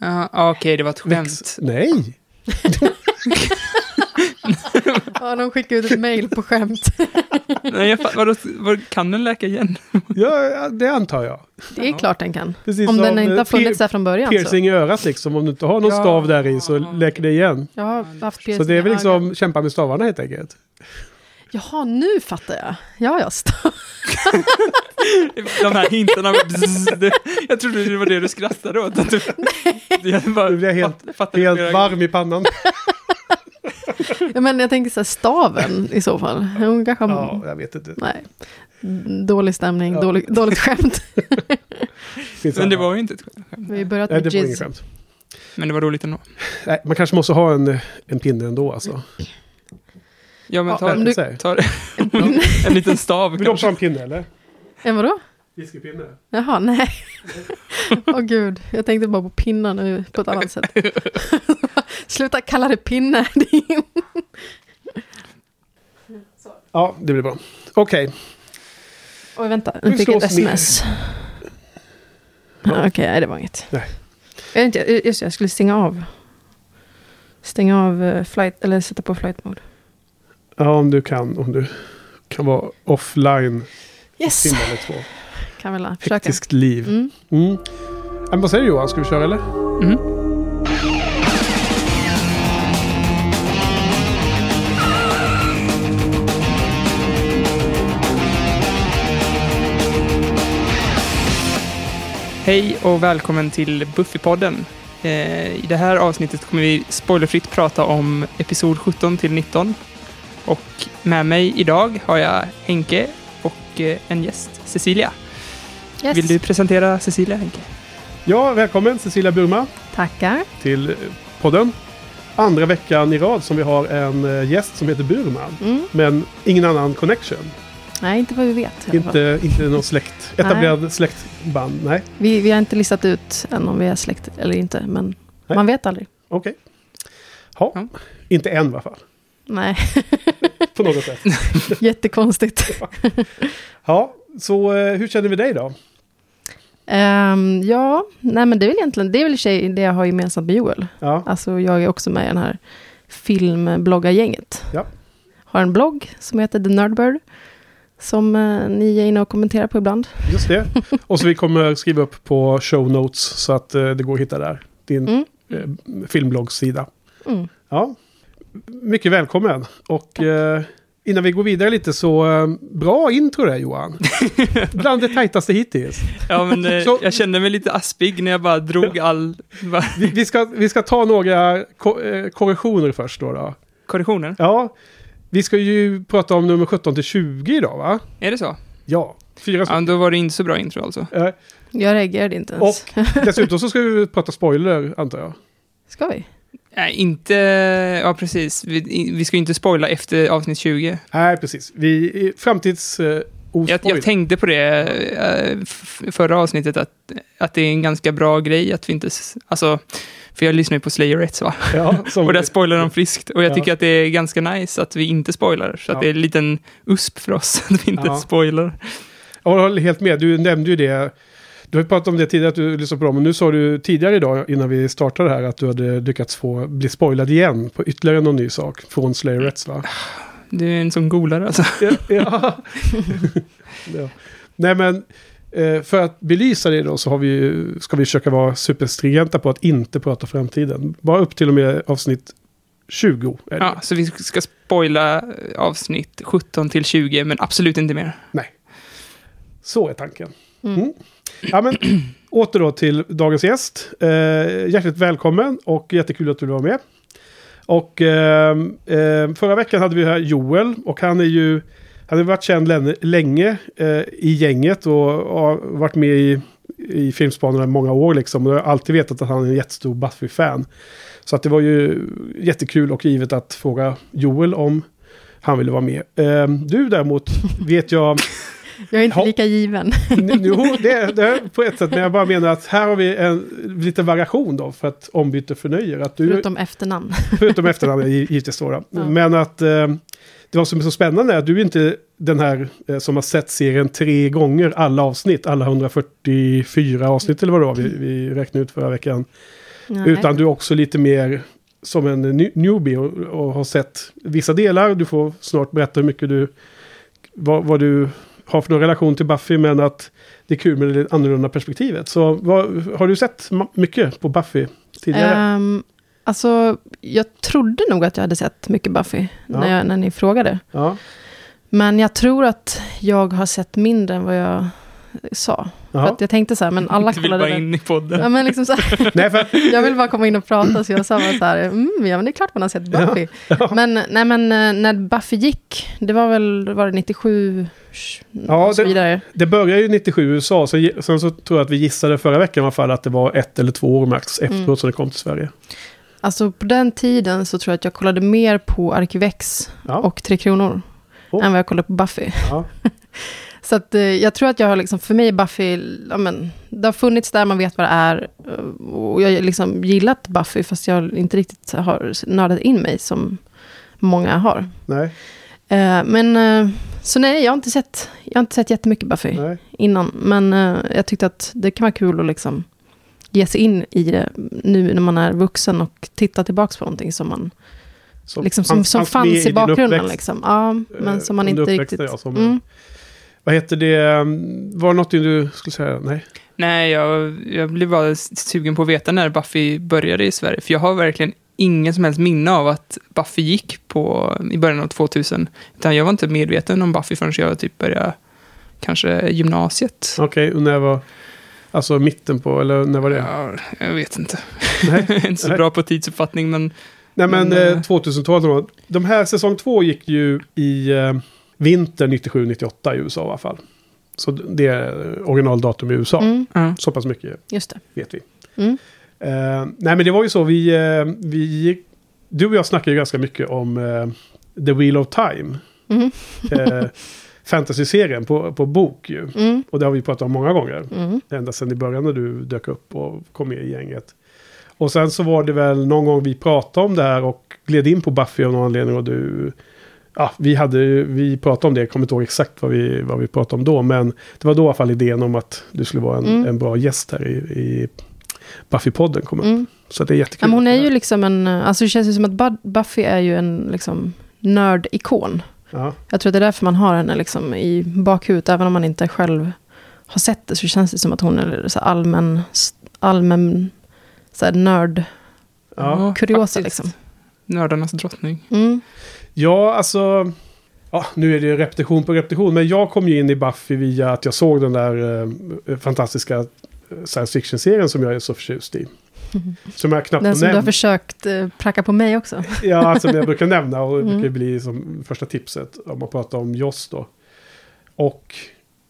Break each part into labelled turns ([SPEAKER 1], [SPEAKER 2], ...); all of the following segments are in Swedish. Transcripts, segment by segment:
[SPEAKER 1] Ja, ah, okej, det var ett skämt.
[SPEAKER 2] Väx- Nej!
[SPEAKER 3] Ja, de skickar ut ett mail på skämt.
[SPEAKER 1] Nej, jag vadå, vad, kan den läka igen?
[SPEAKER 2] Ja, det antar jag.
[SPEAKER 3] Det är klart den kan.
[SPEAKER 2] Precis
[SPEAKER 3] Om den inte
[SPEAKER 2] eh,
[SPEAKER 3] har funnits där från början. Så.
[SPEAKER 2] Piercing i örat liksom. Om du inte har någon
[SPEAKER 1] Ja.
[SPEAKER 2] stav där i så läker det igen.
[SPEAKER 3] Jag har haft piercing
[SPEAKER 2] Så det är väl liksom
[SPEAKER 3] ögat.
[SPEAKER 2] kämpa med stavarna helt enkelt.
[SPEAKER 3] Jaha, nu fattar jag. Ja, ja. stav.
[SPEAKER 1] De här hintarna. bzz, jag trodde det var det du skrattade åt. Att du, jag bara,
[SPEAKER 2] Nu blir jag helt, helt varm i pannan.
[SPEAKER 3] Ja, men jag tänker så här, staven i så fall. Hon kanske har...
[SPEAKER 2] Ja, jag vet inte.
[SPEAKER 3] Nej. Dålig stämning,
[SPEAKER 2] Ja.
[SPEAKER 3] dålig, dåligt skämt.
[SPEAKER 1] Men det var ju inte ett skämt.
[SPEAKER 3] Vi börjat
[SPEAKER 2] Nej,
[SPEAKER 3] med
[SPEAKER 2] det var inget skämt.
[SPEAKER 1] Men det var roligt ändå.
[SPEAKER 2] Nej, man kanske måste ha en, en pinne ändå alltså.
[SPEAKER 1] Ja, men
[SPEAKER 3] Ja,
[SPEAKER 1] ta,
[SPEAKER 3] om du-
[SPEAKER 1] ta en liten stav
[SPEAKER 2] Vill du också
[SPEAKER 1] kanske.
[SPEAKER 2] ha en pinne eller?
[SPEAKER 3] En vadå?
[SPEAKER 2] Whiskypinne.
[SPEAKER 3] Jaha, nej. Åh gud, jag tänkte bara på pinnar nu på ett annat sätt. Sluta kalla det pinne. din-
[SPEAKER 2] Ja, det blir bra. Okej,
[SPEAKER 3] Oj, vänta,
[SPEAKER 2] Vi
[SPEAKER 3] nu fick jag ett sms.
[SPEAKER 2] Ja.
[SPEAKER 3] Ja. Okej, nej det var inget.
[SPEAKER 2] Nej.
[SPEAKER 3] Jag, vet inte, just jag skulle stänga av. Stänga av eh, flight, eller sätta på flight mode.
[SPEAKER 2] Ja om du kan. Om du kan vara offline
[SPEAKER 3] Yes,
[SPEAKER 2] timme eller två.
[SPEAKER 3] kan väl försöka.
[SPEAKER 2] Hektiskt liv.
[SPEAKER 3] Mm.
[SPEAKER 2] Mm. Men vad säger du Johan? Ska vi köra eller?
[SPEAKER 1] Mhm. Hej och välkommen till Buffypodden. Eh, I det här avsnittet kommer vi spoilerfritt prata om episod 17 till 19. Och med mig idag har jag Henke och eh, en gäst, Cecilia.
[SPEAKER 3] Yes.
[SPEAKER 1] Vill du presentera Cecilia, Henke?
[SPEAKER 2] Ja, välkommen Cecilia Burma
[SPEAKER 3] Tackar.
[SPEAKER 2] till eh, podden. Andra veckan i rad som vi har en eh, gäst som heter Burman.
[SPEAKER 3] Mm.
[SPEAKER 2] Men ingen annan connection.
[SPEAKER 3] Nej, inte vad vi vet.
[SPEAKER 2] Inte, inte någon släkt. Etablerad släktband. Nej,
[SPEAKER 3] Vi, vi har inte listat ut än om vi är släkt eller inte, men
[SPEAKER 2] Nej.
[SPEAKER 3] man vet aldrig.
[SPEAKER 2] okej. Ja.
[SPEAKER 1] Ja.
[SPEAKER 2] Inte än i alla fall.
[SPEAKER 3] Nej,
[SPEAKER 2] På något sätt.
[SPEAKER 3] jättekonstigt.
[SPEAKER 2] Ja, så eh, hur känner vi dig då?
[SPEAKER 3] Ehm, ja, nej men det är väl egentligen, det är väl det jag har gemensamt med Joel.
[SPEAKER 2] Ja,
[SPEAKER 3] Alltså jag är också med i den här filmbloggargänget.
[SPEAKER 2] Ja.
[SPEAKER 3] Har en blogg som heter The Nerdbird. Som eh, ni är inne och kommenterar på ibland.
[SPEAKER 2] just det. Och så vi kommer skriva upp på show notes så att eh, det går att hitta där. Din
[SPEAKER 3] Mm.
[SPEAKER 2] eh, filmbloggsida.
[SPEAKER 3] Mm.
[SPEAKER 2] Ja, mycket välkommen. Och eh, innan vi går vidare lite så eh, bra intro där Johan. Bland det tajtaste hittills.
[SPEAKER 1] Ja, men eh,
[SPEAKER 2] Så-
[SPEAKER 1] jag kände mig lite aspig när jag bara drog all...
[SPEAKER 2] Vi, vi, ska, vi ska ta några ko eh, korrektioner först då, då.
[SPEAKER 1] Korrektioner?
[SPEAKER 2] Ja, vi ska ju prata om nummer 17 till 20 idag va?
[SPEAKER 1] Är det så?
[SPEAKER 2] Ja, fyra
[SPEAKER 1] Ja, då var det inte så bra intro alltså.
[SPEAKER 2] Eh,
[SPEAKER 3] Jag reagerade inte ens.
[SPEAKER 2] Och dessutom så ska vi prata spoiler antar jag.
[SPEAKER 3] Ska vi?
[SPEAKER 1] Nej, inte... Ja, precis. Vi, vi ska ju inte spoila efter avsnitt 20.
[SPEAKER 2] Nej, precis. Vi framtids... Eh,
[SPEAKER 1] Jag, jag tänkte på det eh, förra avsnittet, att, att det är en ganska bra grej att vi inte... Alltså, för jag lyssnar ju på Slayerettes va?
[SPEAKER 2] ja,
[SPEAKER 1] Och där spoilar de friskt. Och jag
[SPEAKER 2] Ja.
[SPEAKER 1] tycker att det är ganska nice att vi inte spoilar. Så
[SPEAKER 2] Ja.
[SPEAKER 1] att det är en liten USP för oss att vi inte spoilar.
[SPEAKER 2] Jag håller helt med. Du nämnde ju det. Du har ju pratat om det tidigare att du lyssnar på dem. Men nu sa du tidigare idag innan vi startade här att du hade lyckats få bli spoilad igen på ytterligare någon ny sak från Slayerettes va?
[SPEAKER 1] Du är en sån golare alltså.
[SPEAKER 2] ja, ja. ja. Nej men eh, för att belysa det då så har vi, ska vi försöka vara superstringenta på att inte prata framtiden. Bara upp till och med avsnitt 20. Är det.
[SPEAKER 1] Ja, så vi ska spoila eh, avsnitt 17 till 20, men absolut inte mer.
[SPEAKER 2] Så är tanken.
[SPEAKER 3] Mm.
[SPEAKER 2] Mm. Ja, men, åter då till dagens gäst. Eh, hjärtligt välkommen och jättekul att du var med. Och eh, eh, förra veckan hade vi här Joel och han är ju han har varit känd länge, länge eh, i gänget och har varit med i, i filmspanarna i många år liksom. Och jag har alltid vetat att han är en jättestor Buffy-fan. Så att det var ju jättekul och givet att fråga Joel om han ville vara med. Eh, du däremot vet jag
[SPEAKER 3] jag är inte
[SPEAKER 2] Ja.
[SPEAKER 3] lika given.
[SPEAKER 2] Jo, det, det på ett sätt. Men jag bara menar att här har vi en lite variation då. För att ombyte förnöjer. Att du, förutom,
[SPEAKER 3] efternamn.
[SPEAKER 2] förutom efternamn gi- givetvis då. då.
[SPEAKER 3] Ja.
[SPEAKER 2] Men att eh, det var som är så spännande är att du är inte den här eh, som har sett serien tre gånger alla avsnitt. Alla 144 avsnitt eller vad det var vi, vi räknade ut förra veckan.
[SPEAKER 3] Nej.
[SPEAKER 2] Utan du är också lite mer som en new- newbie och, och har sett vissa delar. Du får snart berätta hur mycket du... Vad, vad du har för någon relation till Buffy, men att det är kul med det annorlunda perspektivet. Så vad, har du sett mycket på Buffy tidigare?
[SPEAKER 3] Ehm, alltså, jag trodde nog att jag hade sett mycket Buffy
[SPEAKER 2] Ja.
[SPEAKER 3] när, jag, när ni frågade.
[SPEAKER 2] ja.
[SPEAKER 3] Men jag tror att jag har sett mindre än vad jag sa. För att jag tänkte så här, men alla
[SPEAKER 1] Du vill
[SPEAKER 3] kollade
[SPEAKER 1] bara
[SPEAKER 3] väl.
[SPEAKER 1] in i podden.
[SPEAKER 3] Ja, men liksom så här,
[SPEAKER 2] Nej, för,
[SPEAKER 3] jag vill bara komma in och prata, så jag sa bara så här, mm, ja men det är klart man har sett Buffy.
[SPEAKER 2] Ja.
[SPEAKER 3] Men, nej, men eh, när Buffy gick, det var väl, var det 97
[SPEAKER 2] Ja, det-
[SPEAKER 3] vidare.
[SPEAKER 2] det började ju 97 i USA, så, sen så tror jag att vi gissade förra veckan i alla fall att det var ett eller två år max efteråt
[SPEAKER 3] Mm.
[SPEAKER 2] som det kom till Sverige.
[SPEAKER 3] Alltså på den tiden så tror jag att jag kollade mer på Arkivex
[SPEAKER 2] Ja.
[SPEAKER 3] och Tre Kronor
[SPEAKER 2] Oh.
[SPEAKER 3] än vad jag kollade på Buffy. Så att, eh, jag tror att jag har liksom, för mig är Buffy, ja, men, det har funnits där, man vet vad det är. eh, Och jag har liksom gillat Buffy, fast jag inte riktigt har nördat in mig som många har.
[SPEAKER 2] Nej,
[SPEAKER 3] Eh, men, så nej, jag har inte sett, jag har inte sett jättemycket Buffy
[SPEAKER 2] nej.
[SPEAKER 3] innan. Men jag tyckte att det kan vara kul att liksom ge sig in i det nu när man är vuxen och titta tillbaka på någonting som man
[SPEAKER 2] Som,
[SPEAKER 3] liksom, som, som
[SPEAKER 2] med
[SPEAKER 3] fanns i
[SPEAKER 2] din
[SPEAKER 3] bakgrunden. Liksom. Ja, men som man inte riktigt...
[SPEAKER 2] ja, som-
[SPEAKER 3] mm.
[SPEAKER 2] Vad heter det? Var det något du skulle säga? Nej.
[SPEAKER 1] Nej, jag, jag blev bara sugen på att veta när Buffy började i Sverige. För jag har verkligen ingen som helst minne av att Buffy gick på, i början av 2000. Utan jag var inte medveten om Buffy förrän jag typ började kanske gymnasiet.
[SPEAKER 2] Okej, och när var... Alltså mitten på, eller när var det?
[SPEAKER 1] Ja, jag vet inte.
[SPEAKER 2] Nej.
[SPEAKER 1] jag är inte så
[SPEAKER 2] Nej.
[SPEAKER 1] bra på tidsuppfattning, men
[SPEAKER 2] Nej men
[SPEAKER 1] Men,
[SPEAKER 2] eh, 2000-talet. då. De här säsong två gick ju i eh, vinter 97-98 i USA i alla fall. Så det är originaldatum i USA.
[SPEAKER 3] Mm,
[SPEAKER 1] ja.
[SPEAKER 2] Så pass mycket
[SPEAKER 3] just det.
[SPEAKER 2] vet vi.
[SPEAKER 3] Mm.
[SPEAKER 2] Eh, nej men det var ju så, vi, eh, vi du och jag snackade ju ganska mycket om eh, The Wheel of Time.
[SPEAKER 3] Mm.
[SPEAKER 2] Fantasy-serien på, på bok ju.
[SPEAKER 3] Mm.
[SPEAKER 2] Och det har vi pratat om många gånger.
[SPEAKER 3] Mm.
[SPEAKER 2] Ända sedan i början när du dök upp och kom med i gänget. Och sen så var det väl någon gång vi pratade om det här och gled in på Buffy av någon anledning och du... Ja, vi, hade, vi pratade om det, jag kommer inte ihåg exakt vad vi, vad vi pratade om då, men det var då i alla fall idén om att du skulle vara en,
[SPEAKER 3] Mm.
[SPEAKER 2] en bra gäst här i, i Buffy-podden kom upp.
[SPEAKER 3] Mm.
[SPEAKER 2] Så det är jättekul.
[SPEAKER 3] men hon är ju liksom en, alltså det känns ju som att Buffy är ju en liksom nördikon.
[SPEAKER 2] Ja,
[SPEAKER 3] Jag tror att det är därför man har henne liksom i bakhuvudet, även om man inte själv har sett det, så känns det som att hon är så allmän, allmän så här nörd.
[SPEAKER 2] ja.
[SPEAKER 3] kuriosa,
[SPEAKER 1] faktiskt.
[SPEAKER 3] liksom.
[SPEAKER 1] Nördarnas drottning.
[SPEAKER 3] Mm.
[SPEAKER 2] Ja alltså... Ja, nu är det repetition på repetition, men jag kom ju in i Buffy via att jag såg den där eh, fantastiska eh, science fiction-serien som jag är så förtjust i. Som jag knappt
[SPEAKER 3] Den som du har
[SPEAKER 2] nämnt.
[SPEAKER 3] försökt eh, pracka på mig också.
[SPEAKER 2] Ja, som jag brukar nämna och det
[SPEAKER 3] Mm.
[SPEAKER 2] brukar bli som första tipset om man pratar om Joss då. Och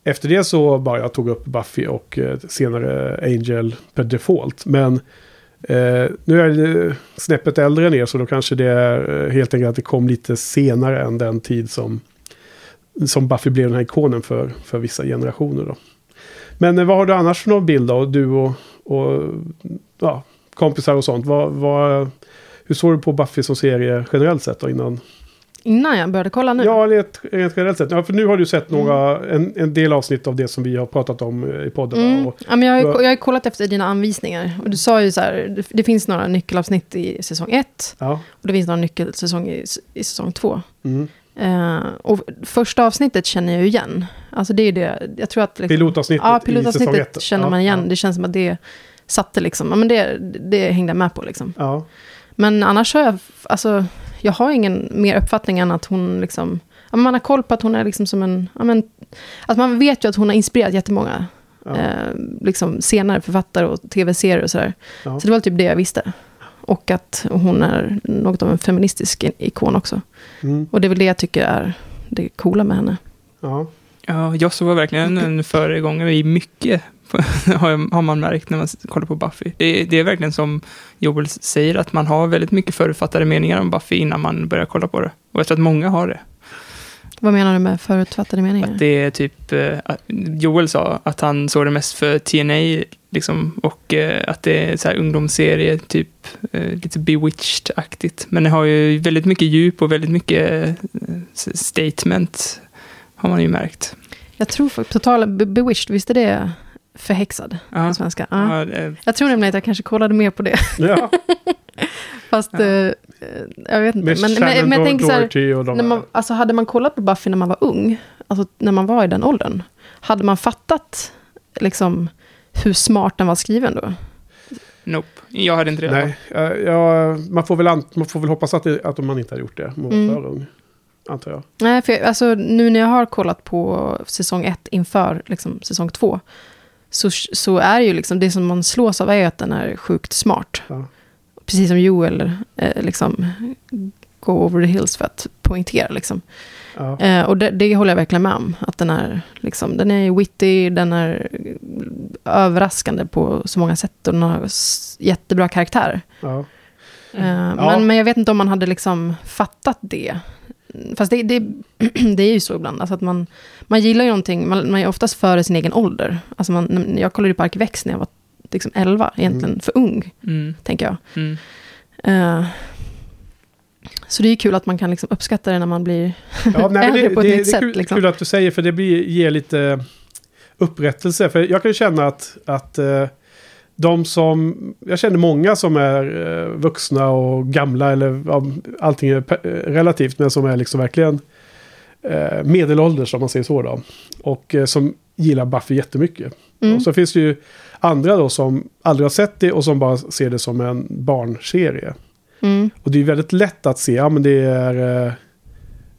[SPEAKER 2] efter det så bara jag tog upp Buffy och eh, senare Angel per default. Men eh, nu är jag snäppet äldre än er så då kanske det är eh, helt enkelt att det kom lite senare än den tid som, som Buffy blev den här ikonen för, för vissa generationer då. Men eh, vad har du annars för någon bild då? Du och, och ja, kompisar och sånt. Vad, vad, hur såg du på Buffy som serie generellt sett då innan?
[SPEAKER 3] Innan jag började kolla nu.
[SPEAKER 2] Ja, rent, rent generellt sett. Ja, för nu har du sett
[SPEAKER 3] Mm.
[SPEAKER 2] några, en, en del avsnitt av det som vi har pratat om eh, i podden.
[SPEAKER 3] Mm.
[SPEAKER 2] Och,
[SPEAKER 3] Ja, men jag, har jag har kollat efter dina anvisningar. Och du sa ju så här, det, det finns några nyckelavsnitt i säsong ett.
[SPEAKER 2] ja,
[SPEAKER 3] Och det finns några nyckelsäsong i, i säsong två.
[SPEAKER 2] mm.
[SPEAKER 3] Eh, och första avsnittet känner jag ju igen. Alltså det är det, jag tror att... Liksom,
[SPEAKER 2] Pilotavsnittet
[SPEAKER 3] Ja,
[SPEAKER 2] i säsong
[SPEAKER 3] pilotavsnittet
[SPEAKER 2] ett.
[SPEAKER 3] känner
[SPEAKER 2] Ja,
[SPEAKER 3] man igen.
[SPEAKER 2] Ja,
[SPEAKER 3] Det känns som att det satte liksom, ja men det, det hängde jag med på liksom.
[SPEAKER 2] ja.
[SPEAKER 3] Men annars har jag, alltså, jag har ingen mer uppfattning än att hon liksom, man har koll på att hon är liksom som en, men, att man vet ju att hon har inspirerat jättemånga,
[SPEAKER 2] ja.
[SPEAKER 3] eh, liksom senare författare och tv-serier och sådär.
[SPEAKER 2] Ja.
[SPEAKER 3] Så det var typ det jag visste. Och att hon är något av en feministisk ikon också.
[SPEAKER 2] Mm.
[SPEAKER 3] Och det är väl det jag tycker är det coola med henne.
[SPEAKER 2] ja.
[SPEAKER 1] Ja, Josso var verkligen en föregångare i mycket, har man märkt när man kollar på Buffy. Det, det är verkligen som Joel säger, att man har väldigt mycket förutfattade meningar om Buffy innan man börjar kolla på det. Och jag tror att många har det.
[SPEAKER 3] Vad menar du med förutfattade meningar?
[SPEAKER 1] Att det är typ, eh, Joel sa att han såg det mest för TNA, liksom, och eh, att det är så här ungdomsserie, typ eh, lite bewitched-aktigt. Men det har ju väldigt mycket djup och väldigt mycket statement, har man ju märkt.
[SPEAKER 3] Jag tror för totala Be- Bewitched, visst är det förhäxad
[SPEAKER 1] Ja.
[SPEAKER 3] på svenska. Ja.
[SPEAKER 1] Ja, det-
[SPEAKER 3] Jag tror nämligen att jag kanske kollade mer på det.
[SPEAKER 2] Ja,
[SPEAKER 3] Fast,
[SPEAKER 1] Ja.
[SPEAKER 3] eh, jag vet inte. Men, men, men jag tänker så här, när man, alltså hade man kollat på Buffy när man var ung, alltså när man var i den åldern, hade man fattat liksom hur smart den var skriven då?
[SPEAKER 1] nope. Jag hade inte det.
[SPEAKER 2] Nej, ja, man, får väl ant- man får väl hoppas att, det, att man inte har gjort det. Man var
[SPEAKER 3] Mm.
[SPEAKER 2] för ung, antar jag.
[SPEAKER 3] Nej, för jag, alltså, nu när jag har kollat på säsong ett inför liksom, säsong två, så, så är ju liksom, det som man slås av är att den är sjukt smart.
[SPEAKER 2] Ja.
[SPEAKER 3] Precis som Joel eh, liksom, go over the hills för att poängtera. Liksom.
[SPEAKER 2] Ja.
[SPEAKER 3] Eh, och det, det håller jag verkligen med om. Att den är, liksom, den är witty, den är överraskande på så många sätt. Och den har jättebra karaktär.
[SPEAKER 2] Ja.
[SPEAKER 3] Eh,
[SPEAKER 2] Ja.
[SPEAKER 3] men, men jag vet inte om man hade liksom fattat det. Fast det, det, det är ju så ibland. Alltså att man, man gillar ju någonting, man, man är oftast före sin egen ålder. Alltså man, jag kollade ju på Arkivex när jag var liksom 11, egentligen för ung,
[SPEAKER 1] Mm.
[SPEAKER 3] tänker jag.
[SPEAKER 1] Mm.
[SPEAKER 3] Eh, så det är ju kul att man kan liksom uppskatta det när man blir
[SPEAKER 2] Ja, nej,
[SPEAKER 3] äldre
[SPEAKER 2] det,
[SPEAKER 3] på ett
[SPEAKER 2] det,
[SPEAKER 3] nytt
[SPEAKER 2] det är
[SPEAKER 3] sätt.
[SPEAKER 2] kul,
[SPEAKER 3] liksom.
[SPEAKER 2] kul att du säger, för det blir, ger lite upprättelse. För jag kan känna att, att eh, de som... Jag känner många som är eh, vuxna och gamla, eller ja, allting är eh, relativt, men som är liksom verkligen eh, medelålders, om man säger så då. Och eh, som gillar Buffy jättemycket.
[SPEAKER 3] Mm.
[SPEAKER 2] Och så finns det ju andra då som aldrig har sett det och som bara ser det som en barnserie.
[SPEAKER 3] Mm.
[SPEAKER 2] Och det är väldigt lätt att se, ja men det är eh,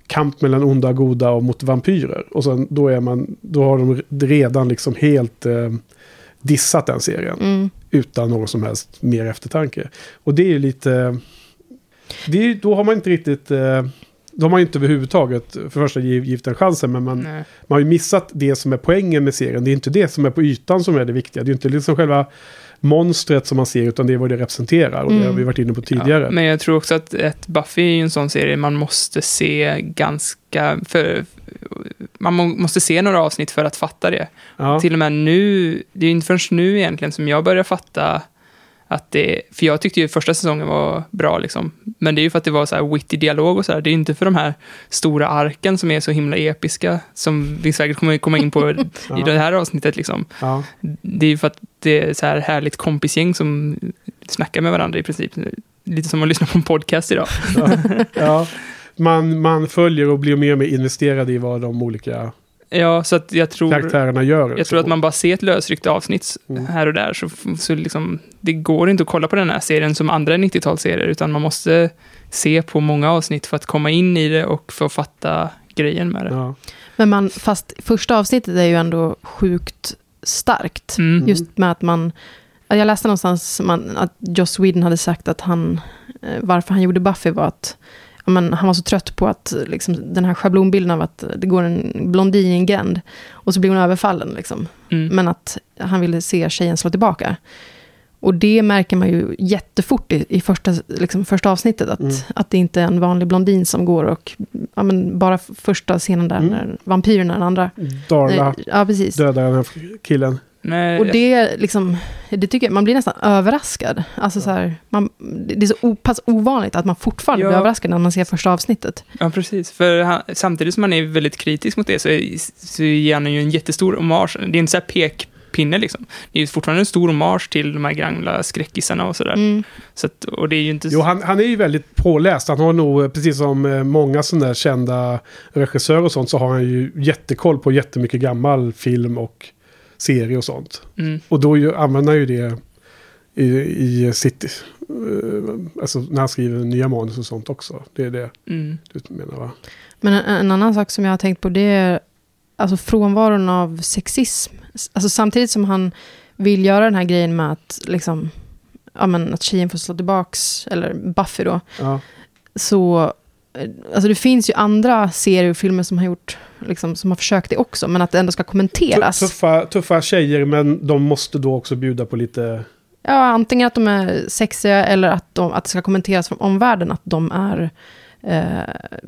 [SPEAKER 2] kamp mellan onda och goda och mot vampyrer. Och sen då är man, då har de redan liksom helt eh, dissat den serien.
[SPEAKER 3] Mm.
[SPEAKER 2] Utan någon som helst mer eftertanke. Och det är ju lite, det är, då har man inte riktigt, eh, då har man ju inte överhuvudtaget för första giv- givit den chansen. Men man,
[SPEAKER 1] Nej.
[SPEAKER 2] man har ju missat det som är poängen med serien. Det är inte det som är på ytan som är det viktiga. Det är inte liksom själva monstret som man ser, utan det är vad det representerar. Och det
[SPEAKER 3] Mm.
[SPEAKER 2] har vi varit inne på tidigare.
[SPEAKER 1] Ja, men jag tror också att ett Buffy är ju en sån serie man måste se ganska... För, man må, måste se några avsnitt för att fatta det.
[SPEAKER 2] Ja.
[SPEAKER 1] Till och med nu, det är ju inte förrän nu egentligen som jag börjar fatta att det, för jag tyckte ju första säsongen var bra liksom, men det är ju för att det var så här witty dialog och så här. det är ju inte för de här stora arken som är så himla episka, som vi säkert kommer komma in på i det här avsnittet liksom.
[SPEAKER 2] Ja.
[SPEAKER 1] Det är ju för att det är så här härligt kompisgäng som snackar med varandra i princip. Lite som att lyssna på en podcast idag.
[SPEAKER 2] Ja. Man, man följer och blir mer och mer investerad i vad de olika
[SPEAKER 1] Ja, så att jag tror...
[SPEAKER 2] karaktärerna gör.
[SPEAKER 1] Jag tror att man bara ser ett lösryckt avsnitt
[SPEAKER 2] Mm.
[SPEAKER 1] här och där, så, så liksom, det går inte att kolla på den här serien som andra 90-talsserier, utan man måste se på många avsnitt för att komma in i det och för att fatta grejen med det.
[SPEAKER 2] Ja.
[SPEAKER 3] Men man, fast första avsnittet är ju ändå sjukt starkt.
[SPEAKER 1] Mm.
[SPEAKER 3] Just med att man... Jag läste någonstans man, att Joss Whedon hade sagt att han... eh, Varför han gjorde Buffy var att men, han var så trött på att liksom, den här schablonbilden av att det går en blondin i en gränd och så blir hon överfallen. Liksom.
[SPEAKER 1] Mm.
[SPEAKER 3] Men att han ville se tjejen slå tillbaka. Och det märker man ju jättefort i, i första, liksom, första avsnittet. Att,
[SPEAKER 2] Mm.
[SPEAKER 3] att det inte är en vanlig blondin som går och... Ja, men bara första scenen där,
[SPEAKER 2] Mm.
[SPEAKER 3] när vampyrerna är den andra.
[SPEAKER 2] Darla
[SPEAKER 3] Nej, Ja, precis.
[SPEAKER 2] dödar den här killen.
[SPEAKER 1] Nej,
[SPEAKER 3] Och det är liksom, det tycker jag, man blir nästan överraskad. Alltså så här, man, det är så o- pass ovanligt att man fortfarande
[SPEAKER 1] Ja.
[SPEAKER 3] blir överraskad när man ser första avsnittet.
[SPEAKER 1] Ja, precis. För han, samtidigt som han är väldigt kritisk mot det så, är, så ger han ju en jättestor hommage. Det är inte så här pekpinne liksom. Det är ju fortfarande en stor hommage till de här gamla skräckisarna och sådär.
[SPEAKER 3] Mm.
[SPEAKER 1] Så att, och det är ju inte...
[SPEAKER 2] Jo, han, han är ju väldigt påläst. Han har nog, precis som eh, många sådana där kända regissörer och sånt, så har han ju jättekoll på jättemycket gammal film och serie och sånt.
[SPEAKER 1] Mm,
[SPEAKER 2] Och då ju, använder han ju det i, i sitt... eh, alltså när han skriver nya manus och sånt också. Det är det
[SPEAKER 1] mm,
[SPEAKER 2] du menar va?
[SPEAKER 3] Men en, en annan sak som jag har tänkt på det är alltså frånvaron av sexism. Alltså samtidigt som han vill göra den här grejen med att, liksom, ja, men att tjejen får slå tillbaks, eller Buffy då,
[SPEAKER 2] Ja.
[SPEAKER 3] så eh, Alltså det finns ju andra serier och filmer som har gjort, liksom, som har försökt det också, men att det ändå ska kommenteras.
[SPEAKER 2] Tuffa, tuffa tjejer, men de måste då också bjuda på lite...
[SPEAKER 3] Ja, antingen att de är sexiga eller att, de, att det ska kommenteras från omvärlden att de är... Eh,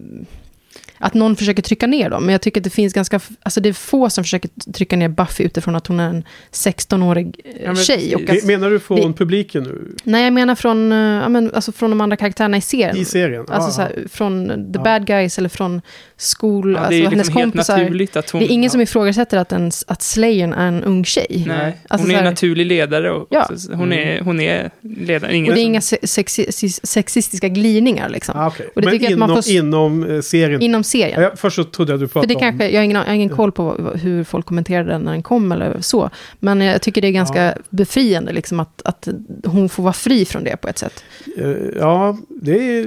[SPEAKER 3] att någon försöker trycka ner dem. Men jag tycker att det finns ganska, alltså det är få som försöker trycka ner Buffy utifrån att hon är en 16-årig eh,
[SPEAKER 1] Ja, men-
[SPEAKER 3] tjej. Och att,
[SPEAKER 2] Menar du från
[SPEAKER 3] det-
[SPEAKER 2] publiken nu?
[SPEAKER 3] nej, jag menar från, eh, ja, men, alltså från de andra karaktärerna i serien.
[SPEAKER 2] I serien?
[SPEAKER 3] Alltså
[SPEAKER 2] Ah,
[SPEAKER 3] så här, från the
[SPEAKER 2] Ja.
[SPEAKER 3] bad guys eller från skol,
[SPEAKER 1] Ja, det
[SPEAKER 3] alltså
[SPEAKER 1] är
[SPEAKER 3] hennes
[SPEAKER 1] liksom helt
[SPEAKER 3] kompisar.
[SPEAKER 1] naturligt att hon...
[SPEAKER 3] Det är ingen
[SPEAKER 1] ja.
[SPEAKER 3] som ifrågasätter att, en, att Slayern är en ung tjej.
[SPEAKER 1] Nej,
[SPEAKER 3] Alltså
[SPEAKER 1] hon är en naturlig ledare och
[SPEAKER 3] Ja.
[SPEAKER 1] så- hon, är, hon är ledare. Ingen
[SPEAKER 3] Och det är
[SPEAKER 1] som-
[SPEAKER 3] inga se- sexi- sexistiska glidningar liksom.
[SPEAKER 2] Ah.
[SPEAKER 3] Och det
[SPEAKER 2] Men
[SPEAKER 3] tycker jag att man
[SPEAKER 2] inom,
[SPEAKER 3] får-
[SPEAKER 2] inom eh, serien?
[SPEAKER 3] Inom serien.
[SPEAKER 2] Ja, först så trodde jag du
[SPEAKER 3] För
[SPEAKER 2] pratade
[SPEAKER 3] det kanske, jag, har ingen, jag har ingen koll på hur folk kommenterade den när den kom eller så. Men jag tycker det är ganska
[SPEAKER 2] Ja.
[SPEAKER 3] befriande liksom att, att hon får vara fri från det på ett sätt.
[SPEAKER 2] om. Eh, Ja, det är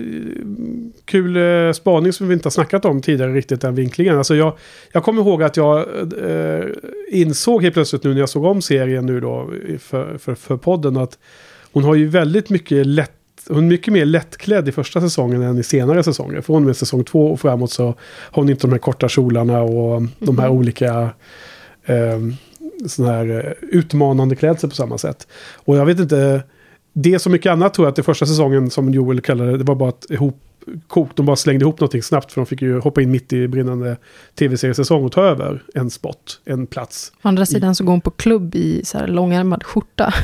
[SPEAKER 2] kul eh, spaning som vi inte har snackat om tidigare riktigt, den vinklingen. Alltså jag, jag kommer ihåg att jag eh, insåg helt plötsligt nu när jag såg om serien nu då för, för, för podden att hon har ju väldigt mycket lätt hon är mycket mer lättklädd i första säsongen än i senare säsonger. Från och med säsong två och framåt så har hon inte de här korta kjolarna och de här
[SPEAKER 3] Mhm.
[SPEAKER 2] olika eh, sån här eh, utmanande klädsel på samma sätt. Och jag vet inte, det är så mycket annat tror jag att det första säsongen som Joel kallade det, det var bara ett ihop kok. De bara slängde ihop någonting snabbt för de fick ju hoppa in mitt i brinnande tv-seriesäsong och ta över en spot, en plats.
[SPEAKER 3] Å andra sidan så går hon på klubb i så här långärmad skjorta.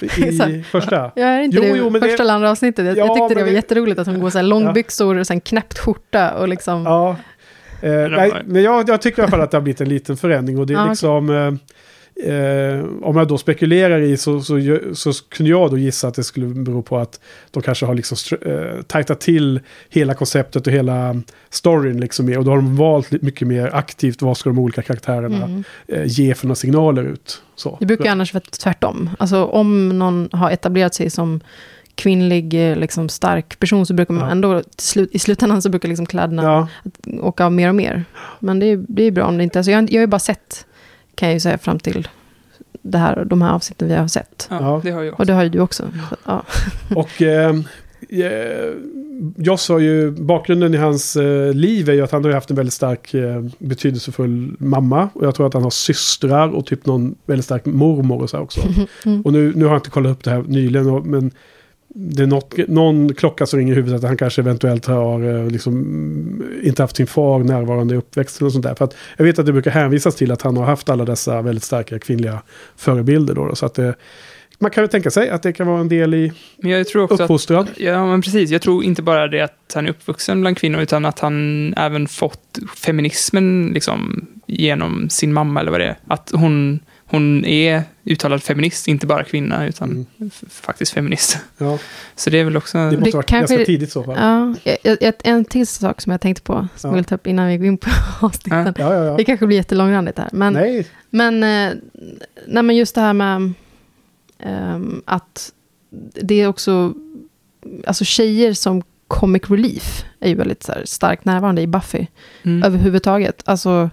[SPEAKER 2] I
[SPEAKER 3] Så-
[SPEAKER 2] första.
[SPEAKER 3] Ja, är inte
[SPEAKER 2] Jo,
[SPEAKER 3] det
[SPEAKER 2] jo, men
[SPEAKER 3] första
[SPEAKER 2] det-
[SPEAKER 3] eller andra avsnittet? Jag,
[SPEAKER 2] Ja,
[SPEAKER 3] jag tyckte det var
[SPEAKER 2] det-
[SPEAKER 3] jätteroligt att hon går så här långbyxor och sen knäppt skjorta och liksom...
[SPEAKER 2] Ja. Eh, nej, men jag, jag tycker i alla fall att det har blivit en liten förändring. Och det är
[SPEAKER 3] Ja, okej.
[SPEAKER 2] liksom... Eh, eh, om jag då spekulerar i så, så, så kunde jag då gissa att det skulle bero på att de kanske har liksom eh, tajtat till hela konceptet och hela storyn liksom. Och då har de valt mycket mer aktivt vad ska de olika karaktärerna
[SPEAKER 3] Mm.
[SPEAKER 2] eh, ge för några signaler ut. Så.
[SPEAKER 3] Det brukar ju annars vara tvärtom. Alltså om någon har etablerat sig som kvinnlig, eh, liksom stark person så brukar man
[SPEAKER 2] Ja.
[SPEAKER 3] ändå, slut, i slutändan så brukar liksom kläderna
[SPEAKER 2] Ja,
[SPEAKER 3] åka av mer och mer. Men det är, det är bra om det inte... Alltså jag, jag har ju bara sett, kan jag ju säga, fram till det här, de här avsnitten vi har sett.
[SPEAKER 1] Ja, det har jag
[SPEAKER 3] Och det har ju du också. Så, ja.
[SPEAKER 2] Och eh, Joss har ju, bakgrunden i hans eh, liv är ju att han har haft en väldigt stark eh, betydelsefull mamma. Och jag tror att han har systrar och typ någon väldigt stark mormor och så här också.
[SPEAKER 3] Mm.
[SPEAKER 2] Och nu, nu har jag inte kollat upp det här nyligen, och, men det är något, någon klocka som ringer i huvudet att han kanske eventuellt har eh, liksom, inte haft sin far närvarande i uppväxten och sånt där. För att jag vet att det brukar hänvisas till att han har haft alla dessa väldigt starka kvinnliga förebilder. Då, så att det, man kan väl tänka sig att det kan vara en del i
[SPEAKER 1] Men jag tror också att
[SPEAKER 2] uppfostran.
[SPEAKER 1] Ja, men precis. Jag tror inte bara det att han är uppvuxen bland kvinnor, utan att han även fått feminismen liksom, genom sin mamma, eller vad det är. Att hon, hon är uttalad feminist, inte bara kvinna, utan
[SPEAKER 2] Mm.
[SPEAKER 1] faktiskt feminist.
[SPEAKER 2] Ja,
[SPEAKER 1] Så det är väl också...
[SPEAKER 2] det måste ha varit
[SPEAKER 3] kanske-
[SPEAKER 2] ganska tidigt så fall.
[SPEAKER 3] Ja, jag- jag- en till sak som jag tänkte på, som
[SPEAKER 2] Ja.
[SPEAKER 3] jag vill ta upp innan vi går in på avsnitten.
[SPEAKER 2] Ja, ja, ja.
[SPEAKER 3] Det kanske blir jättelångrandigt här. Men,
[SPEAKER 2] Nej,
[SPEAKER 3] men, eh, nej, men just det här med ehm, att det är också, alltså tjejer som comic relief är ju väldigt så här, starkt närvarande i Buffy
[SPEAKER 1] Mm.
[SPEAKER 3] överhuvudtaget. Alltså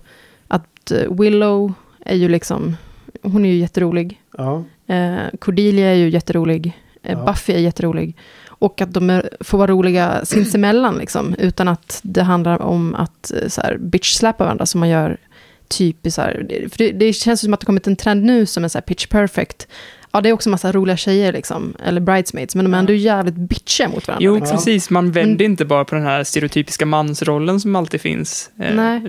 [SPEAKER 3] att eh, Willow är ju liksom, hon är ju jätterolig.
[SPEAKER 2] ja.
[SPEAKER 3] Eh, Cordelia är ju jätterolig. Eh,
[SPEAKER 2] Ja.
[SPEAKER 3] Buffy är jätterolig. Och att de är, får vara roliga sinsemellan, liksom, utan att det handlar om att eh, så här, bitch-slappa varandra som man gör typ i så här, för det, det känns som att det kommit en trend nu som är så här pitch perfect. Ja, det är också en massa roliga tjejer, liksom, eller bridesmaids, men de är ändå jävligt bitchiga mot varandra.
[SPEAKER 1] Jo,
[SPEAKER 3] liksom.
[SPEAKER 1] precis. Man vänder
[SPEAKER 3] Mm.
[SPEAKER 1] inte bara på den här stereotypiska mansrollen som alltid finns. eh.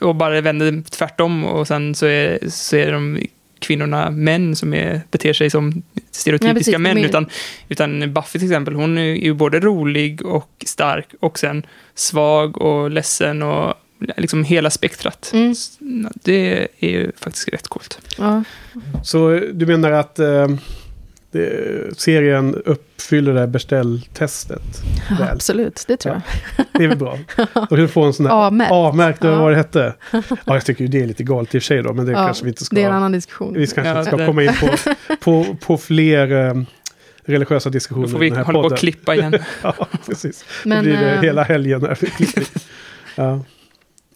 [SPEAKER 1] Och bara vänder tvärtom och sen så är, så är de kvinnorna män som är, beter sig som stereotypiska
[SPEAKER 3] Ja,
[SPEAKER 1] män.
[SPEAKER 3] är-
[SPEAKER 1] Utan, utan Buffy till exempel, hon är ju både rolig och stark och sen svag och ledsen och liksom hela spektrat.
[SPEAKER 3] Mm.
[SPEAKER 1] Det är ju faktiskt rätt coolt.
[SPEAKER 3] Ja.
[SPEAKER 2] Så du menar att eh, det, serien uppfyller det här beställtestet?
[SPEAKER 3] Ja, absolut, det tror
[SPEAKER 2] Ja.
[SPEAKER 3] jag.
[SPEAKER 2] Det är väl bra? Då kan du få en sån här
[SPEAKER 3] A-märkt.
[SPEAKER 2] A-märkt,
[SPEAKER 3] Ja.
[SPEAKER 2] vad det hette. Ja, jag tycker ju det är lite galet i och för sig då, men det
[SPEAKER 3] Ja,
[SPEAKER 2] kanske vi inte ska...
[SPEAKER 3] Det är en annan diskussion.
[SPEAKER 2] Vi kanske
[SPEAKER 1] Ja,
[SPEAKER 2] inte ska
[SPEAKER 1] det-
[SPEAKER 2] komma in på, på, på fler eh, religiösa diskussioner
[SPEAKER 1] Då får vi
[SPEAKER 2] i den här
[SPEAKER 1] hålla på
[SPEAKER 2] podden.
[SPEAKER 1] och klippa igen.
[SPEAKER 2] Ja, precis.
[SPEAKER 3] Men,
[SPEAKER 2] Då blir det
[SPEAKER 3] eh,
[SPEAKER 2] hela helgen här. ja.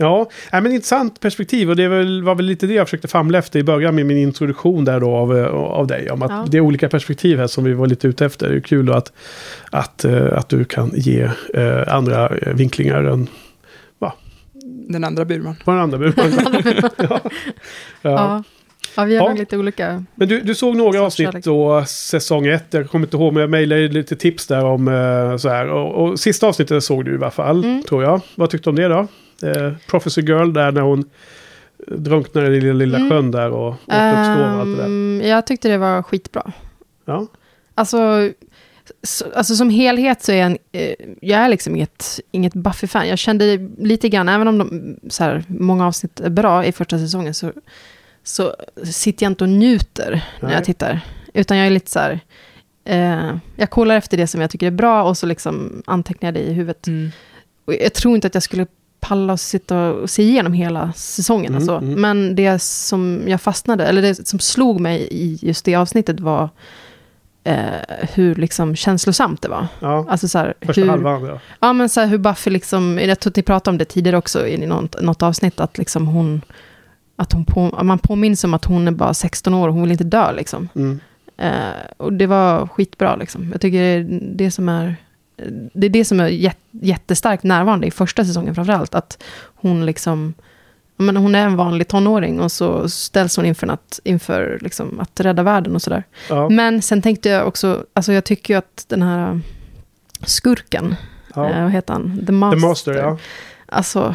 [SPEAKER 2] Ja, nej, men intressant perspektiv och det är väl, var väl lite det jag försökte famla efter i början med min introduktion där då av, eh, av dig. Om att
[SPEAKER 3] Ja.
[SPEAKER 2] det är olika perspektiv här som vi var lite ute efter. Det är kul då att, att, eh, att du kan ge eh, andra vinklingar än
[SPEAKER 1] Den andra Burman.
[SPEAKER 2] den andra brukar. ja. Ja.
[SPEAKER 3] Ja. ja, vi har
[SPEAKER 2] Ja.
[SPEAKER 3] nog lite olika.
[SPEAKER 2] Men du, du såg några avsnitt
[SPEAKER 3] kärlek.
[SPEAKER 2] då, säsong ett. Jag kommer inte ihåg, men jag mejlade lite tips där om så här. Och, och sista avsnittet såg du i alla fall,
[SPEAKER 3] Mm.
[SPEAKER 2] tror jag. Vad tyckte du om det då? Eh, Prophecy Girl där när hon drunknar i den lilla, lilla
[SPEAKER 3] Mm.
[SPEAKER 2] sjön där och återuppstår och allt det där.
[SPEAKER 3] Ehm, jag tyckte det var skitbra.
[SPEAKER 2] Ja.
[SPEAKER 3] Alltså, så, alltså som helhet så är jag, en, eh, jag är liksom inget, inget Buffy-fan. Jag kände lite grann, även om de, så här, många avsnitt är bra i första säsongen, så, så sitter jag inte och njuter när
[SPEAKER 2] Nej.
[SPEAKER 3] jag tittar. Utan jag är lite så här, eh, jag kollar efter det som jag tycker är bra och så liksom antecknar jag det i huvudet.
[SPEAKER 1] Mm.
[SPEAKER 3] Och jag tror inte att jag skulle palla och sitta och se igenom hela säsongen.
[SPEAKER 2] Mm,
[SPEAKER 3] alltså.
[SPEAKER 2] mm.
[SPEAKER 3] Men det som jag fastnade, eller det som slog mig i just det avsnittet var eh, hur liksom känslosamt det var.
[SPEAKER 2] ja.
[SPEAKER 3] Alltså så här,
[SPEAKER 2] Första
[SPEAKER 3] hur,
[SPEAKER 2] halvan, ja.
[SPEAKER 3] Ja, men så här, hur Buffy liksom, jag tror att ni pratade om det tidigare också i något, något avsnitt, att liksom hon, att hon på, man påminns om att hon är bara 16 år och hon vill inte dö liksom.
[SPEAKER 2] Mm.
[SPEAKER 3] Eh, och det var skitbra liksom. Jag tycker det är det som är, det är det som är jät, jättestarkt närvarande i första säsongen framförallt. Att hon liksom, menar, hon är en vanlig tonåring och så ställs hon inför, att, inför liksom, att rädda världen och sådär.
[SPEAKER 2] Ja.
[SPEAKER 3] Men sen tänkte jag också, alltså jag tycker ju att den här skurken,
[SPEAKER 2] Ja.
[SPEAKER 3] eh, vad heter han? The
[SPEAKER 2] The
[SPEAKER 3] Master.
[SPEAKER 2] Master, ja.
[SPEAKER 3] Alltså,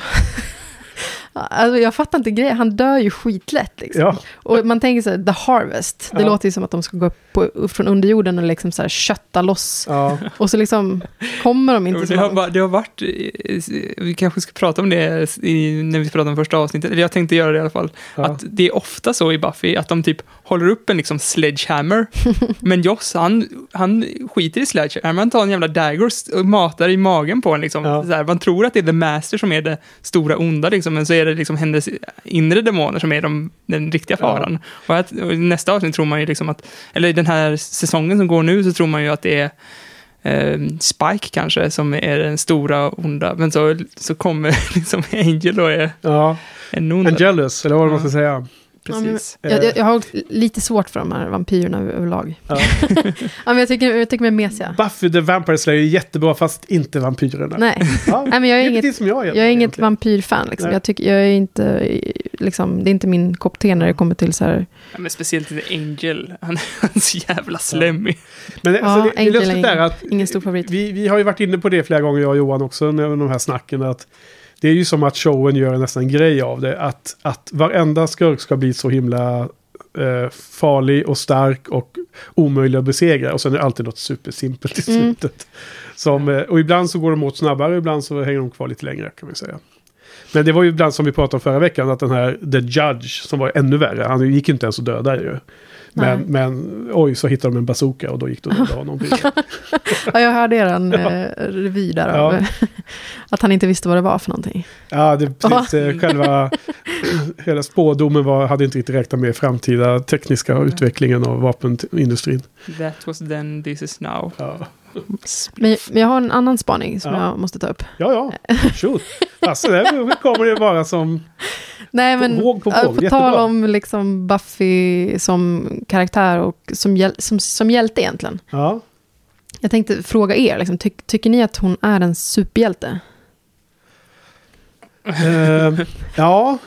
[SPEAKER 3] alltså, jag fattar inte grejen, han dör ju skitlätt liksom.
[SPEAKER 2] ja.
[SPEAKER 3] Och man tänker så här, The Harvest, det
[SPEAKER 2] Ja.
[SPEAKER 3] låter ju som att de ska gå upp, på, upp från underjorden och liksom så här kötta loss.
[SPEAKER 2] ja.
[SPEAKER 3] Och så liksom kommer de inte så
[SPEAKER 1] Det har,
[SPEAKER 3] långt.
[SPEAKER 1] va- det har varit, vi kanske ska prata om det i, när vi pratar om första avsnittet, eller jag tänkte göra det i alla fall,
[SPEAKER 2] ja.
[SPEAKER 1] att det är ofta så i Buffy att de typ håller upp en liksom sledgehammer, men Joss han, han skiter i sledgehammer, han tar en jävla dagger och matar i magen på en liksom.
[SPEAKER 2] Ja.
[SPEAKER 1] Så här, man tror att det är The Master som är det stora onda liksom, men så är det liksom hennes inre demoner som är de, den riktiga
[SPEAKER 2] Ja.
[SPEAKER 1] faran. Och, att, och nästa avsnitt tror man ju liksom att, eller i den här säsongen som går nu så tror man ju att det är eh, Spike kanske som är den stora onda, men så, så kommer liksom Angel och är
[SPEAKER 2] ja.
[SPEAKER 1] en ond.
[SPEAKER 2] Angelus, eller vad man ska säga.
[SPEAKER 1] Precis.
[SPEAKER 3] Jag, jag, jag har lite svart för de här vampyrerna över- överlag.
[SPEAKER 2] Ja.
[SPEAKER 3] Ja, men jag tycker, jag tycker de är mesiga.
[SPEAKER 2] Buffy the Vampire Slayer är jättebra, fast inte vampyrerna.
[SPEAKER 3] Nej,
[SPEAKER 2] Ja.
[SPEAKER 3] Nej men jag är
[SPEAKER 2] det är
[SPEAKER 3] inget,
[SPEAKER 2] som jag
[SPEAKER 3] jag är inget vampyrfan. Liksom.
[SPEAKER 2] Nej.
[SPEAKER 3] Jag, tycker, jag är inte, liksom, det är inte min kopp te när det kommer till så här.
[SPEAKER 1] Ja, men speciellt The Angel, han han är så jävla slemmig.
[SPEAKER 2] Men det,
[SPEAKER 3] Ja,
[SPEAKER 2] alltså, det, det är
[SPEAKER 3] Angel är
[SPEAKER 2] lustigt
[SPEAKER 3] ingen-
[SPEAKER 2] där att
[SPEAKER 3] ingen stor favorit.
[SPEAKER 2] Vi, vi har ju varit inne på det flera gånger, jag och Johan också, när de här snacken. Att det är ju som att showen gör nästan en grej av det. Att, att varenda skurk ska bli så himla eh, farlig och stark och omöjlig att besegra. Och sen är det alltid något supersimpelt i
[SPEAKER 3] Mm.
[SPEAKER 2] slutet. Som, eh, och ibland så går de åt snabbare, och ibland så hänger de kvar lite längre kan vi säga. Men det var ju ibland som vi pratade om förra veckan, att den här The Judge, som var ännu värre, han gick inte ens att döda ju. Men, men oj, så hittade de en bazooka och då gick det att döda honom.
[SPEAKER 3] Ja, jag hörde er eh, revy där av
[SPEAKER 2] Ja.
[SPEAKER 3] att han inte visste vad det var för någonting.
[SPEAKER 2] Ja, det, precis, eh, själva hela spådomen var, hade inte riktigt räknat med framtida tekniska utvecklingen av vapenindustrin.
[SPEAKER 1] That was then, this is now.
[SPEAKER 2] Ja,
[SPEAKER 3] Men, men jag har en annan spaning som
[SPEAKER 2] Ja.
[SPEAKER 3] jag måste ta upp.
[SPEAKER 2] ja, ja. shoot. Alltså, där kommer det bara som...
[SPEAKER 3] Nej, men
[SPEAKER 2] Våg på våg,
[SPEAKER 3] på
[SPEAKER 2] jättebra.
[SPEAKER 3] tal om liksom Buffy som karaktär och som, hjäl- som, som hjälte egentligen.
[SPEAKER 2] Ja.
[SPEAKER 3] Jag tänkte fråga er, liksom, ty- tycker ni att hon är en superhjälte?
[SPEAKER 2] Eh, ja.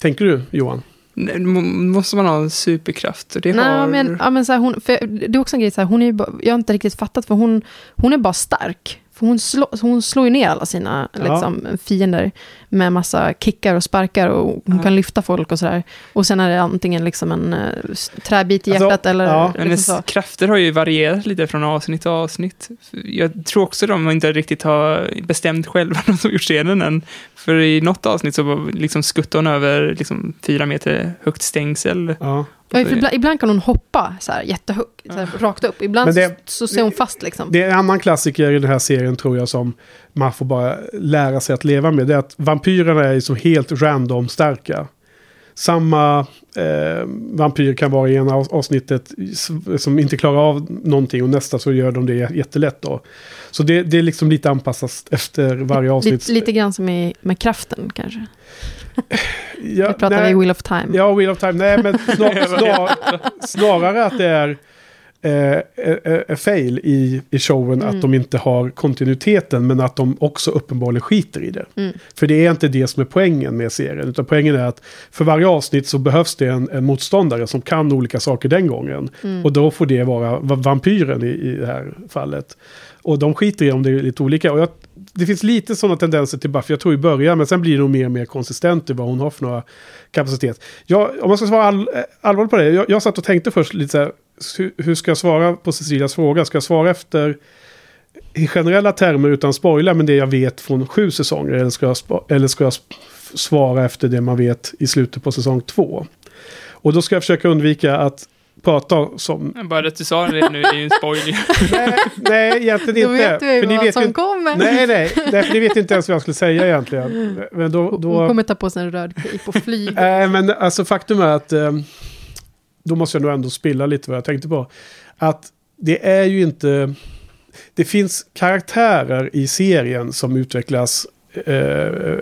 [SPEAKER 2] Tänker du, Johan?
[SPEAKER 1] Måste man ha en superkraft? Det
[SPEAKER 3] Nej,
[SPEAKER 1] har...
[SPEAKER 3] men, ja, men så här, hon, för det är också en grej, så här, hon är ju jag har inte riktigt fattat, för hon, hon är bara stark. För hon, slå, hon slår ju ner alla sina
[SPEAKER 2] Ja.
[SPEAKER 3] liksom, fiender med massa kickar och sparkar och hon
[SPEAKER 1] Ja.
[SPEAKER 3] kan lyfta folk och sådär. Och sen är det antingen liksom en uh, träbit i
[SPEAKER 2] Alltså,
[SPEAKER 3] hjärtat eller
[SPEAKER 2] ja.
[SPEAKER 1] Men
[SPEAKER 3] liksom
[SPEAKER 1] hennes
[SPEAKER 3] så.
[SPEAKER 1] krafter har ju varierat lite från avsnitt till avsnitt. Jag tror också de inte riktigt har bestämt själva de som gjort scenen än. För i något avsnitt så var liksom skuttade hon över liksom fyra meter högt stängsel.
[SPEAKER 2] Ja.
[SPEAKER 3] Ja, för ibland, ibland kan hon hoppa så här, jättehögt, så här, rakt upp. Ibland
[SPEAKER 2] det-
[SPEAKER 3] så, så ser hon fast liksom.
[SPEAKER 2] Det är en annan klassiker i den här serien tror jag som man får bara lära sig att leva med. Det är att vampyrerna är så helt random starka. Samma eh, vampyr kan vara i ena av- avsnittet som inte klarar av någonting och nästa så gör de det jättelätt då. Så det, det är liksom lite anpassat efter varje avsnitt.
[SPEAKER 3] Lite, lite grann som i, med kraften kanske.
[SPEAKER 2] ja,
[SPEAKER 3] Vi pratar
[SPEAKER 2] nej,
[SPEAKER 3] vi Wheel of Time.
[SPEAKER 2] Ja, Wheel of Time. Nej, men snar, snar, snarare att det är eh, är, är fail i, i showen
[SPEAKER 3] Mm.
[SPEAKER 2] att de inte har kontinuiteten men att de också uppenbarligen skiter i det.
[SPEAKER 3] Mm.
[SPEAKER 2] För det är inte det som är poängen med serien. Utan poängen är att för varje avsnitt så behövs det en, en motståndare som kan olika saker den gången.
[SPEAKER 3] Mm.
[SPEAKER 2] Och då får det vara va- vampyren i, i det här fallet. Och de skiter i om det är lite olika. Och jag, det finns lite sådana tendenser till Buffy, jag tror i början, men sen blir det nog mer och mer konsistent i vad hon har för några kapacitet. Jag, om man ska svara all, eh, allvarligt på det, jag, jag satt och tänkte först lite så här, hur, ska jag svara på Cecilias fråga? Ska jag svara efter i generella termer utan spoila, men det jag vet från sju säsonger, eller ska jag, eller ska jag svara efter det man vet i slutet på säsong två? Och då ska jag försöka undvika att prata som...
[SPEAKER 1] Bara att du sa det nu är ju en spoiler.
[SPEAKER 2] nej, nej, egentligen
[SPEAKER 3] Då
[SPEAKER 2] inte.
[SPEAKER 3] vet vi
[SPEAKER 2] för ni vet
[SPEAKER 3] som
[SPEAKER 2] ju,
[SPEAKER 3] kommer.
[SPEAKER 2] nej, nej, nej, för ni vet ju inte ens vad jag skulle säga egentligen. Men då,
[SPEAKER 3] Hon
[SPEAKER 2] då,
[SPEAKER 3] kommer ta på sig en röd cape och flyga.
[SPEAKER 2] Nej, men alltså faktum är att eh, då måste jag nog ändå spilla lite vad jag tänkte på. Att det är ju inte... Det finns karaktärer i serien som utvecklas eh,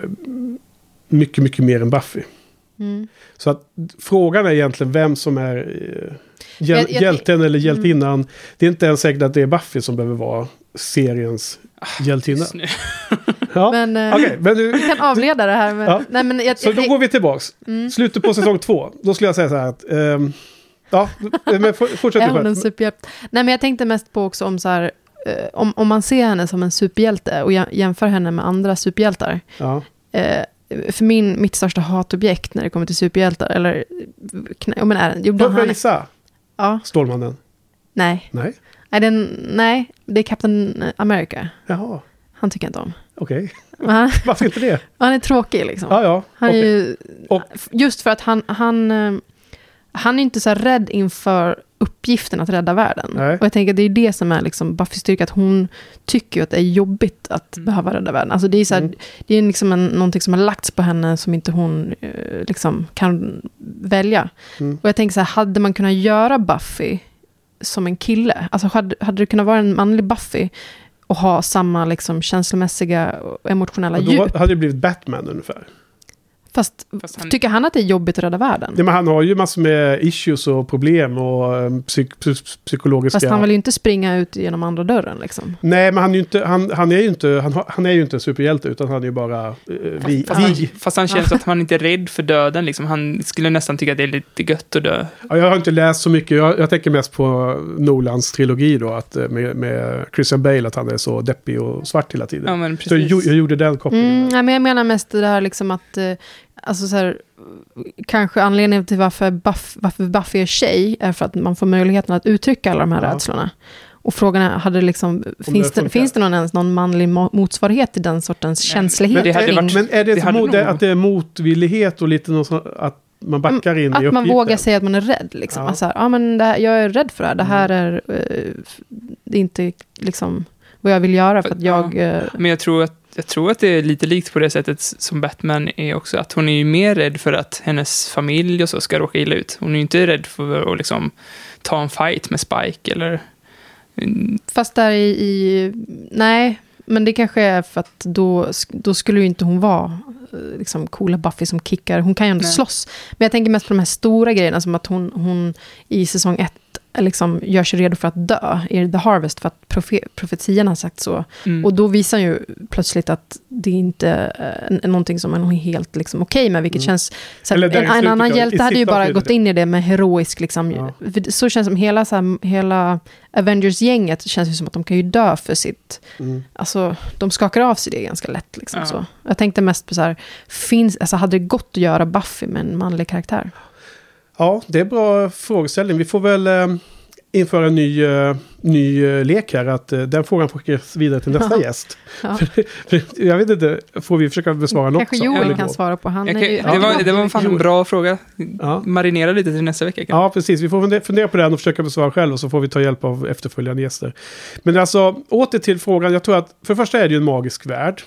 [SPEAKER 2] mycket, mycket mer än Buffy.
[SPEAKER 3] Mm.
[SPEAKER 2] Så att frågan är egentligen vem som är eh, hjäl
[SPEAKER 3] Jag- jag-
[SPEAKER 2] hjälten eller hjältinnan. Det är inte ens säkert att det är Buffy som behöver vara seriens hjältinna.
[SPEAKER 1] Just nu.
[SPEAKER 2] Ja.
[SPEAKER 3] Men, eh,
[SPEAKER 2] Okej, men nu,
[SPEAKER 3] Vi kan avleda det här. Men,
[SPEAKER 2] Ja.
[SPEAKER 3] nej, men jag,
[SPEAKER 2] så då går vi tillbaks.
[SPEAKER 3] Mm.
[SPEAKER 2] Slutet på säsong två. Då skulle jag säga så här att... ehm, ja, men for- fortsätt
[SPEAKER 3] Är
[SPEAKER 2] du
[SPEAKER 3] hon en? Nej, men jag tänkte mest på också om så här, eh, om, om man ser henne som en superhjälte och jä- jämför henne med andra superhjältar.
[SPEAKER 2] Ja,
[SPEAKER 3] Eh, för min, mitt största hatobjekt när det kommer till superhjältar, eller, knä, ja, men är den, jo,
[SPEAKER 2] Får jag gissa?
[SPEAKER 3] Ja,
[SPEAKER 2] Stålmannen?
[SPEAKER 3] nej.
[SPEAKER 2] Nej?
[SPEAKER 3] Nej, den, nej, det är Captain America.
[SPEAKER 2] Jaha,
[SPEAKER 3] Han tycker jag inte om.
[SPEAKER 2] okej.
[SPEAKER 3] Han,
[SPEAKER 2] Varför inte det?
[SPEAKER 3] han är tråkig liksom.
[SPEAKER 2] Ja, ja.
[SPEAKER 3] Han är ju,
[SPEAKER 2] Och-
[SPEAKER 3] just för att han, han, eh, han är inte så här rädd inför uppgiften att rädda världen.
[SPEAKER 2] Nej.
[SPEAKER 3] Och jag tänker att det är det som är liksom Buffys styrka, att hon tycker att det är jobbigt att
[SPEAKER 1] Mm.
[SPEAKER 3] behöva rädda världen. Alltså det är, så här,
[SPEAKER 2] Mm.
[SPEAKER 3] det är liksom en, någonting som har lagts på henne som inte hon eh, liksom kan välja.
[SPEAKER 2] Mm.
[SPEAKER 3] Och jag tänker så här, hade man kunnat göra Buffy som en kille? Alltså hade, hade det kunnat vara en manlig Buffy och ha samma liksom känslomässiga och emotionella
[SPEAKER 2] Och
[SPEAKER 3] djup?
[SPEAKER 2] då hade det blivit Batman ungefär.
[SPEAKER 3] Fast,
[SPEAKER 1] Fast han-
[SPEAKER 3] tycker han att det är jobbigt att rädda världen?
[SPEAKER 2] Ja, men han har ju massor med issues och problem och um, psyk psy- psykologiska...
[SPEAKER 3] Fast han vill ju inte springa ut genom andra dörren liksom.
[SPEAKER 2] Nej, men han är ju inte, han, han är ju inte, han, han är ju inte en superhjälte utan han är ju bara uh, vi,
[SPEAKER 1] Fast han,
[SPEAKER 2] vi.
[SPEAKER 1] fast han känns att han inte är rädd för döden. Liksom. Han skulle nästan tycka att det är lite gött att dö.
[SPEAKER 2] Ja, jag har inte läst så mycket, jag, jag tänker mest på Nolans trilogi då, att, eh, med, med Christian Bale, att han är så deppig och svart hela tiden.
[SPEAKER 1] Ja, men
[SPEAKER 2] så
[SPEAKER 1] precis.
[SPEAKER 2] jag, gjo- jag gjorde den kopplingen.
[SPEAKER 3] Mm, nej, men jag menar mest det här liksom att, eh, alltså så här, kanske anledningen till varför, Buff, varför Buffy är tjej är för att man får möjligheten att uttrycka alla de här
[SPEAKER 2] Ja.
[SPEAKER 3] rädslorna. Och frågan är, hade liksom, finns,
[SPEAKER 2] det
[SPEAKER 3] det, finns det någon, ens någon manlig mo- motsvarighet till den sortens
[SPEAKER 1] Men-
[SPEAKER 3] känslighet?
[SPEAKER 1] men det varit-
[SPEAKER 2] Men är det,
[SPEAKER 1] Det
[SPEAKER 2] så
[SPEAKER 1] hade
[SPEAKER 2] mo- det,
[SPEAKER 1] nog-
[SPEAKER 2] att det är motvillighet och lite något sånt, att man backar in i
[SPEAKER 3] Att man
[SPEAKER 2] uppgiften?
[SPEAKER 3] vågar säga att man är rädd. Liksom.
[SPEAKER 2] Ja. Mm.
[SPEAKER 3] Alltså, här, ja, men det här, jag är rädd för det här. Det här är, eh, det är inte liksom, vad jag vill göra för att jag... eh,
[SPEAKER 1] Men jag tror, att, jag tror att det är lite likt på det sättet som Batman är också. Att hon är ju mer rädd för att hennes familj och så ska råka illa ut. Hon är ju inte rädd för att liksom ta en fight med Spike eller... Mm,
[SPEAKER 3] Fast där i, i... Nej, men det kanske är för att då, då skulle ju inte hon vara eh, liksom coola Buffy som kickar. Hon kan ju ändå
[SPEAKER 1] Nej.
[SPEAKER 3] slåss. Men jag tänker mest på de här stora grejerna, som att hon, hon i säsong ett liksom gör sig redo för att dö i The Harvest, för att profe, profetian har sagt så.
[SPEAKER 1] mm.
[SPEAKER 3] Och då visar ju plötsligt att det inte är eh, någonting som hon är helt liksom, okej med, vilket
[SPEAKER 2] Mm.
[SPEAKER 3] känns... Så en, en annan
[SPEAKER 2] av-
[SPEAKER 3] hjälte hade ju bara gått in i det med heroisk, liksom,
[SPEAKER 2] Ja.
[SPEAKER 3] så känns det som hela, så här, hela Avengers-gänget känns ju som att de kan ju dö för sitt...
[SPEAKER 2] Mm.
[SPEAKER 3] Alltså, de skakar av sig det ganska lätt. Liksom,
[SPEAKER 1] Ja.
[SPEAKER 3] så. Jag tänkte mest på så här, finns, alltså, hade det gått att göra Buffy med en manlig karaktär?
[SPEAKER 2] Ja, det är en bra frågeställning. Vi får väl eh, införa en ny, eh, ny eh, lek här. Att eh, den frågan får skickas vidare till nästa
[SPEAKER 3] Ja.
[SPEAKER 2] gäst.
[SPEAKER 3] Ja.
[SPEAKER 2] Jag vet inte, får vi försöka besvara något?
[SPEAKER 3] Kanske Joel kan
[SPEAKER 2] då?
[SPEAKER 3] svara på. Han
[SPEAKER 1] kan,
[SPEAKER 3] ju,
[SPEAKER 1] det, var, det var fan en bra fråga.
[SPEAKER 2] Ja.
[SPEAKER 1] Marinera lite till nästa vecka. kanske.
[SPEAKER 2] Ja, precis. Vi får funde- fundera på den och försöka besvara själv och så får vi ta hjälp av efterföljande gäster. Men alltså, åter till frågan. Jag tror att för det första är det ju en magisk värld.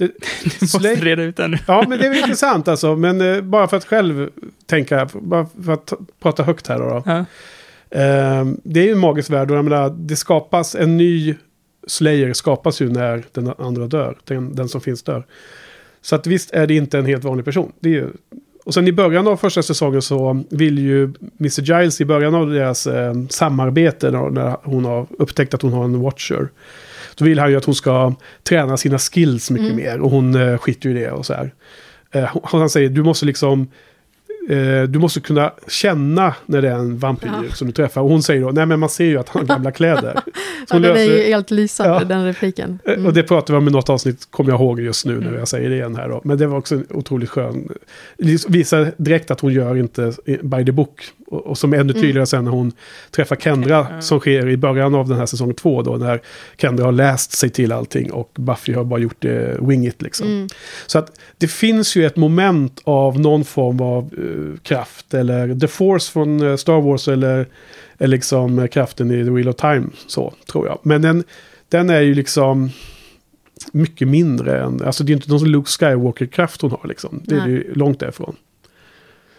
[SPEAKER 2] Eh, det,
[SPEAKER 1] Måste
[SPEAKER 2] Slay-
[SPEAKER 1] reda ut det nu.
[SPEAKER 2] Ja, men det är väl intressant alltså. Men eh, bara för att själv tänka, bara för att ta- prata högt här då. då.
[SPEAKER 1] Ja.
[SPEAKER 2] Eh, det är ju en magisk värld och jag menar, det skapas en ny Slayer skapas ju när den andra dör. Den, den som finns dör. Så att visst är det inte en helt vanlig person. Det är ju och sen i början av första säsongen så vill ju Mr. Giles i början av deras eh, samarbete när hon har upptäckt att hon har en Watcher. Då vill han ju att hon ska träna sina skills mycket
[SPEAKER 3] Mm.
[SPEAKER 2] mer och hon eh, skiter ju i det och så här. Eh, han säger du måste liksom eh, du måste kunna känna när det är en vampyr
[SPEAKER 3] Ja.
[SPEAKER 2] som du träffar. Och hon säger då, nej men man ser ju att han har gamla kläder. Så
[SPEAKER 3] Ja, den är
[SPEAKER 2] löser-
[SPEAKER 3] ju helt lysande,
[SPEAKER 2] Ja.
[SPEAKER 3] den repliken.
[SPEAKER 2] Eh,
[SPEAKER 3] Mm.
[SPEAKER 2] Och det pratar vi om i något avsnitt, kommer jag ihåg just nu när
[SPEAKER 1] Mm.
[SPEAKER 2] jag säger det igen här då. Men det var också en otroligt skön... det Visar direkt att hon gör inte by the book. Och, och som är ännu
[SPEAKER 3] Mm.
[SPEAKER 2] tydligare sen när hon träffar Kendra,
[SPEAKER 1] Ja.
[SPEAKER 2] som sker i början av den här säsong två då. När Kendra har läst sig till allting och Buffy har bara gjort det wing it liksom.
[SPEAKER 3] Mm.
[SPEAKER 2] Så att det finns ju ett moment av någon form av eh, kraft. Eller The Force från eh, Star Wars eller, eller liksom eh, kraften i The Wheel of Time. Så tror jag. Men den, den är ju liksom mycket mindre än... Alltså det är inte någon Luke Skywalker-kraft hon har liksom. Det är
[SPEAKER 3] Nej.
[SPEAKER 2] ju långt därifrån.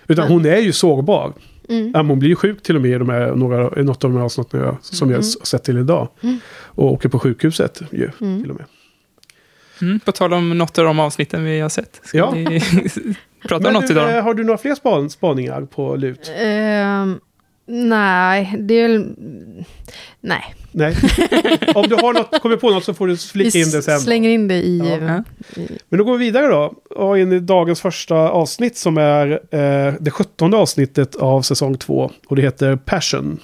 [SPEAKER 2] Utan
[SPEAKER 3] Men-
[SPEAKER 2] hon är ju sårbar.
[SPEAKER 3] Mm.
[SPEAKER 2] Hon blir ju sjuk till och med i, de här, några, i något av de här avsnitten jag- som jag
[SPEAKER 3] Mm.
[SPEAKER 2] har sett till idag.
[SPEAKER 3] Mm.
[SPEAKER 2] Och åker på sjukhuset ju,
[SPEAKER 3] Mm.
[SPEAKER 2] till och med.
[SPEAKER 1] Mm, på tal om något av de avsnitten vi har sett. Ska
[SPEAKER 2] Ja.
[SPEAKER 1] vi prata om något
[SPEAKER 2] du,
[SPEAKER 1] idag?
[SPEAKER 2] eh, har du några fler span, spaningar på LUT?
[SPEAKER 3] Ehm, nej, det är... väl- Nej,
[SPEAKER 2] Nej. Om du har något, kommer på något så får du
[SPEAKER 3] vi
[SPEAKER 2] flika in det sen.
[SPEAKER 3] slänger in det i...
[SPEAKER 2] Ja.
[SPEAKER 1] Ja.
[SPEAKER 3] i
[SPEAKER 2] Men då går vi vidare då. Och in i dagens första avsnitt som är eh, det sjuttonde avsnittet av säsong två. Och det heter Passion.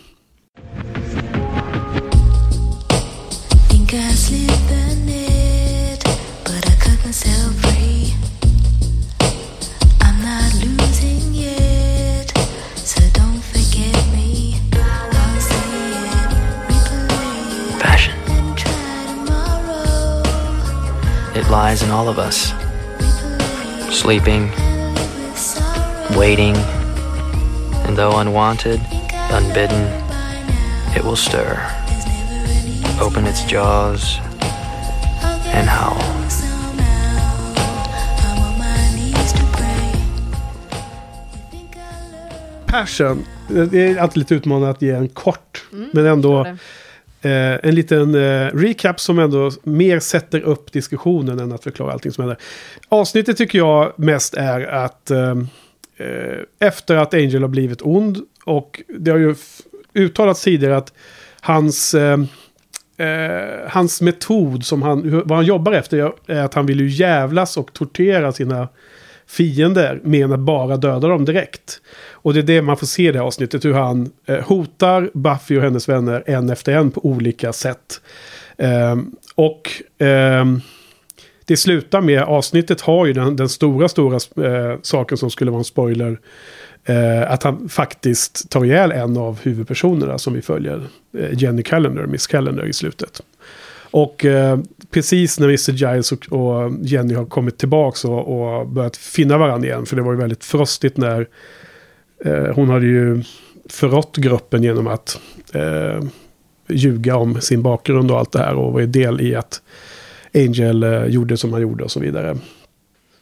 [SPEAKER 4] Lies in all of us.
[SPEAKER 5] Replay it,
[SPEAKER 4] Sleeping,
[SPEAKER 5] and live with sorrow.
[SPEAKER 4] waiting, and though unwanted,
[SPEAKER 5] Think I
[SPEAKER 4] unbidden,
[SPEAKER 5] know by now,
[SPEAKER 4] it will stir,
[SPEAKER 5] there's never any
[SPEAKER 4] open its jaws,
[SPEAKER 5] I'll get
[SPEAKER 4] and howl.
[SPEAKER 5] through somehow. I'm on my knees to pray. You think I learned
[SPEAKER 2] Passion. Det är alltid lite utmanande att ge en kort.
[SPEAKER 3] Mm,
[SPEAKER 2] men ändå
[SPEAKER 3] tror det
[SPEAKER 2] eh, en liten eh, recap som ändå mer sätter upp diskussionen än att förklara allting som händer. Avsnittet tycker jag mest är att eh, eh efter att Angel har blivit ond och det har ju uttalats tidigare att hans, eh, eh, hans metod som han, vad han jobbar efter är att han vill ju jävlas och tortera sina fiender med att bara döda dem direkt. Och det är det man får se i det här avsnittet, hur han eh, hotar Buffy och hennes vänner en efter en på olika sätt. Ehm, och ehm, det slutar med, avsnittet har ju den, den stora, stora eh, saken som skulle vara en spoiler. Eh, att han faktiskt tar ihjäl en av huvudpersonerna som vi följer. Eh, Jenny Callender, Miss Callender i slutet. Och eh, precis när Mr. Giles och, och Jenny har kommit tillbaka och, och börjat finna varandra igen. För det var ju väldigt frostigt när eh, hon hade ju förrått gruppen genom att eh, ljuga om sin bakgrund och allt det här. Och var del i att Angel eh, gjorde som han gjorde och så vidare.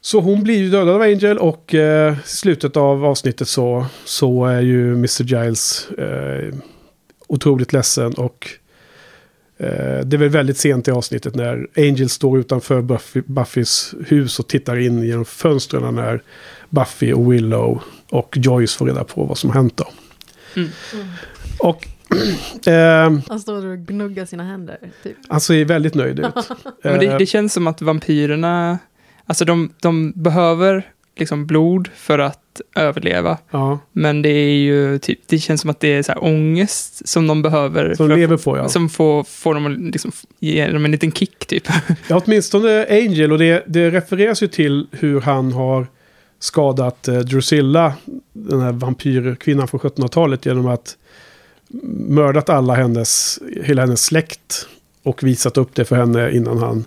[SPEAKER 2] Så hon blir ju dödad av Angel och eh, i slutet av avsnittet så, så är ju Mr. Giles eh, otroligt ledsen och det är väl väldigt sent i avsnittet när Angel står utanför Buffy, Buffys hus och tittar in genom fönstren när Buffy och Willow och Joyce får reda på vad som har hänt då.
[SPEAKER 1] Mm.
[SPEAKER 2] Och eh,
[SPEAKER 3] Han står och gnuggar sina händer, typ.
[SPEAKER 2] han ser väldigt nöjd ut.
[SPEAKER 1] Men det,
[SPEAKER 2] Eh,
[SPEAKER 1] det känns som att vampyrerna, alltså de, de behöver liksom blod för att överleva.
[SPEAKER 2] ja,
[SPEAKER 1] Men det är ju typ, det känns som att det är så här ångest som de behöver.
[SPEAKER 2] som
[SPEAKER 1] att-
[SPEAKER 2] lever på ja.
[SPEAKER 1] Som får, får dem att liksom, ge dem en liten kick typ.
[SPEAKER 2] Ja, åtminstone Angel. Och det, det refereras ju till hur han har skadat eh, Drusilla, den här vampyrkvinnan från 1700-talet, genom att mördat alla hennes, hela hennes släkt och visat upp det för henne innan han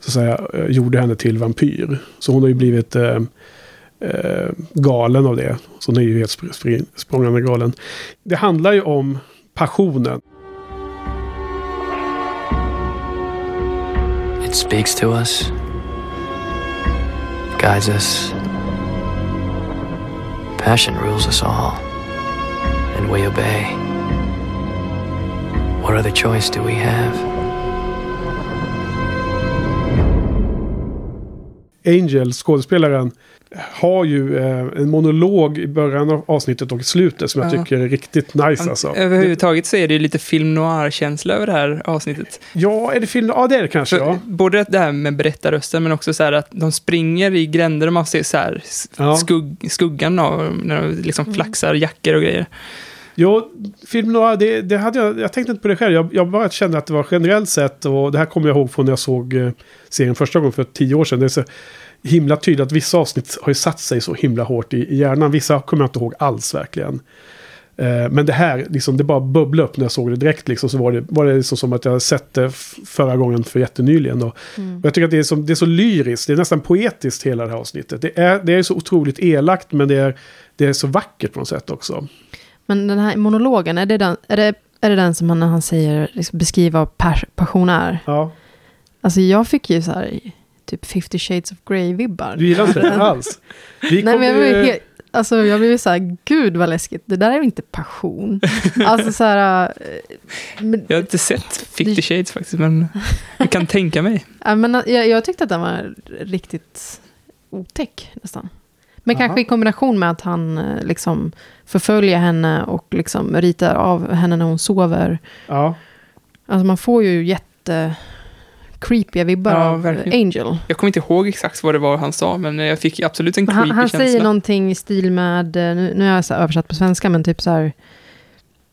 [SPEAKER 2] så att säga, eh, gjorde henne till vampyr. Så hon har ju blivit eh, eh, galen av det. Så hon är ju helt spr- spr- språngande galen. Det handlar ju om passionen.
[SPEAKER 4] It speaks to us, guides us. Passion rules us all, and we obey. What other choice do we have?
[SPEAKER 2] Angel, skådespelaren, har ju eh, en monolog i början av avsnittet och i slutet som jag
[SPEAKER 1] Ja.
[SPEAKER 2] tycker är riktigt nice alltså.
[SPEAKER 1] Överhuvudtaget så är det ju lite film noir-känsla över det här avsnittet.
[SPEAKER 2] Ja, är det film? Ja, det är det kanske.
[SPEAKER 1] För
[SPEAKER 2] Ja.
[SPEAKER 1] Både det här med berättarrösten, men också så här att de springer i gränder och man ser så här
[SPEAKER 2] Ja.
[SPEAKER 1] skugg, skuggan av när de liksom flaxar jackor och grejer.
[SPEAKER 2] Jo, film noir, det, det hade jag, jag tänkte inte på det själv. Jag, jag bara kände att det var generellt sett, och det här kommer jag ihåg från när jag såg eh, serien första gången för tio år sedan. Det är så himla tydligt att vissa avsnitt har ju satt sig så himla hårt i, i hjärnan. Vissa kommer jag inte ihåg alls verkligen. Eh, men det här, liksom, det bara bubblade upp när jag såg det direkt. Liksom, så var det, var det liksom som att jag sett det förra gången för jättenyligen. Och,
[SPEAKER 3] Mm.
[SPEAKER 2] och jag tycker att det är, som, det är så lyriskt, det är nästan poetiskt hela det här avsnittet. Det är, det är så otroligt elakt men det är, det är så vackert på något sätt också.
[SPEAKER 3] Men den här monologen, är det den, är det, är det den som han, när han säger, liksom, beskriva vad pas, passion är?
[SPEAKER 2] Ja,
[SPEAKER 3] Alltså jag fick ju så här, typ 50 shades of Grey-vibbar.
[SPEAKER 2] du gillar inte det alls. Vi
[SPEAKER 3] Nej, men jag blev, helt, alltså, jag blev så här, gud vad läskigt, det där är inte passion? alltså så här, eh, men,
[SPEAKER 1] Jag har inte sett 50
[SPEAKER 3] Det-
[SPEAKER 1] shades faktiskt, men jag kan tänka mig.
[SPEAKER 3] ja, men jag, jag tyckte att den var riktigt otäck nästan. Men
[SPEAKER 2] Jaha.
[SPEAKER 3] kanske i kombination med att han eh, liksom förföljer henne och liksom ritar av henne när hon sover.
[SPEAKER 2] Ja,
[SPEAKER 3] Alltså man får ju jätte creepiga vibbar
[SPEAKER 1] Ja,
[SPEAKER 3] av
[SPEAKER 1] verkligen.
[SPEAKER 3] Angel.
[SPEAKER 1] Jag kommer inte ihåg exakt vad det var han sa, men jag fick absolut en creepy
[SPEAKER 3] Han, han
[SPEAKER 1] känsla.
[SPEAKER 3] säger någonting i stil med, eh, nu, nu har jag så översatt på svenska, men typ så här,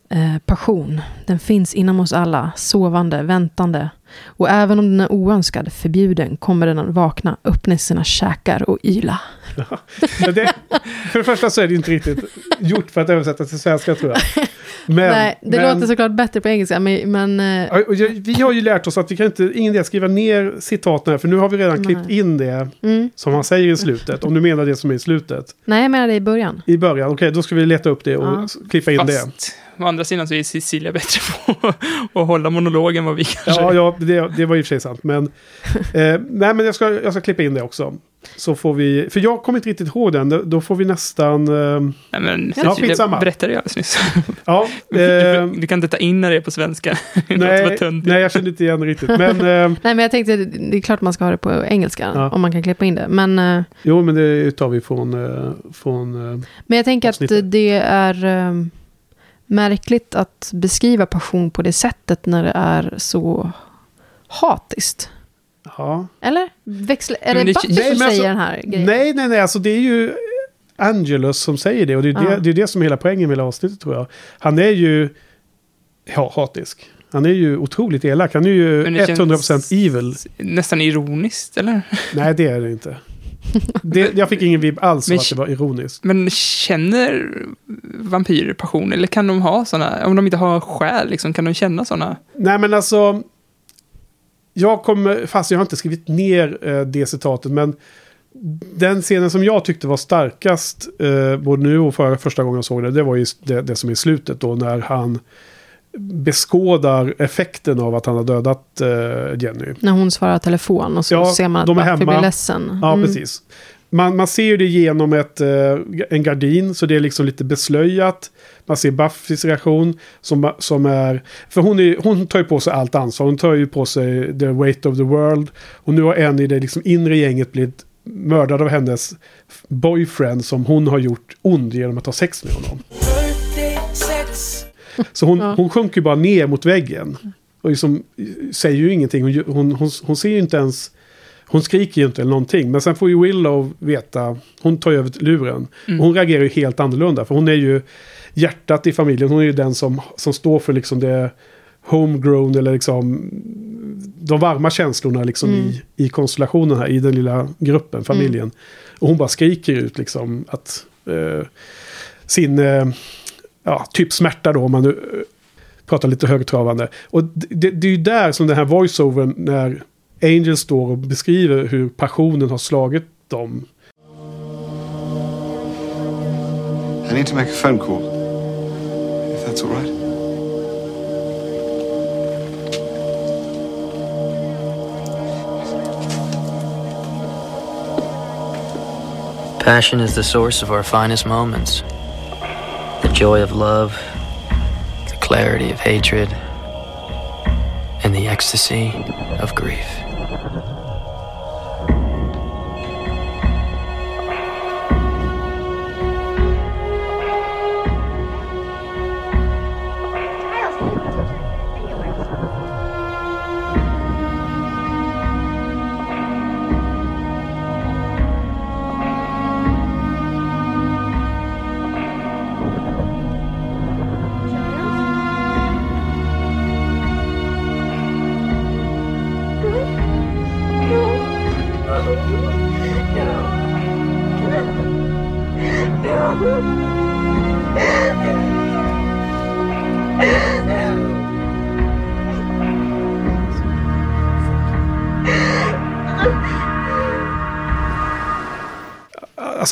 [SPEAKER 3] eh, passion, den finns inom oss alla, sovande, väntande. Och även om den är oönskad, förbjuden, kommer den att vakna, öppna sina käkar och yla.
[SPEAKER 2] men det, för det första så är det inte riktigt gjort för att översätta till svenska tror jag. Men,
[SPEAKER 3] Nej, det
[SPEAKER 2] men,
[SPEAKER 3] låter såklart bättre på engelska, men, men eh,
[SPEAKER 2] Vi har ju lärt oss att vi kan inte, ingen idé skriva ner citaten här, för nu har vi redan klippt in det
[SPEAKER 3] mm.
[SPEAKER 2] som han säger i slutet. Om du menar det som är i slutet.
[SPEAKER 3] nej, jag menar det i början.
[SPEAKER 2] I början, okej, då ska vi leta upp det och
[SPEAKER 3] Ja.
[SPEAKER 2] klippa in det.
[SPEAKER 1] Å andra sidan så är Cecilia bättre på att hålla monologen vad vi kanske
[SPEAKER 2] Ja, ja det, det var i och för sig sant. Men, eh, nej, men jag ska, jag ska klippa in det också. Så får vi, för jag kommer inte riktigt ihåg den, då- får vi nästan... Eh,
[SPEAKER 1] Nej, men
[SPEAKER 2] Ja, skitsamma.
[SPEAKER 1] berättade jag alldeles nyss.
[SPEAKER 2] ja,
[SPEAKER 1] Du,
[SPEAKER 2] eh,
[SPEAKER 1] du kan inte ta in när det är på svenska. Det
[SPEAKER 2] nej, nej, jag kände inte igen det riktigt. Men eh,
[SPEAKER 3] Nej, men jag tänkte, det är klart man ska ha det på engelska,
[SPEAKER 2] Ja.
[SPEAKER 3] om man kan klippa in det. Men, eh,
[SPEAKER 2] jo, men det tar vi från... Eh, från
[SPEAKER 3] men jag tänker att
[SPEAKER 2] Avsnittet.
[SPEAKER 3] det är eh, märkligt att beskriva passion på det sättet när det är så hatiskt.
[SPEAKER 2] ja.
[SPEAKER 3] Eller? Växla, är det
[SPEAKER 1] det-
[SPEAKER 3] Buffy som
[SPEAKER 2] men
[SPEAKER 3] säger
[SPEAKER 2] alltså-
[SPEAKER 3] den här grejen?
[SPEAKER 2] Nej, nej, nej, alltså det är ju Angelus som säger det. Och det är,
[SPEAKER 3] Ja.
[SPEAKER 2] det, det, är det som är hela poängen med hela avsnittet tror jag. Han är ju ja, hatisk. Han är ju otroligt elak. Han är ju
[SPEAKER 1] Men det
[SPEAKER 2] 100%
[SPEAKER 1] känns-
[SPEAKER 2] evil.
[SPEAKER 1] Nästan ironiskt, eller?
[SPEAKER 2] Nej, det är det inte. Det, jag fick ingen vibb alls av
[SPEAKER 1] Men-
[SPEAKER 2] att det var ironiskt.
[SPEAKER 1] Men känner vampyrer passion? Eller kan de ha sådana? Om de inte har själ, liksom, kan de känna sådana?
[SPEAKER 2] Nej, men alltså. Jag kommer, fast jag har inte skrivit ner eh, det citatet, men den scenen som jag tyckte var starkast, eh, både nu och förra, första gången jag såg det, det var ju det, det som är slutet då, när han beskådar effekten av att han har dödat eh, Jenny.
[SPEAKER 3] När hon svarar telefon och så
[SPEAKER 2] Ja,
[SPEAKER 3] ser man att
[SPEAKER 2] de är hemma.
[SPEAKER 3] blir ledsen.
[SPEAKER 2] Ja,
[SPEAKER 3] Mm.
[SPEAKER 2] precis. Man, man ser ju det genom ett, eh, en gardin, så det är liksom lite beslöjat. Man ser Buffys reaktion som, som är... För hon, är, hon tar ju på sig allt ansvar. Hon tar ju på sig the weight of the world. Och nu har en i det liksom inre gänget blivit mördad av hennes boyfriend som hon har gjort ond genom att ha sex med honom. Så hon,
[SPEAKER 3] Ja.
[SPEAKER 2] hon sjunker bara ner mot väggen. Och liksom, säger ju ingenting. Hon, hon, hon, hon ser ju inte ens... Hon skriker ju inte eller någonting. Men sen får ju Willow veta. Hon tar ju över luren.
[SPEAKER 1] Mm.
[SPEAKER 2] Och hon reagerar ju helt annorlunda. För hon är ju hjärtat i familjen. Hon är ju den som, som står för liksom det homegrown eller liksom de varma känslorna liksom
[SPEAKER 3] Mm.
[SPEAKER 2] i, i konstellationen här. I den lilla gruppen, familjen. Och hon bara skriker ut liksom att eh, sin eh, ja, typ smärta då om man nu eh, pratar lite högtravande. Och det, det, det är ju där som den här voiceovern när Angel står och beskriver hur passionen har slagit dem.
[SPEAKER 6] I need to make a phone call. If that's all right.
[SPEAKER 4] Passion is the source of our finest moments. The joy of love, the clarity of hatred, and the ecstasy of grief.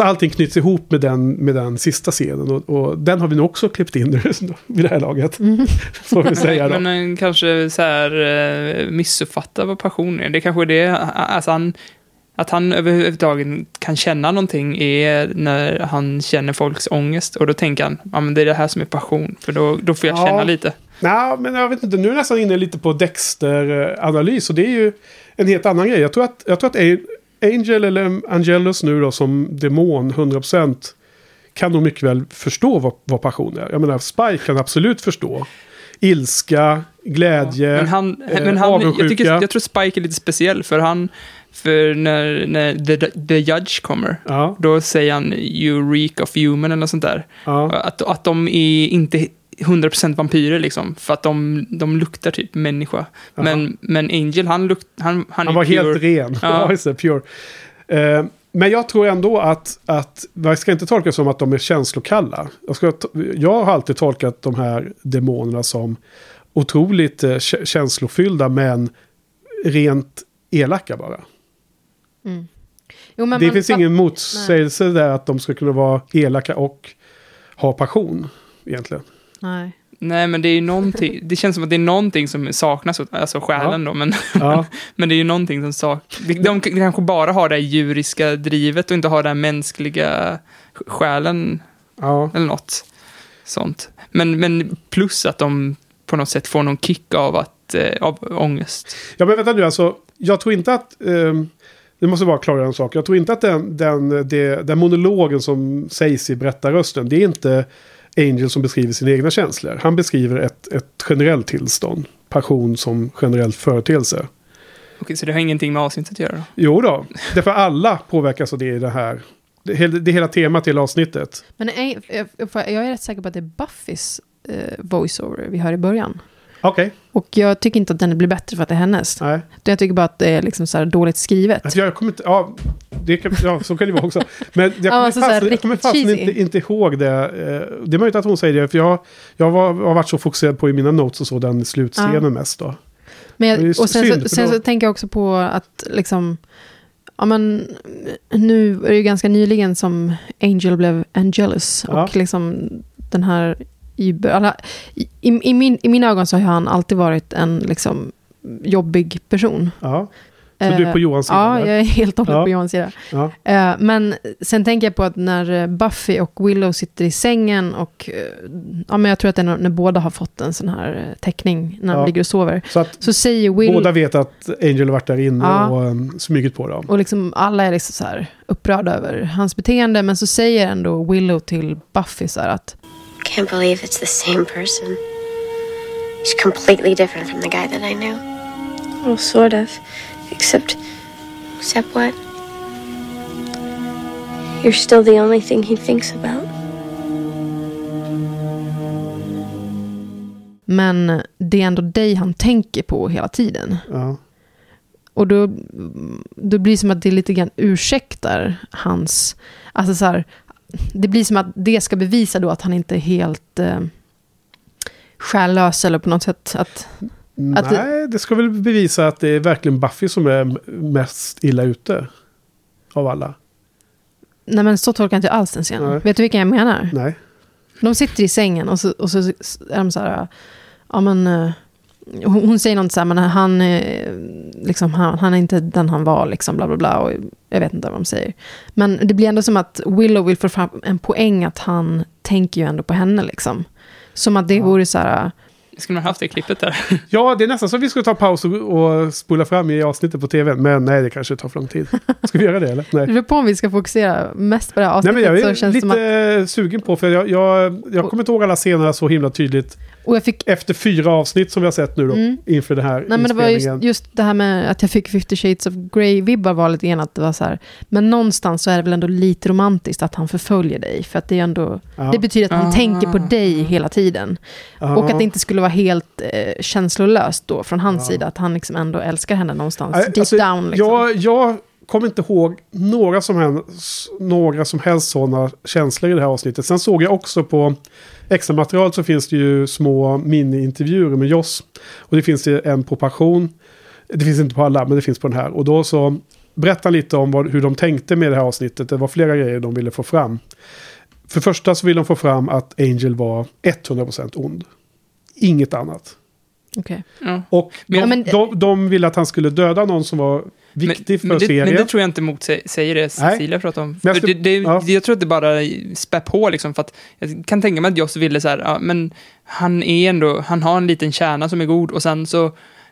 [SPEAKER 2] Alltså allting knyts ihop med den, med den sista scenen. Och, och den har vi nog också klippt in nu vid det här laget. Får vi säga då.
[SPEAKER 1] Men han kanske så här eh, missuppfattar vad passion är. Det kanske är det, alltså han, att han överhuvudtaget kan känna någonting är när han känner folks ångest. Och då tänker han, ja men det är det här som är passion, för då, då får jag
[SPEAKER 2] Ja.
[SPEAKER 1] känna lite.
[SPEAKER 2] Nej, men jag vet inte. Nu är jag nästan inne lite på Dexter-analys. Och det är ju en helt annan grej. Jag tror att, jag tror att Angel eller Angelus nu då som demon 100% kan nog mycket väl förstå vad, vad passion är. Jag menar, Spike kan absolut förstå. Ilska, glädje,
[SPEAKER 1] Men han,
[SPEAKER 2] eh,
[SPEAKER 1] men han jag,
[SPEAKER 2] avundsjuka.
[SPEAKER 1] tycker, jag tror Spike är lite speciell, för han, för när, när the, the Judge kommer,
[SPEAKER 2] Ja,
[SPEAKER 1] då säger han you reek of human eller något sånt där.
[SPEAKER 2] ja.
[SPEAKER 1] Att, att de är inte 100% vampyrer liksom, för att de, de luktar typ människa. Men, men Angel, han, lukt, han, han,
[SPEAKER 2] Han
[SPEAKER 1] är
[SPEAKER 2] var
[SPEAKER 1] pure.
[SPEAKER 2] helt ren.
[SPEAKER 1] Ja.
[SPEAKER 2] Just det, pure. Eh, men jag tror ändå att, att man ska inte tolka som att de är känslokalla. Jag, ska, jag har alltid tolkat de här demonerna som otroligt eh, kä- känslofyllda men rent elaka bara.
[SPEAKER 3] Mm. Jo, men
[SPEAKER 2] det
[SPEAKER 3] man
[SPEAKER 2] finns ingen motsägelse där att de ska kunna vara elaka och ha passion egentligen.
[SPEAKER 3] Nej.
[SPEAKER 1] Nej, men det är ju någonting, det känns som att det är någonting som saknas, alltså själen då, men,
[SPEAKER 2] Ja,
[SPEAKER 1] men det är ju någonting som saknas. De, de kanske bara har det här djuriska drivet och inte har den mänskliga själen
[SPEAKER 2] ja.
[SPEAKER 1] eller något sånt. Men, men plus att de på något sätt får någon kick av, att, eh, av ångest.
[SPEAKER 2] Ja men vänta nu alltså. Jag tror inte att... ehm, det måste bara klara en sak. Jag tror inte att den, den, det, den monologen som sägs i berättarrösten. Det är inte Angel som beskriver sina egna känslor. Han beskriver ett, ett generellt tillstånd. Passion som generell företeelse.
[SPEAKER 1] Okej, så det har ingenting med avsnittet att göra då?
[SPEAKER 2] Jo då. Därför alla påverkas av det i det här. Det, hela- det är hela temat till avsnittet.
[SPEAKER 3] Men är, jag, jag är rätt säker på att det är Buffys eh, voiceover vi hör i början.
[SPEAKER 2] Okej.
[SPEAKER 3] Och jag tycker inte att den blir bättre för att det är hennes.
[SPEAKER 2] Nej.
[SPEAKER 3] Jag tycker bara att det är liksom så här dåligt skrivet.
[SPEAKER 2] Alltså jag kommer inte... Ja, det kan, ja, så kan det vara också. Men jag
[SPEAKER 3] Ja,
[SPEAKER 2] kommer,
[SPEAKER 3] alltså
[SPEAKER 2] fasen, jag kommer
[SPEAKER 3] cheesy.
[SPEAKER 2] inte, inte ihåg det. Eh, Det är möjligt att hon säger det. För jag, jag var, har varit så fokuserad på i mina notes och så den slutscenen
[SPEAKER 3] Ja.
[SPEAKER 2] mest då.
[SPEAKER 3] Men jag, och sen,
[SPEAKER 2] synd,
[SPEAKER 3] så, sen
[SPEAKER 2] då-
[SPEAKER 3] så tänker jag också på att liksom... Ja, men, nu är det ju ganska nyligen som Angel blev Angelus.
[SPEAKER 2] Ja.
[SPEAKER 3] Och liksom den här... I, i, i, min, I mina ögon så har han alltid varit en liksom, jobbig person.
[SPEAKER 2] Ja. Så du är på
[SPEAKER 3] Eh,
[SPEAKER 2] Johans sida?
[SPEAKER 3] Ja,
[SPEAKER 2] där?
[SPEAKER 3] jag är helt och hållet
[SPEAKER 2] Ja.
[SPEAKER 3] på Johans sida.
[SPEAKER 2] ja.
[SPEAKER 3] Eh, men sen tänker jag på att när eh, Buffy och Willow sitter i sängen och ja, men jag tror att det är när, båda har fått en sån här teckning när de
[SPEAKER 2] Ja.
[SPEAKER 3] ligger och sover.
[SPEAKER 2] Så att
[SPEAKER 3] Så säger Will...
[SPEAKER 2] båda vet att Angel har varit där inne
[SPEAKER 3] Ja.
[SPEAKER 2] och um, smugit på dem.
[SPEAKER 3] Och liksom alla är liksom så här upprörda över hans beteende. Men så säger ändå Willow till Buffy så här att
[SPEAKER 7] Can't believe it's the same person. He's completely different from the guy that I knew. Well, sort of. Except. Except what? You're still the only thing he thinks about.
[SPEAKER 3] men det är ändå dig han tänker på hela tiden.
[SPEAKER 2] Ja.
[SPEAKER 3] Och då, då blir det som att det lite grann ursäktar hans... Alltså så här, det blir som att det ska bevisa då att han inte är helt eh, själlös eller på något sätt. Att, Att det-
[SPEAKER 2] Nej, det ska väl bevisa att det är verkligen Buffy som är mest illa ute. Av alla.
[SPEAKER 3] nej men så tolkar jag inte alls den scenen.
[SPEAKER 2] Nej.
[SPEAKER 3] Vet du vilka jag menar?
[SPEAKER 2] Nej.
[SPEAKER 3] De sitter i sängen och så, och så är de så här, ja men, eh, hon, hon säger något så här, men han, eh, liksom, han, han är inte den han var, liksom, bla bla bla, och jag vet inte vad de säger. Men det blir ändå som att Willow vill få fram en poäng att han tänker ju ändå på henne, liksom. Som att det vore så här,
[SPEAKER 1] Skulle man haft det klippet där?
[SPEAKER 2] Ja, det är nästan så att vi skulle ta paus och, och spola fram i avsnittet på tv. Men nej, det kanske tar för lång tid. Ska vi göra det eller? Nej.
[SPEAKER 3] det beror på om vi ska fokusera mest på det här
[SPEAKER 2] Nej,
[SPEAKER 3] avsnittet.
[SPEAKER 2] men jag är
[SPEAKER 3] så känns det
[SPEAKER 2] lite
[SPEAKER 3] att,
[SPEAKER 2] sugen på, för jag, jag, jag kommer inte ihåg alla scener så himla tydligt.
[SPEAKER 3] Och jag fick,
[SPEAKER 2] Efter fyra avsnitt som vi har sett nu då,
[SPEAKER 3] Mm.
[SPEAKER 2] inför den här
[SPEAKER 3] Nej, men det var just, just det här med att jag fick 50 shades of Grey-vibbar var lite grann att det var så här, men någonstans så är det väl ändå lite romantiskt att han förföljer dig, för att det är ändå,
[SPEAKER 2] Ja.
[SPEAKER 3] det betyder att han
[SPEAKER 1] Ah.
[SPEAKER 3] tänker på dig hela tiden.
[SPEAKER 2] Ja.
[SPEAKER 3] Och att det inte skulle vara helt eh, känslolöst då från hans
[SPEAKER 2] Ja.
[SPEAKER 3] sida, att han liksom ändå älskar henne någonstans,
[SPEAKER 2] Nej,
[SPEAKER 3] deep
[SPEAKER 2] alltså,
[SPEAKER 3] down. Liksom.
[SPEAKER 2] jag, jag kommer inte ihåg några som, helst, några som helst sådana känslor i det här avsnittet. Sen såg jag också på extra material så finns det ju små mini-intervjuer med Joss. Och det finns det en på Passion. Det finns inte på alla, men det finns på den här. Och då så berättar han lite om vad, hur de tänkte med det här avsnittet. Det var flera grejer de ville få fram. För det första så ville de få fram att Angel var 100% ond. Inget annat.
[SPEAKER 3] Okej.
[SPEAKER 1] Ja.
[SPEAKER 2] Och de,
[SPEAKER 3] Men- men-
[SPEAKER 2] de, de ville att han skulle döda någon som var viktig för
[SPEAKER 1] men, det,
[SPEAKER 2] serien.
[SPEAKER 1] men det tror jag inte motsäger det Cecilia pratade om.
[SPEAKER 2] Men jag
[SPEAKER 1] För
[SPEAKER 2] skulle-
[SPEAKER 1] det, det,
[SPEAKER 2] ja.
[SPEAKER 1] Jag tror att det bara spär på liksom, för att jag kan tänka mig att Joss ville så här, ja, men han är ändå, han har en liten kärna som är god och sen så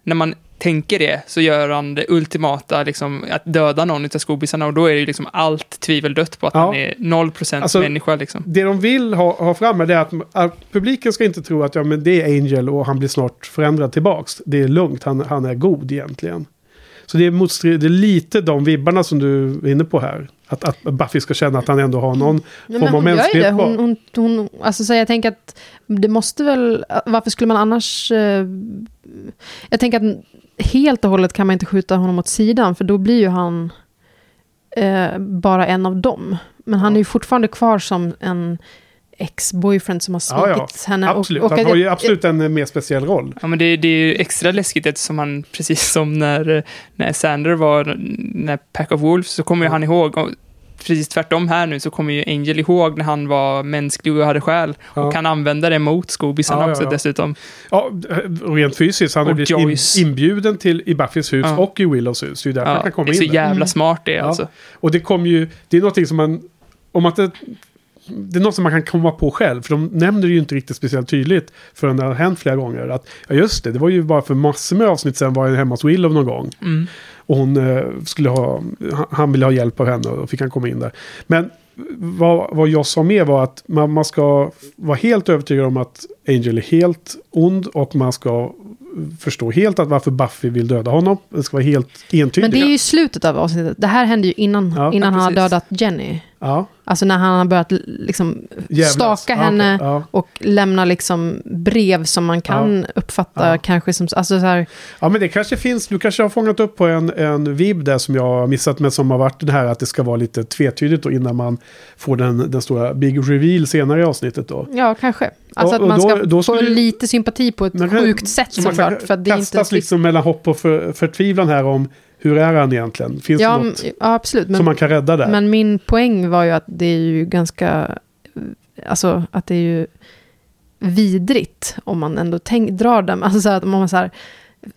[SPEAKER 1] när man tänker det så gör han det ultimata, liksom, att döda någon av skobisarna och då är det ju liksom allt tvivel dött på att
[SPEAKER 2] Ja.
[SPEAKER 1] han är 0%
[SPEAKER 2] Alltså-
[SPEAKER 1] människa liksom.
[SPEAKER 2] Det de vill ha, ha fram är att, att publiken ska inte tro att ja, men det är Angel och han blir snart förändrad tillbaks. Det är lugnt, han, han är god egentligen. Så det är, motstrid, det är lite de vibbarna som du är inne på här. Att, att Buffy ska känna att han ändå har någon
[SPEAKER 3] Ja,
[SPEAKER 2] form av mänsklighet kvar.
[SPEAKER 3] Hon, hon, hon, alltså, så jag tänker att det måste väl... Varför skulle man annars... Eh, jag tänker att helt och hållet kan man inte skjuta honom åt sidan, för då blir ju han eh, bara en av dem. Men han är ju fortfarande kvar som en ex-boyfriend som har
[SPEAKER 2] Ja, ja.
[SPEAKER 3] svikit henne. och-
[SPEAKER 2] Absolut,
[SPEAKER 3] och
[SPEAKER 2] han
[SPEAKER 3] att
[SPEAKER 2] har ju absolut en eh, mer speciell roll.
[SPEAKER 1] Ja, men det, det är ju extra läskigt eftersom han, precis som när, när Sander var, när Pack of Wolves, så kommer ju han ihåg, och precis tvärtom här nu, så kommer ju Angel ihåg när han var mänsklig och hade själ,
[SPEAKER 2] Ja.
[SPEAKER 1] och kan använda det mot skobisarna
[SPEAKER 2] Ja,
[SPEAKER 1] också
[SPEAKER 2] ja.
[SPEAKER 1] dessutom.
[SPEAKER 2] Ja, rent fysiskt. Han har
[SPEAKER 1] Och
[SPEAKER 2] blivit in,
[SPEAKER 1] Joyce.
[SPEAKER 2] inbjuden till i Buffys hus
[SPEAKER 1] Ja.
[SPEAKER 2] och i Willows hus. Det är ju därför han kan komma
[SPEAKER 1] det är så
[SPEAKER 2] in där.
[SPEAKER 1] jävla
[SPEAKER 3] Mm.
[SPEAKER 1] smart det
[SPEAKER 2] Ja.
[SPEAKER 1] alltså.
[SPEAKER 2] Och det kommer ju, det är någonting som man, om man inte, det är något som man kan komma på själv. För de nämner det ju inte riktigt speciellt tydligt förrän det har hänt flera gånger. Att, ja just det, det var ju bara för massor med avsnitt sen var jag hemma hos Willow någon gång.
[SPEAKER 1] Mm.
[SPEAKER 2] Och hon eh, skulle ha, han- ville ha hjälp av henne och då fick han komma in där. Men vad, vad jag sa med var att man, man ska vara helt övertygad om att Angel är helt ond och man ska förstå helt att varför Buffy vill döda honom. Det ska vara helt entydigt.
[SPEAKER 3] Men det är ju slutet av avsnittet. Det här hände ju innan,
[SPEAKER 2] Ja,
[SPEAKER 3] innan
[SPEAKER 1] ja,
[SPEAKER 3] han har dödat Jenny.
[SPEAKER 2] Ja,
[SPEAKER 3] Alltså när han har börjat liksom
[SPEAKER 2] jävlas.
[SPEAKER 3] staka henne
[SPEAKER 2] okej, ja.
[SPEAKER 3] och lämna liksom brev som man kan uppfatta kanske som... Alltså så här,
[SPEAKER 2] Ja, men det kanske finns. Du kanske har fångat upp på en, en vibb där som jag har missat. Men som har varit det här att det ska vara lite tvetydigt då innan man får den, den stora big reveal senare i avsnittet då.
[SPEAKER 3] ja, kanske. Alltså
[SPEAKER 2] Och-
[SPEAKER 3] att man
[SPEAKER 2] och då-
[SPEAKER 3] ska
[SPEAKER 2] då
[SPEAKER 3] få lite sympati på ett
[SPEAKER 2] kan-
[SPEAKER 3] sjukt sätt
[SPEAKER 2] Så
[SPEAKER 3] såklart. För att det
[SPEAKER 2] kastas
[SPEAKER 3] inte...
[SPEAKER 2] liksom mellan hopp och för, förtvivlan här om hur är han egentligen? Finns
[SPEAKER 3] ja,
[SPEAKER 2] det något
[SPEAKER 3] ja, absolut.
[SPEAKER 2] som
[SPEAKER 3] Men,
[SPEAKER 2] man kan rädda där?
[SPEAKER 3] men min poäng var ju att det är ju ganska... Alltså att det är ju vidrigt om man ändå tänk, drar dem. Alltså så att man så här,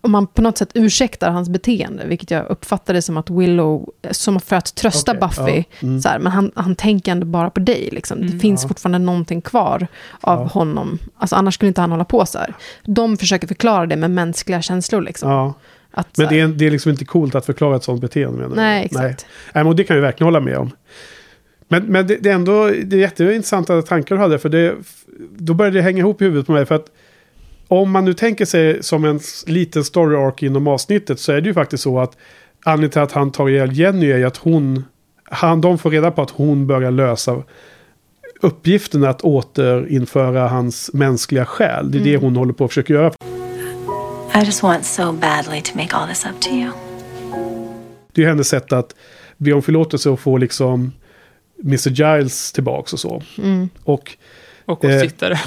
[SPEAKER 3] om man på något sätt ursäktar hans beteende, vilket jag uppfattade som att Willow, som för att trösta
[SPEAKER 2] Okej,
[SPEAKER 3] Buffy,
[SPEAKER 2] ja, mm.
[SPEAKER 3] så här, men han, han tänker ändå bara på dig. Liksom. Det
[SPEAKER 1] Mm.
[SPEAKER 3] finns
[SPEAKER 2] Ja.
[SPEAKER 3] fortfarande någonting kvar av
[SPEAKER 2] Ja.
[SPEAKER 3] honom. Alltså, annars skulle inte han hålla på så här. De försöker förklara det med mänskliga känslor. Liksom. Att,
[SPEAKER 2] men det är, det är liksom inte coolt att förklara ett sånt beteende menar du?
[SPEAKER 3] Nej, exakt.
[SPEAKER 2] Nej, men det kan jag verkligen hålla med om. Men, men det, det är ändå det är jätteintressanta tankar du hade. För det, då började det hänga ihop i huvudet på mig. För att om man nu tänker sig som en liten story arc inom avsnittet. Så är det ju faktiskt så att anledningen till att han tar ihjäl Jenny är att hon... Han, de får reda på att hon börjar lösa uppgiften att återinföra hans mänskliga själ. Det är det hon håller på att försöka göra.
[SPEAKER 8] I just want so badly to make all this up to you.
[SPEAKER 2] Det är hennes sätt att be om förlåtelse och få liksom Mr. Giles tillbaks och så.
[SPEAKER 3] Mm.
[SPEAKER 2] Och,
[SPEAKER 1] Och oss
[SPEAKER 2] Eh.
[SPEAKER 1] tittare.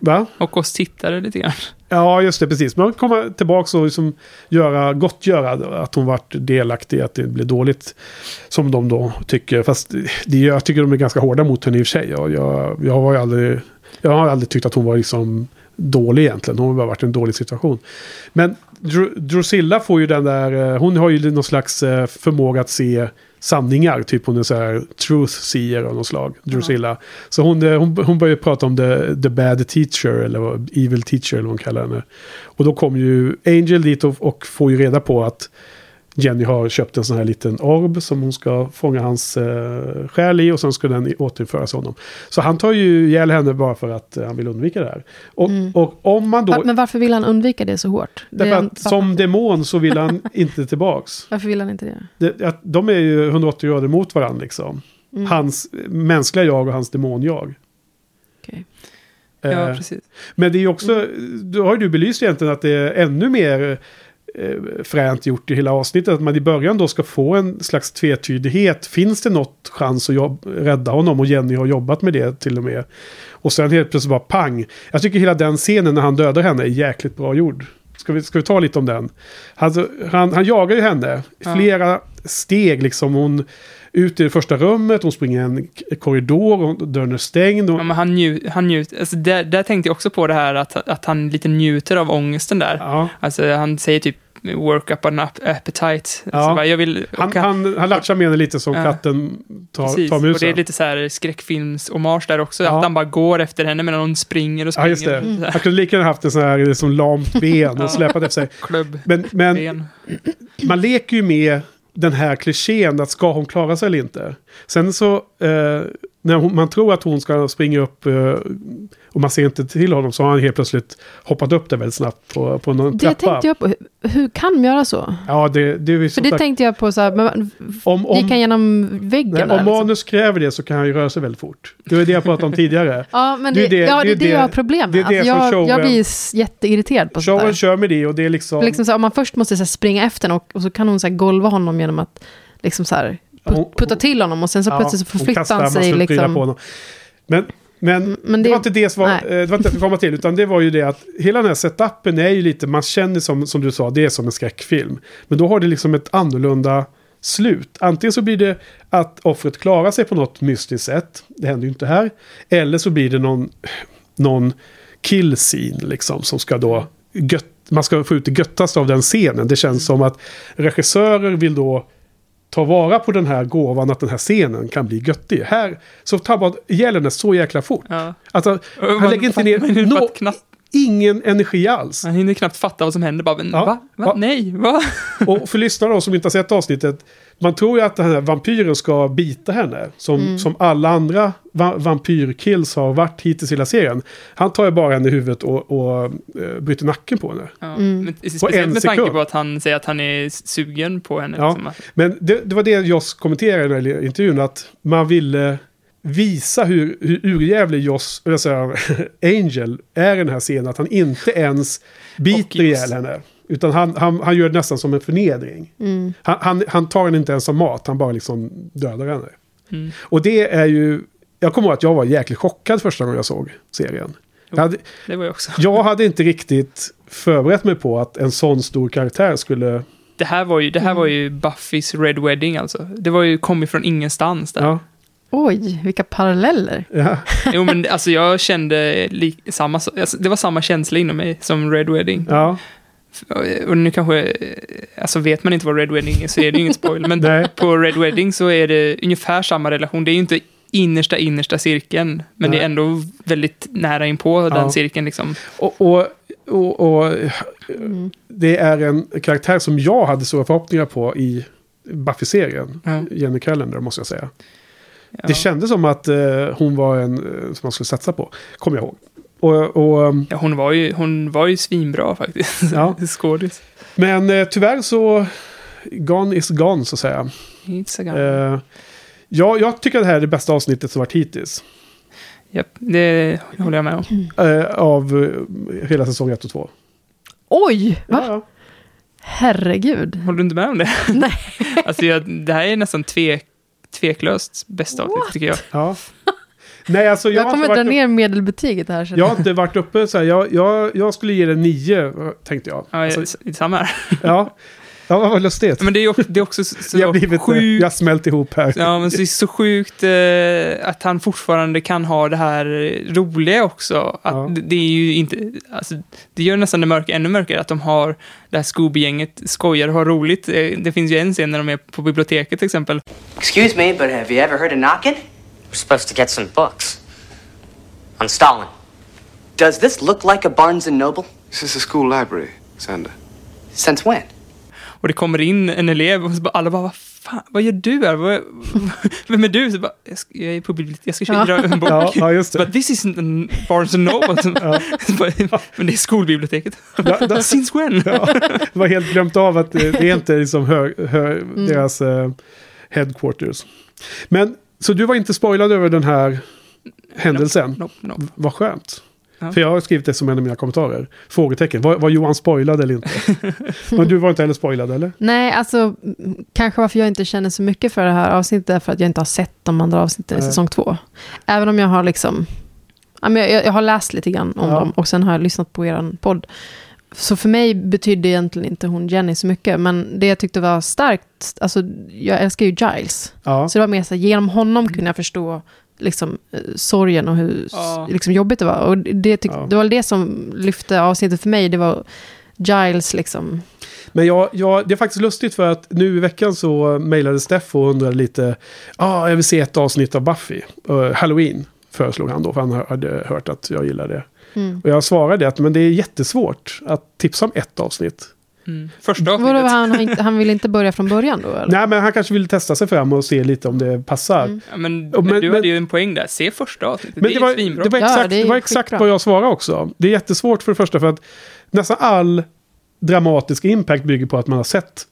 [SPEAKER 2] va?
[SPEAKER 1] Och oss tittare lite grann.
[SPEAKER 2] Ja, just det, precis. Men komma tillbaks och liksom göra, gottgöra att hon varit delaktig i att det blev dåligt. Som de då tycker. Fast det, jag tycker de är ganska hårda mot henne i och för sig. Jag, jag, jag, har ju aldrig, jag har aldrig tyckt att hon var liksom dålig egentligen. Hon har bara varit i en dålig situation. Men Dr- Drusilla får ju den där, eh, hon har ju någon slags eh, förmåga att se sanningar. Typ hon är så här truth seer av något slag. Drusilla. Så hon, eh, hon, hon börjar prata om the, the bad teacher eller evil teacher eller vad hon kallar henne. Och då kommer ju Angel dit och, och får ju reda på att Jenny har köpt en sån här liten orb som hon ska fånga hans eh, själ i och sen ska den återinföras honom. Så han tar ju ihjäl henne bara för att eh, han vill undvika det här. Och,
[SPEAKER 3] Mm.
[SPEAKER 2] och om man då...
[SPEAKER 3] Men varför vill han undvika det så hårt?
[SPEAKER 2] Därför
[SPEAKER 3] är-
[SPEAKER 2] att som demon så vill han inte tillbaks.
[SPEAKER 3] Varför vill han inte det?
[SPEAKER 2] Det, att de är ju 180 grader mot varandra liksom.
[SPEAKER 3] Mm.
[SPEAKER 2] Hans mänskliga jag och hans demon-jag.
[SPEAKER 3] Okej.
[SPEAKER 1] Ja,
[SPEAKER 2] Eh,
[SPEAKER 1] precis.
[SPEAKER 2] men det är ju också, då har ju du belyst egentligen att det är ännu mer eh, fränt gjort i hela avsnittet. Att man i början då ska få en slags tvetydighet. Finns det något chans att jobb, rädda honom? Och Jenny har jobbat med det till och med. Och sen helt plötsligt bara pang. Jag tycker hela den scenen när han dödar henne är jäkligt bra gjord. Ska vi, ska vi ta lite om den? Alltså, han, han jagar ju henne.
[SPEAKER 1] Ja.
[SPEAKER 2] Flera steg liksom. Hon ut i det första rummet, hon springer en korridor, och dörren är stängd. Och,
[SPEAKER 1] Ja, men han njut, han njut, alltså där, där tänkte jag också på det här att, att han lite njuter av ångesten där.
[SPEAKER 2] ja.
[SPEAKER 1] Alltså han säger typ work up an ap- appetite. Alltså,
[SPEAKER 2] Ja.
[SPEAKER 1] bara, jag vill,
[SPEAKER 2] Han,
[SPEAKER 1] och
[SPEAKER 2] han, han latchar med henne lite som
[SPEAKER 1] Ja.
[SPEAKER 2] katten tar,
[SPEAKER 1] Precis,
[SPEAKER 2] tar
[SPEAKER 1] och
[SPEAKER 2] musen.
[SPEAKER 1] det är lite så här skräckfilms-hommage där också.
[SPEAKER 2] Ja.
[SPEAKER 1] Att han bara går efter henne medan hon springer och
[SPEAKER 2] Ja,
[SPEAKER 1] springer.
[SPEAKER 2] just det.
[SPEAKER 1] Här,
[SPEAKER 2] Han kunde lika gärna haft en sån här liksom, lamt ben
[SPEAKER 1] Ja.
[SPEAKER 2] och släpat efter sig.
[SPEAKER 1] Klubb,
[SPEAKER 2] Men, men
[SPEAKER 1] ben.
[SPEAKER 2] man leker ju med den här klichén att ska hon klara sig eller inte. Sen så, eh, när hon, man tror att hon ska springa upp eh, och man ser inte till honom så har han helt plötsligt hoppat upp där väldigt snabbt på, på någon
[SPEAKER 3] Det
[SPEAKER 2] trappa.
[SPEAKER 3] tänkte jag på. Hur, hur kan de göra så?
[SPEAKER 2] Ja, det, det är
[SPEAKER 3] För det
[SPEAKER 2] sagt-
[SPEAKER 3] tänkte jag på så här, men,
[SPEAKER 2] om, om,
[SPEAKER 3] gick han genom väggen
[SPEAKER 2] nej,
[SPEAKER 3] där,
[SPEAKER 2] om
[SPEAKER 3] liksom?
[SPEAKER 2] manus kräver det så kan han ju röra sig väldigt fort. Det var det jag pratade om tidigare.
[SPEAKER 3] Ja, men
[SPEAKER 2] det
[SPEAKER 3] det,
[SPEAKER 2] är det-
[SPEAKER 3] ja, det är
[SPEAKER 2] det
[SPEAKER 3] det jag har
[SPEAKER 2] det-
[SPEAKER 3] problem
[SPEAKER 2] det är
[SPEAKER 3] med.
[SPEAKER 2] det
[SPEAKER 3] Alltså,
[SPEAKER 2] som
[SPEAKER 3] jag,
[SPEAKER 2] showen-
[SPEAKER 3] jag blir jätteirriterad på sånt
[SPEAKER 2] Showen
[SPEAKER 3] där.
[SPEAKER 2] kör med det och det är liksom...
[SPEAKER 3] Liksom så här, om man först måste så här, springa efter och, och så kan hon så här, golva honom genom att liksom så här, Putta till honom och sen så
[SPEAKER 2] Ja,
[SPEAKER 3] plötsligt så förflyttar han sig. Liksom.
[SPEAKER 2] Men, men,
[SPEAKER 3] Men
[SPEAKER 2] det,
[SPEAKER 3] det-
[SPEAKER 2] var inte det som var, eh, det var inte skulle komma till, utan det var ju det att hela den här setupen är ju lite, man känner som, som du sa, det är som en skräckfilm. Men då har det liksom ett annorlunda slut. Antingen så blir det att offret klarar sig på något mystiskt sätt, det händer ju inte här. Eller så blir det någon, någon kill scene liksom, som ska då gött, man ska få ut det göttaste av den scenen. Det känns som att regissörer vill då ta vara på den här gåvan att den här scenen kan bli göttig. Här så tar man ihjäl henne så jäkla fort.
[SPEAKER 1] Ja.
[SPEAKER 2] Alltså, han
[SPEAKER 1] man-
[SPEAKER 2] lägger inte ner
[SPEAKER 1] fatt- knappt,
[SPEAKER 2] ingen energi alls.
[SPEAKER 1] han hinner knappt fatta vad som händer. Bara, men,
[SPEAKER 2] Ja.
[SPEAKER 1] va? va?
[SPEAKER 2] Ja.
[SPEAKER 1] Nej, va?
[SPEAKER 2] Och för lyssnare då som inte har sett avsnittet. Man tror ju att den här vampyren ska bita henne. Som, som alla andra va vampyrkills har varit hittills i hela serien. Han tar ju bara henne i huvudet och, och eh, bryter nacken på henne.
[SPEAKER 1] Ja.
[SPEAKER 3] Mm.
[SPEAKER 1] Men, speciellt
[SPEAKER 2] en
[SPEAKER 1] med tanke på att han säger att han är sugen på henne.
[SPEAKER 2] Ja.
[SPEAKER 1] Liksom.
[SPEAKER 2] Men det, det var det Joss kommenterade i den här intervjun. Att man ville visa hur, hur urjävlig Joss, jag säger, Angel är i den här scenen. Att han inte ens biter ihjäl henne. Utan han, han, han gör det nästan som en förnedring.
[SPEAKER 3] Mm.
[SPEAKER 2] Han, han, han tar henne inte ens som mat, han bara liksom dödar henne.
[SPEAKER 1] Mm.
[SPEAKER 2] Och det är ju... Jag kommer ihåg att jag var jäkligt chockad första gången jag såg serien. Jag hade,
[SPEAKER 1] Det var jag också.
[SPEAKER 2] jag hade inte riktigt förberett mig på att en sån stor karaktär skulle...
[SPEAKER 1] Det här var ju, det här var ju Buffys Red Wedding alltså. Det var ju kommit från ingenstans där.
[SPEAKER 2] Ja,
[SPEAKER 3] Oj, vilka paralleller.
[SPEAKER 2] ja,
[SPEAKER 1] Jo men alltså jag kände li- samma, alltså, det var samma känsla inom mig som Red Wedding.
[SPEAKER 2] ja,
[SPEAKER 1] Och nu kanske, alltså vet man inte vad Red Wedding är så är det ju ingen spoil. Men
[SPEAKER 2] Nej.
[SPEAKER 1] på Red Wedding så är det ungefär samma relation. Det är ju inte innersta, innersta cirkeln. Men
[SPEAKER 2] Nej.
[SPEAKER 1] det är ändå väldigt nära inpå
[SPEAKER 2] Ja.
[SPEAKER 1] den cirkeln liksom.
[SPEAKER 2] Och, och, och, och
[SPEAKER 3] Mm.
[SPEAKER 2] det är en karaktär som jag hade stora förhoppningar på i Buffy-serien.
[SPEAKER 1] Ja.
[SPEAKER 2] Jenny Callender måste jag säga.
[SPEAKER 1] Ja.
[SPEAKER 2] Det kändes som att eh, hon var en eh, som man skulle satsa på. Kommer jag ihåg. Och, och, um,
[SPEAKER 1] Ja, hon var ju, hon var ju svinbra faktiskt.
[SPEAKER 2] Ja.
[SPEAKER 1] Skådis.
[SPEAKER 2] men eh, tyvärr så... Gone is gone så att säga.
[SPEAKER 1] It's a gun.
[SPEAKER 2] Eh, ja, jag tycker att det här är det bästa avsnittet som varit hittills.
[SPEAKER 1] Japp, det håller jag med om.
[SPEAKER 2] Eh, av eh, hela säsong 1 och 2.
[SPEAKER 3] Oj, va?
[SPEAKER 2] Ja,
[SPEAKER 3] Herregud.
[SPEAKER 1] Håller du inte med om det?
[SPEAKER 3] Nej.
[SPEAKER 1] Alltså, jag, det här är nästan tvek, tveklöst bästa avsnitt tycker jag.
[SPEAKER 2] ja. Nej, alltså jag,
[SPEAKER 3] Jag kommer
[SPEAKER 2] inte
[SPEAKER 3] dra ner medelbetyget här.
[SPEAKER 2] Jag har inte varit uppe så här. Jag, jag, jag skulle ge det nio, tänkte jag.
[SPEAKER 1] Ja,
[SPEAKER 2] Alltså,
[SPEAKER 1] samma här.
[SPEAKER 2] ja. ja, vad lustigt.
[SPEAKER 1] Men det är också, det är också så,
[SPEAKER 2] jag blivit,
[SPEAKER 1] sjukt.
[SPEAKER 2] jag har smält ihop här.
[SPEAKER 1] Ja, men det är så sjukt eh, att han fortfarande kan ha det här roliga också. Att
[SPEAKER 2] Ja.
[SPEAKER 1] det, det är ju inte, alltså, det gör nästan det mörka ännu mörkare, att de har det här Scooby-gänget skojar och har roligt. Eh, Det finns ju en scen när de är på biblioteket till exempel.
[SPEAKER 9] Excuse me, but have you ever heard of knocking?
[SPEAKER 4] We're supposed to get some books. On Stalin.
[SPEAKER 9] Does this look like a Barnes and Noble?
[SPEAKER 6] This is a school library, Sander.
[SPEAKER 9] Since when?
[SPEAKER 1] Och det kommer in en elev och bara, alla bara, vad fan, vad gör du här? Vad, vem är du? Så bara, jag, ska, jag är på biblioteket, jag ska köpa en bok.
[SPEAKER 2] Ja, ja, just det.
[SPEAKER 1] bara, this isn't an Barnes and Noble. Bara, men det är skolbiblioteket.
[SPEAKER 2] Da, da,
[SPEAKER 1] Since when?
[SPEAKER 2] ja, det var helt glömt av att det, det är inte liksom hö, hö, deras eh, headquarters. Men, så du var inte spoilad över den här händelsen?
[SPEAKER 1] Nope, nope.
[SPEAKER 2] Vad skönt.
[SPEAKER 1] Ja.
[SPEAKER 2] För jag har skrivit det som en av mina kommentarer. Frågetecken. Var, var Johan spoilad eller inte? Men du var inte heller spoilad eller?
[SPEAKER 3] Nej, alltså kanske varför jag inte känner så mycket för det här avsnittet är för att jag inte har sett de andra avsnitten i säsong två. Även om jag har liksom, ja, men jag, jag har läst lite grann om
[SPEAKER 2] Ja.
[SPEAKER 3] dem och sen har jag lyssnat på er podd. Så för mig betydde egentligen inte hon Jenny så mycket, men det jag tyckte var starkt, alltså jag älskar ju Giles.
[SPEAKER 2] Ja.
[SPEAKER 3] Så det var mer så här, genom honom kunde jag förstå liksom, eh, sorgen och hur
[SPEAKER 1] Ja.
[SPEAKER 3] liksom, jobbigt det var. Och det, tyck,
[SPEAKER 2] Ja.
[SPEAKER 3] det var det som lyfte avsnittet för mig, det var Giles liksom.
[SPEAKER 2] Men jag, jag, det är faktiskt lustigt för att nu i veckan så mejlade Steff och undrade lite. Ja, ah, jag vill se ett avsnitt av Buffy. Uh, Halloween föreslog han då, för han hade hört att jag gillar det.
[SPEAKER 3] Mm.
[SPEAKER 2] Och jag svarade att men det är jättesvårt att tipsa om ett avsnitt.
[SPEAKER 1] Mm. Första
[SPEAKER 3] Vadå,
[SPEAKER 1] avsnittet.
[SPEAKER 3] han, han, han vill inte börja från början då? Eller?
[SPEAKER 2] Nej, men han kanske vill testa sig fram och se lite om det passar.
[SPEAKER 3] Mm.
[SPEAKER 1] Ja, men,
[SPEAKER 2] Och
[SPEAKER 1] men,
[SPEAKER 2] men-
[SPEAKER 1] du hade ju en poäng där. Se första avsnittet.
[SPEAKER 2] Men
[SPEAKER 1] det,
[SPEAKER 2] det var,
[SPEAKER 1] svinbra.
[SPEAKER 2] det var
[SPEAKER 3] Ja,
[SPEAKER 2] exakt,
[SPEAKER 3] det är
[SPEAKER 2] det var exakt vad jag svarade också. Det är jättesvårt för det första för att nästan all dramatisk impact bygger på att man har sett.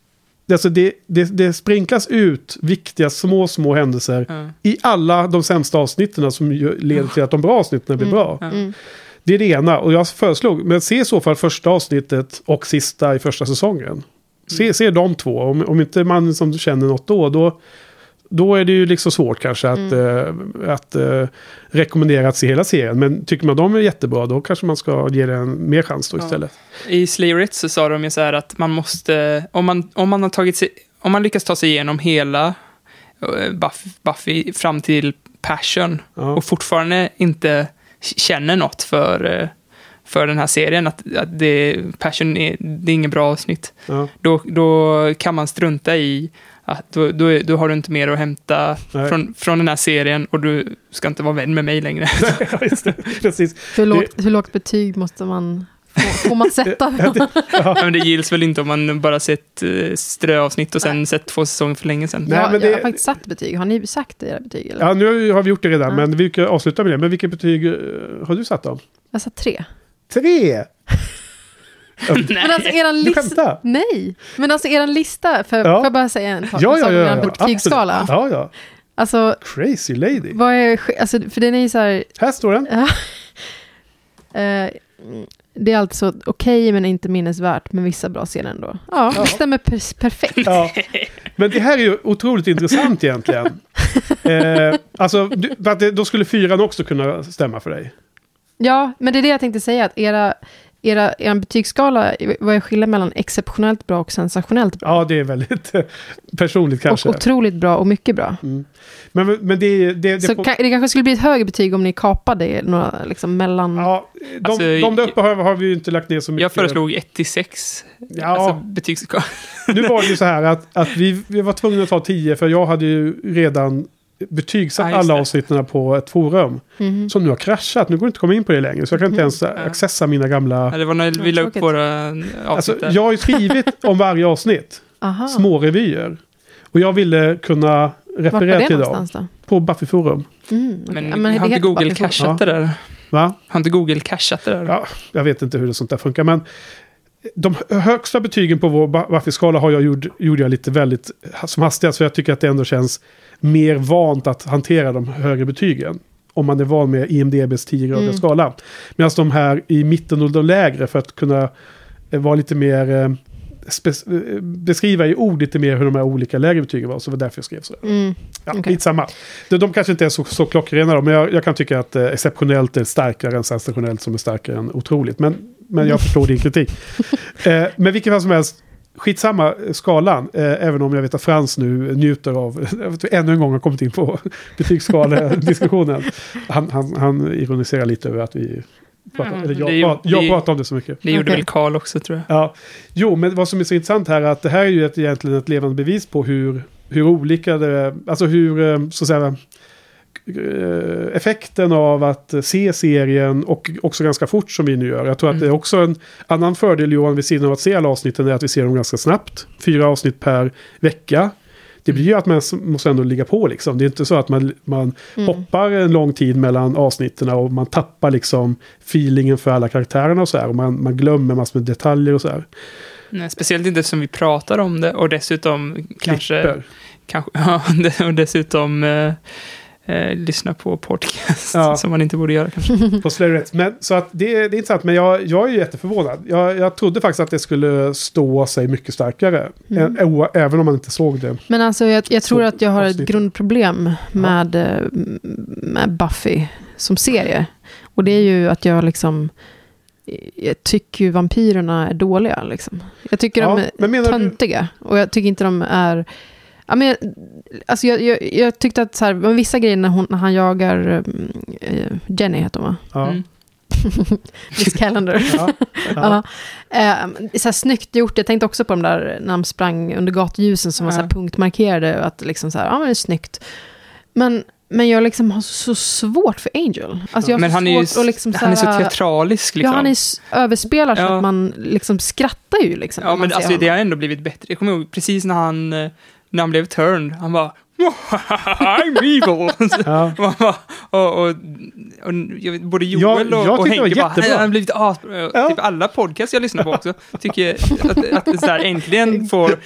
[SPEAKER 2] Alltså det, det, det sprinklas ut viktiga små, små händelser
[SPEAKER 1] Ja.
[SPEAKER 2] i alla de sämsta avsnitten som leder till att de bra avsnitten blir bra.
[SPEAKER 1] Ja.
[SPEAKER 3] Mm.
[SPEAKER 2] Det är det ena. Och jag föreslog, men se i så fall första avsnittet och sista i första säsongen. Se, se de två. Om, om inte man som känner något då, då, då är det ju liksom svårt kanske att, eh, att eh, rekommendera att se hela serien. Men tycker man de är jättebra, då kanske man ska ge det en mer chans då
[SPEAKER 1] Ja.
[SPEAKER 2] istället.
[SPEAKER 1] I Slayer It så sa de ju så här att man måste, om man, om man har tagit sig, om man lyckas ta sig igenom hela eh, Buffy, Buffy fram till Passion
[SPEAKER 2] Ja.
[SPEAKER 1] och fortfarande inte känner något för, eh, för den här serien, att, att det, Passion är, det är inget bra avsnitt,
[SPEAKER 2] Ja.
[SPEAKER 1] då, då kan man strunta i att då, då, då har du inte mer att hämta
[SPEAKER 2] Nej.
[SPEAKER 1] från, från den här serien och du ska inte vara vän med mig längre.
[SPEAKER 2] Ja, just det. Precis.
[SPEAKER 3] Hur, lågt, hur lågt betyg måste man, får, får man sätta?
[SPEAKER 1] Ja, men det gills väl inte om man bara sett eh, ströavsnitt och sen sett två säsonger för länge sedan.
[SPEAKER 2] Nej,
[SPEAKER 3] jag,
[SPEAKER 2] men
[SPEAKER 3] jag
[SPEAKER 2] det-
[SPEAKER 3] har faktiskt satt betyg. Har ni sagt era betyg? Eller?
[SPEAKER 2] Ja, nu har vi gjort det redan,
[SPEAKER 3] Ja.
[SPEAKER 2] men vi kan avsluta med det. Men vilket betyg eh, har du satt då?
[SPEAKER 3] Jag sa tre.
[SPEAKER 2] Tre!
[SPEAKER 3] Men alltså eran lista... Nej, men alltså eran lista, för,
[SPEAKER 2] Ja.
[SPEAKER 3] får jag bara säga en sak
[SPEAKER 2] Ja, ja, ja.
[SPEAKER 3] om
[SPEAKER 2] ja,
[SPEAKER 3] eran betygsskala?
[SPEAKER 2] Ja, ja.
[SPEAKER 3] Alltså,
[SPEAKER 2] Crazy lady.
[SPEAKER 3] vad är, alltså, för den är ju så här,
[SPEAKER 2] Här står den.
[SPEAKER 3] eh, det är alltså okej men inte minnesvärt, men vissa bra scener ändå. Ja, det stämmer per- perfekt.
[SPEAKER 2] Ja. Men det här är ju otroligt intressant egentligen. Eh, alltså, du, för att det, då skulle fyran också kunna stämma för dig.
[SPEAKER 3] Ja, men det är det jag tänkte säga, att era, era, er betygsskala, vad är skillnaden mellan exceptionellt bra och sensationellt bra?
[SPEAKER 2] Ja, det är väldigt personligt kanske.
[SPEAKER 3] Och otroligt bra och mycket bra.
[SPEAKER 2] Men, men det, det, det
[SPEAKER 3] Så ka- det kanske skulle bli ett högre betyg om ni kapade några liksom mellan...
[SPEAKER 2] Ja, de,
[SPEAKER 1] Alltså,
[SPEAKER 2] de där uppe har, har vi ju inte lagt ner så mycket.
[SPEAKER 1] Jag föreslog 1 till 6.
[SPEAKER 2] Ja.
[SPEAKER 1] Alltså betygsskala.
[SPEAKER 2] Nu var det ju så här att, att vi, vi var tvungna att ta 10 för jag hade ju redan betygsatt alla avsnitten på ett forum.
[SPEAKER 3] Mhm.
[SPEAKER 2] Som nu har kraschat. Nu går det inte att komma in på det längre. Så jag kan inte ens accessa mina gamla...
[SPEAKER 1] Ja, det var när vi la upp våra avsnitt
[SPEAKER 2] Alltså, jag har ju skrivit om varje avsnitt.
[SPEAKER 3] Aha.
[SPEAKER 2] Små revyer. Och jag ville kunna referera
[SPEAKER 3] det
[SPEAKER 2] till dem.
[SPEAKER 3] då?
[SPEAKER 2] På Buffy Forum.
[SPEAKER 3] Mm, okej.
[SPEAKER 1] Men,
[SPEAKER 3] det
[SPEAKER 1] har inte Google cashat det där?
[SPEAKER 2] Va?
[SPEAKER 1] Har inte Google cashat det där?
[SPEAKER 2] Ja, jag vet inte hur det sånt där funkar. Men de högsta betygen på vår Bu- Buffy-skala har jag gjort, gjorde jag lite väldigt som hastigast. För jag tycker att det ändå känns mer vant att hantera de högre betygen. Om man är van med IMDBs 10-gradiga
[SPEAKER 3] Mm.
[SPEAKER 2] skala. Medan de här i mitten och de lägre för att kunna eh, vara lite mer... Eh, eh, beskriva i ord lite mer hur de här olika lägre betygen var. Så det var därför jag skrev så.
[SPEAKER 3] Mm.
[SPEAKER 2] Ja, lite samma. De, de kanske inte är så, så klockrena då, men jag, jag kan tycka att eh, exceptionellt är starkare än sensationellt som är starkare än otroligt. Men, men jag förstår din kritik. Eh, men vilken fall som helst, skitsamma skalan. Eh, även om jag vet att Frans nu njuter av, ännu en gång har kommit in på betygsskalediskussionen. Han, han, han ironiserar lite över att vi pratar,
[SPEAKER 1] Ja,
[SPEAKER 2] eller
[SPEAKER 1] det
[SPEAKER 2] jag,
[SPEAKER 1] är ju-
[SPEAKER 2] pratar, jag
[SPEAKER 1] det är-
[SPEAKER 2] pratar om det så mycket.
[SPEAKER 1] Det gjorde väl Karl också tror jag.
[SPEAKER 2] Ja, jo, men vad som är så intressant här är att det här är ju ett, egentligen ett levande bevis på hur, hur olika det, alltså hur, eh, så att säga, effekten av att se serien och också ganska fort som vi nu gör. Jag tror att
[SPEAKER 1] Mm.
[SPEAKER 2] det är också en annan fördel Johan vid sidan av att se alla avsnitten är att vi ser dem ganska snabbt. Fyra avsnitt per vecka. Det blir ju att man måste ändå ligga på liksom. Det är inte så att man, man
[SPEAKER 3] Mm.
[SPEAKER 2] hoppar en lång tid mellan avsnitten och man tappar liksom feelingen för alla karaktärerna och så här. Och man, man glömmer massor med detaljer och så här.
[SPEAKER 1] Nej, speciellt inte eftersom vi pratar om det och dessutom kanske...
[SPEAKER 2] Klipper.
[SPEAKER 1] kanske ja, det- och dessutom... Eh, eh, lyssna på podcast,
[SPEAKER 2] Ja.
[SPEAKER 1] som man inte borde göra kanske.
[SPEAKER 2] på Slayerets. Men Så att det, det är intressant, men jag, jag är ju jätteförvånad. Jag, jag trodde faktiskt att det skulle stå sig mycket starkare.
[SPEAKER 3] Mm.
[SPEAKER 2] Ä- även om man inte såg det.
[SPEAKER 3] Men alltså jag, jag tror
[SPEAKER 2] Så,
[SPEAKER 3] att jag har ett grundproblem med, eh, med Buffy som serie. Och det är ju att jag liksom... Jag tycker ju vampyrerna är dåliga. Liksom. Jag tycker
[SPEAKER 2] Ja,
[SPEAKER 3] de är
[SPEAKER 2] men menar du-
[SPEAKER 3] töntiga. Och jag tycker inte de är... Ja, men, alltså jag, jag, jag tyckte att så här, men vissa grejer när, hon, när han jagar... mm, eh, Jenny heter hon va?
[SPEAKER 2] Ja.
[SPEAKER 1] Mm.
[SPEAKER 3] Miss Calendar.
[SPEAKER 2] Ja. Ja.
[SPEAKER 3] Ja. Eh, så här, snyggt gjort. Jag tänkte också på de där när de sprang under gatljusen som var så här
[SPEAKER 1] Ja.
[SPEAKER 3] punktmarkerade. Att liksom så här, ja men det är snyggt. Men, men jag liksom har så svårt för Angel. Alltså jag har
[SPEAKER 1] Men han är ju
[SPEAKER 3] liksom
[SPEAKER 1] han är så teatralisk. Liksom.
[SPEAKER 3] Ja, han är s- överspelad så
[SPEAKER 1] Ja.
[SPEAKER 3] att man liksom skrattar ju. Liksom,
[SPEAKER 1] Ja, men alltså, det har ändå blivit bättre. Jag kommer ihåg precis när han, eh, när han blev turned, han bara I'm evil!
[SPEAKER 2] Ja.
[SPEAKER 1] Och, man bara, och, och, och jag både Joel och,
[SPEAKER 2] jag
[SPEAKER 1] och Henke bara, han har blivit asbra.
[SPEAKER 2] Ja.
[SPEAKER 1] Typ alla podcasts jag lyssnar på också tycker att, att det så här, äntligen får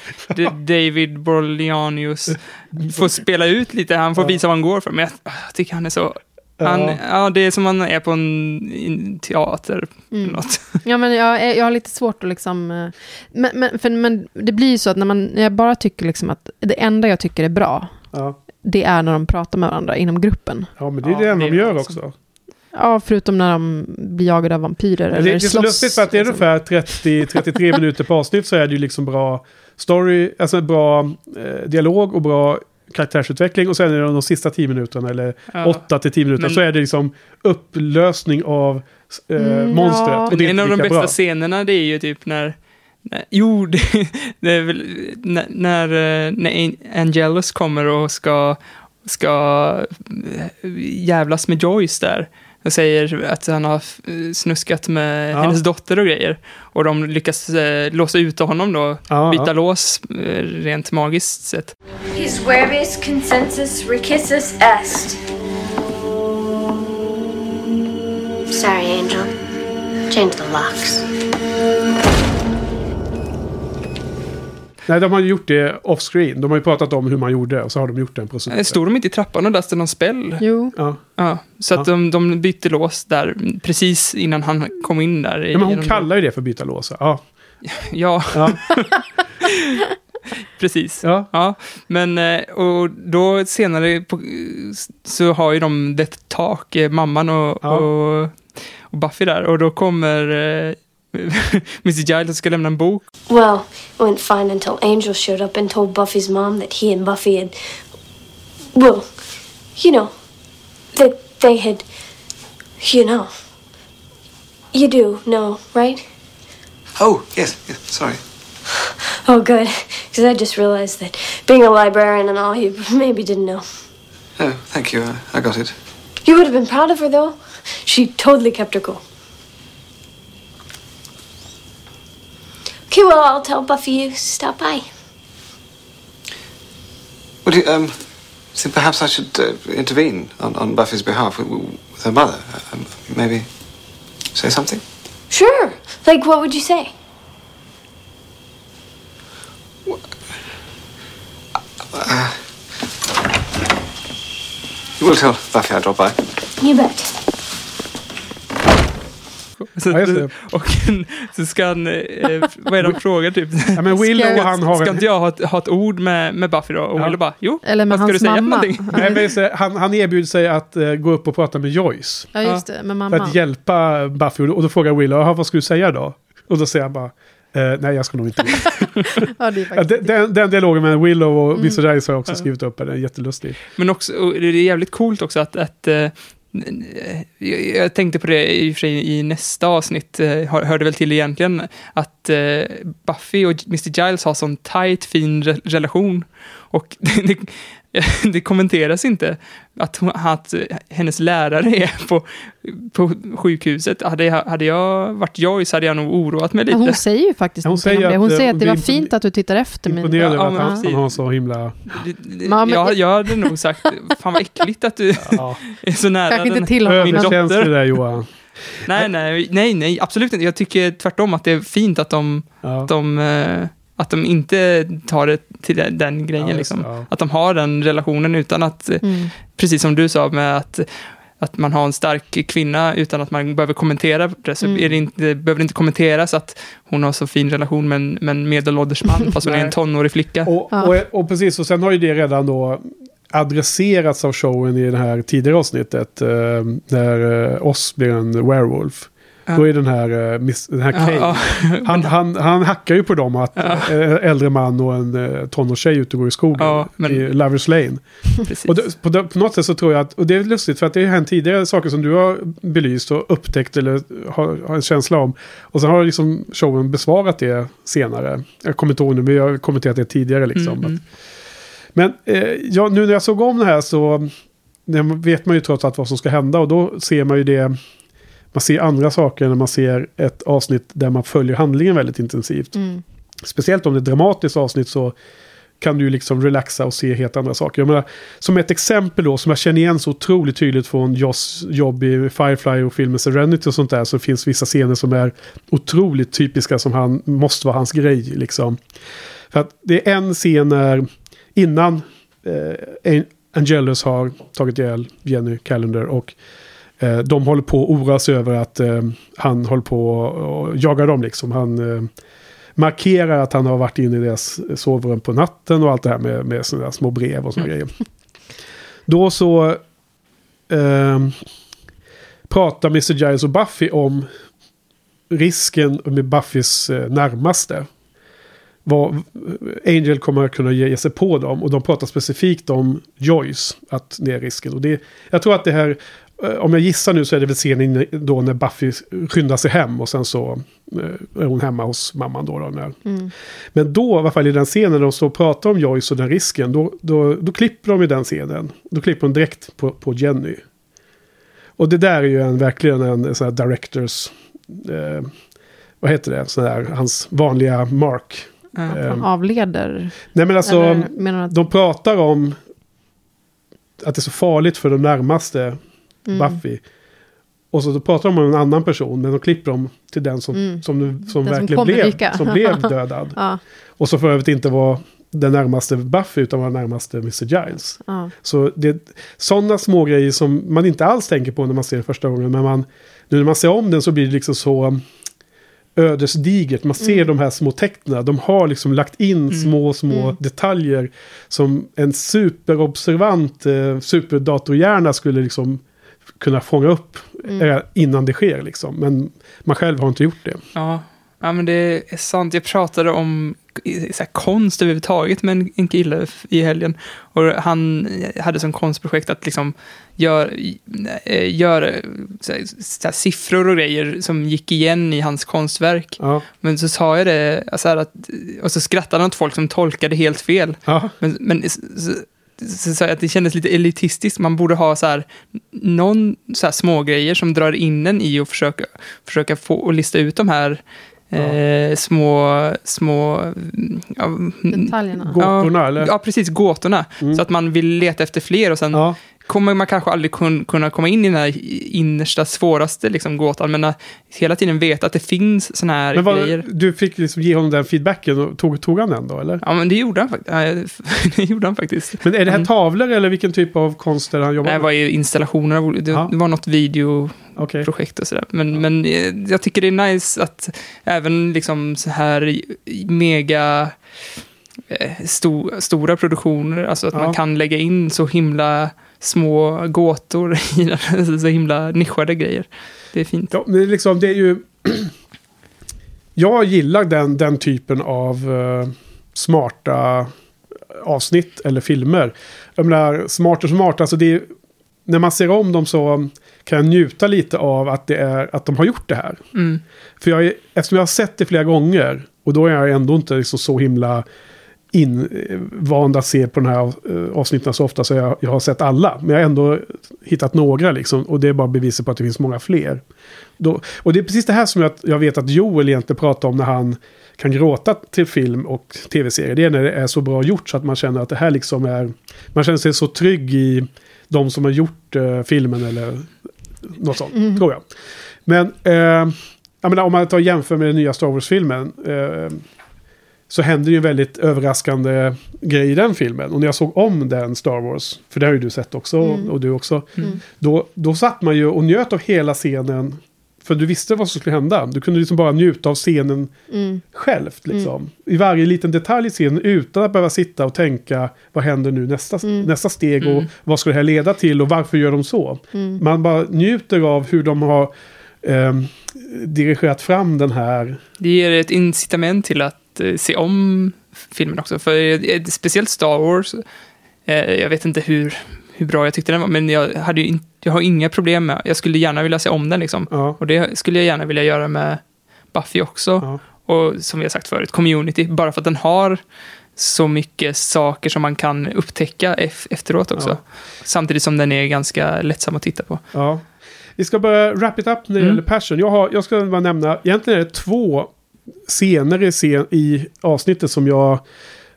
[SPEAKER 1] David Borlianius få spela ut lite, han får visa vad han går för. Men jag, jag tycker han är så... Han,
[SPEAKER 2] Ja.
[SPEAKER 1] ja. det är som man är på en, teater.
[SPEAKER 3] Mm.
[SPEAKER 1] Något.
[SPEAKER 3] Ja, men jag, jag har lite svårt att liksom... eh, Men, men, för, men det blir ju så att när, man, när jag bara tycker liksom att det enda jag tycker är bra,
[SPEAKER 2] Ja.
[SPEAKER 3] det är när de pratar med varandra inom gruppen.
[SPEAKER 2] ja, men det är
[SPEAKER 1] Ja,
[SPEAKER 2] det enda
[SPEAKER 1] det
[SPEAKER 2] de gör
[SPEAKER 1] alltså-
[SPEAKER 2] också.
[SPEAKER 3] Ja, förutom när de blir jagade av vampyrer eller
[SPEAKER 2] det, det är så
[SPEAKER 3] slåss.
[SPEAKER 2] lustigt för att det är
[SPEAKER 3] liksom.
[SPEAKER 2] ungefär 30-33 minuter på avsnitt så är det ju liksom bra story, alltså bra eh, dialog och bra karaktärsutveckling och sen är det de sista 10 minuterna eller
[SPEAKER 1] Ja.
[SPEAKER 2] 8 till 10 minuter
[SPEAKER 1] Men-
[SPEAKER 2] så är det liksom upplösning av eh,
[SPEAKER 3] Mm,
[SPEAKER 2] monstret.
[SPEAKER 3] ja.
[SPEAKER 2] Och det är
[SPEAKER 1] en av de bästa
[SPEAKER 2] bra.
[SPEAKER 1] scenerna det är ju typ när, när jo, det, det är väl när, när, eh, när An- Angelus kommer och ska, ska eh, jävlas med Joyce där. Och säger att han har eh, snuskat med
[SPEAKER 2] Ja.
[SPEAKER 1] hennes dotter och grejer. Och de lyckas eh, låsa ut honom då,
[SPEAKER 2] Ja,
[SPEAKER 1] byta
[SPEAKER 2] ja.
[SPEAKER 1] lås eh, rent magiskt sett.
[SPEAKER 7] His verbis consensus recissus est. Sorry, Angel. Change the locks.
[SPEAKER 2] Nej, de har ju gjort det off-screen. De har ju pratat om hur man gjorde och så har de gjort den proceduren.
[SPEAKER 1] Eh, Stod de inte i trappan och läste någon spell?
[SPEAKER 3] Jo.
[SPEAKER 2] Ja.
[SPEAKER 1] Ja, så att
[SPEAKER 2] Ja.
[SPEAKER 1] de, de bytte lås där precis innan han kom in där.
[SPEAKER 2] ja, men hon kallar ju det för byta lås. Ja.
[SPEAKER 1] Ja,
[SPEAKER 2] Ja.
[SPEAKER 1] precis.
[SPEAKER 2] ja.
[SPEAKER 1] Ja, men eh, och då senare på, så har ju de The Talk, eh, mamman och,
[SPEAKER 2] Ja.
[SPEAKER 1] och, och Buffy där. Och då kommer Mrs Giles och ska lämna en bok.
[SPEAKER 7] Well, it went fine until Angel showed up and told Buffy's mom that he and Buffy had. Well, you know, that they had. You know. You do know, right?
[SPEAKER 6] Oh, yes, yes, sorry.
[SPEAKER 7] Oh, good. Because I just realized that being a librarian and all, you maybe didn't know.
[SPEAKER 6] Oh, thank you. I, I got it.
[SPEAKER 7] You would have been proud of her, though. She totally kept her cool. Okay, well, I'll tell Buffy you stop by.
[SPEAKER 6] Would you, um, think perhaps I should uh, intervene on, on Buffy's behalf with, with her mother? Um, maybe say something?
[SPEAKER 7] Sure. Like, what would you say?
[SPEAKER 6] You will tell Buffy I drop by.
[SPEAKER 7] You bet.
[SPEAKER 1] Så,
[SPEAKER 2] Ja, just det.
[SPEAKER 1] och så ska han, eh, vad är det han frågar typ?
[SPEAKER 2] ja, men Willow
[SPEAKER 3] Ska-
[SPEAKER 2] och han har
[SPEAKER 1] Ska inte jag ha ett, ha ett ord med, med Buffy då? Och
[SPEAKER 2] Ja.
[SPEAKER 1] Willow bara, jo,
[SPEAKER 3] Eller med
[SPEAKER 1] vad ska du säga för
[SPEAKER 3] mamma.
[SPEAKER 1] någonting?
[SPEAKER 2] Nej, men så- han, han erbjuder sig att eh, gå upp och prata med Joyce.
[SPEAKER 3] Ja, just det. Med
[SPEAKER 2] För
[SPEAKER 3] mamma.
[SPEAKER 2] att hjälpa Buffy. Och då frågar Willow, "Jaha, vad ska du säga då? Och då säger han bara, eh, nej jag ska nog inte.
[SPEAKER 3] Ja, det är
[SPEAKER 2] ja,
[SPEAKER 3] faktiskt...
[SPEAKER 2] den, den, den dialogen med Willow och
[SPEAKER 3] Mm.
[SPEAKER 2] Mr. Giles har jag också skrivit upp. Den är jättelustig.
[SPEAKER 1] Men också, det är jävligt coolt också att, att eh, jag, tänkte på det i och för sig i nästa avsnitt, eh, hörde väl till egentligen, att eh, Buffy och Mr. Giles har sån tight, fin relation. Och det, kommenteras inte att, hon, att hennes lärare är på, på sjukhuset. Hade jag, hade jag varit Joyce hade jag nog oroat mig lite.
[SPEAKER 3] Hon säger ju faktiskt
[SPEAKER 2] Ja, hon
[SPEAKER 3] någonting
[SPEAKER 2] säger
[SPEAKER 3] om det. Hon
[SPEAKER 2] att,
[SPEAKER 3] säger
[SPEAKER 2] eh,
[SPEAKER 3] att det var fint att du tittar efter mig.
[SPEAKER 2] Imponerad
[SPEAKER 1] Ja,
[SPEAKER 2] över
[SPEAKER 1] men
[SPEAKER 2] att han, han har så himla...
[SPEAKER 3] Ja,
[SPEAKER 1] jag, jag hade nog sagt, fan vad äckligt att du
[SPEAKER 2] Ja,
[SPEAKER 1] är så nära
[SPEAKER 3] Kanske inte
[SPEAKER 1] den-
[SPEAKER 3] till honom.
[SPEAKER 1] min dotter.
[SPEAKER 2] där Johan.
[SPEAKER 1] Nej, nej, nej, nej, absolut inte. Jag tycker tvärtom att det är fint att de,
[SPEAKER 2] Ja.
[SPEAKER 1] att de, eh, Att de inte tar det till den, den grejen.
[SPEAKER 2] Ja,
[SPEAKER 1] liksom.
[SPEAKER 2] ja.
[SPEAKER 1] Att de har den relationen utan att, eh,
[SPEAKER 3] Mm.
[SPEAKER 1] precis som du sa, med att, att man har en stark kvinna utan att man behöver kommentera det. Så
[SPEAKER 3] Mm.
[SPEAKER 1] är det inte, behöver det inte kommenteras att hon har så fin relation med en, med en medelålders man, fast hon är en tonårig flicka.
[SPEAKER 2] Och,
[SPEAKER 3] Ja.
[SPEAKER 2] och, och precis, och sen har ju det redan då adresserats av showen i det här tidigare avsnittet. Eh, när eh, Oss blir en werewolf. Då är den här, eh, miss, den här
[SPEAKER 1] Ja,
[SPEAKER 2] han, han, han hackar ju på dem att eh, äldre man och en eh, tonårstjej ute och går i skogen.
[SPEAKER 1] Ja, men-
[SPEAKER 2] I Lovers Lane.
[SPEAKER 1] precis.
[SPEAKER 2] Och det, på, det, på något sätt så tror jag att, och det är lustigt för att det har hänt tidigare saker som du har belyst och upptäckt eller har, har en känsla om. Och sen har liksom showen besvarat det senare. Jag kommer inte ihåg nu, men jag har kommenterat det tidigare liksom.
[SPEAKER 1] Mm, mm.
[SPEAKER 2] Men eh, ja, nu när jag såg om det här så det vet man ju trots allt vad som ska hända och då ser man ju det. Man ser andra saker när man ser ett avsnitt där man följer handlingen väldigt intensivt.
[SPEAKER 3] Mm.
[SPEAKER 2] Speciellt om det är ett dramatiskt avsnitt så kan du liksom relaxa och se helt andra saker. Jag menar, som ett exempel då, som jag känner igen så otroligt tydligt från Joss jobb i Firefly och filmen Serenity och sånt där, så finns vissa scener som är otroligt typiska som han måste vara hans grej liksom. För att det är en scen när, innan eh, An- Angelus har tagit ihjäl Jenny Callender och de håller på att oroa sig över att eh, han håller på och jagar dem liksom. Han eh, markerar att han har varit inne i deras sovrum på natten och allt det här med, med sådana små brev och sådana grejer. Då så eh, pratar Mr. Giles och Buffy om risken med Buffys eh, närmaste. Vad Angel kommer att kunna ge, sig på dem. Och de pratar specifikt om Joyce, att det är risken. Och det, jag tror att det här, eh, om jag gissar nu så är det väl scenen då när Buffy skyndar sig hem och sen så eh, är hon hemma hos mamman då. då när,
[SPEAKER 3] Mm.
[SPEAKER 2] men då, i alla fall i den scenen, när de står och pratar om Joyce och den risken, då, då, då klipper de i den scenen. Då klipper de direkt på, på Jenny. Och det där är ju en, verkligen en sån här directors, eh, vad heter det, sån där, hans vanliga mark.
[SPEAKER 1] Ja.
[SPEAKER 2] Eh,
[SPEAKER 3] Han avleder.
[SPEAKER 2] nej men alltså,
[SPEAKER 3] Eller
[SPEAKER 2] de pratar om att det är så farligt för de närmaste
[SPEAKER 3] Mm.
[SPEAKER 2] Buffy. Och så pratar de om en annan person, men de klipper dem till den som,
[SPEAKER 3] Mm.
[SPEAKER 2] som, som
[SPEAKER 3] Den som
[SPEAKER 2] verkligen
[SPEAKER 3] kommer
[SPEAKER 2] blev,
[SPEAKER 3] dyka.
[SPEAKER 2] som blev dödad.
[SPEAKER 3] Ja,
[SPEAKER 2] Och så för övrigt inte var den närmaste Buffy utan var den närmaste Mr. Giles.
[SPEAKER 3] ja.
[SPEAKER 2] Så det är sådana små grejer som man inte alls tänker på när man ser det första gången. Men man, nu när man ser om den så blir det liksom så ödesdigert. Man ser
[SPEAKER 3] Mm.
[SPEAKER 2] de här små tecknen. De har liksom lagt in små, små
[SPEAKER 3] Mm.
[SPEAKER 2] detaljer som en superobservant eh, superdatorhjärna skulle liksom kunna fånga upp
[SPEAKER 3] Mm.
[SPEAKER 2] eh, innan det sker. Liksom. Men man själv har inte gjort det.
[SPEAKER 1] Ja. ja, men det är sant. Jag pratade om så här, konst överhuvudtaget med en, kille i helgen. Och han hade som konstprojekt att liksom gör, äh, gör så här, så här, siffror och grejer som gick igen i hans konstverk.
[SPEAKER 2] Ja,
[SPEAKER 1] Men så sa jag det, så här att, och så skrattade han åt folk som tolkade helt fel.
[SPEAKER 2] ja,
[SPEAKER 1] Men, men så, så, att det kändes lite elitistiskt. Man borde ha så här, någon så här små grejer som drar in en i och försöka, försöka få och lista ut de här eh, små, små ja, mm,
[SPEAKER 3] Detaljerna.
[SPEAKER 2] gåtorna eller?
[SPEAKER 1] Ja, precis, gåtorna.
[SPEAKER 2] Mm.
[SPEAKER 1] Så att man vill leta efter fler och sen
[SPEAKER 2] Ja,
[SPEAKER 1] kommer man kanske aldrig kun, kunna komma in i den här innersta, svåraste liksom, gåtan, men att hela tiden veta att det finns såna här
[SPEAKER 2] men vad,
[SPEAKER 1] grejer.
[SPEAKER 2] du fick liksom ge honom den feedbacken och tog, tog han den då eller?
[SPEAKER 1] Ja, men det gjorde han, fakt- ja, det gjorde han faktiskt.
[SPEAKER 2] Men är det här
[SPEAKER 1] Mm.
[SPEAKER 2] tavlor eller vilken typ av konst är det han jobbar
[SPEAKER 1] Det
[SPEAKER 2] med?
[SPEAKER 1] var ju installationer, av, det,
[SPEAKER 2] Ja.
[SPEAKER 1] det var något videoprojekt och sådär. Men, men eh, jag tycker det är nice att även liksom så här mega eh, sto, stora produktioner, alltså att
[SPEAKER 2] Ja.
[SPEAKER 1] man kan lägga in så himla små gåtor i så himla nischade grejer. Det är fint.
[SPEAKER 2] Ja, men det är liksom, det är ju... jag gillar den, den typen av eh, smarta avsnitt eller filmer. Jag menar, smart och smart, alltså det är, när man ser om dem så kan jag njuta lite av att, det är, att de har gjort det här.
[SPEAKER 1] Mm.
[SPEAKER 2] För jag är, eftersom jag har sett det flera gånger och då är jag ändå inte liksom så himla invand att se på den här eh, avsnitten så ofta så jag, jag har sett alla. Men jag har ändå hittat några liksom. Och det är bara beviset på att det finns många fler. Då, och det är precis det här som jag, jag vet att Joel egentligen pratar om när han kan gråta till film och tv-serier. Det är när det är så bra gjort så att man känner att det här liksom är... Man känner sig så trygg i de som har gjort eh, filmen eller något sånt,
[SPEAKER 3] Mm.
[SPEAKER 2] tror jag. Men, eh, jag menar, om man tar jämför med den nya Star Wars-filmen. Eh, så händer ju en väldigt överraskande grej i den filmen. Och när jag såg om den Star Wars, för det har ju du sett också
[SPEAKER 3] Mm.
[SPEAKER 2] och du också.
[SPEAKER 3] Mm.
[SPEAKER 2] Då, då satt man ju och njöt av hela scenen. För du visste vad som skulle hända. Du kunde liksom bara njuta av scenen
[SPEAKER 3] Mm.
[SPEAKER 2] självt. Liksom. I varje liten detalj i scenen utan att behöva sitta och tänka vad händer nu nästa,
[SPEAKER 3] Mm.
[SPEAKER 2] nästa steg och
[SPEAKER 1] Mm.
[SPEAKER 2] vad ska det här leda till och varför gör de så.
[SPEAKER 3] Mm.
[SPEAKER 2] Man bara njuter av hur de har ehm, dirigerat fram den här.
[SPEAKER 1] Det ger ett incitament till att eh, se om filmen också. För eh, speciellt Star Wars, eh, jag vet inte hur, hur bra jag tyckte den var, men jag, hade ju in, jag har inga problem med, jag skulle gärna vilja se om den liksom.
[SPEAKER 2] Ja,
[SPEAKER 1] Och det skulle jag gärna vilja göra med Buffy också.
[SPEAKER 2] ja,
[SPEAKER 1] Och som vi har sagt förut, Community, bara för att den har så mycket saker som man kan upptäcka ef- efteråt också.
[SPEAKER 2] Ja.
[SPEAKER 1] Samtidigt som den är ganska lättsam att titta på.
[SPEAKER 2] ja. Vi ska börja wrap it up när det
[SPEAKER 1] Mm.
[SPEAKER 2] gäller Passion. Jag, har, jag ska bara nämna, egentligen är det två scener i, scen, i avsnittet som jag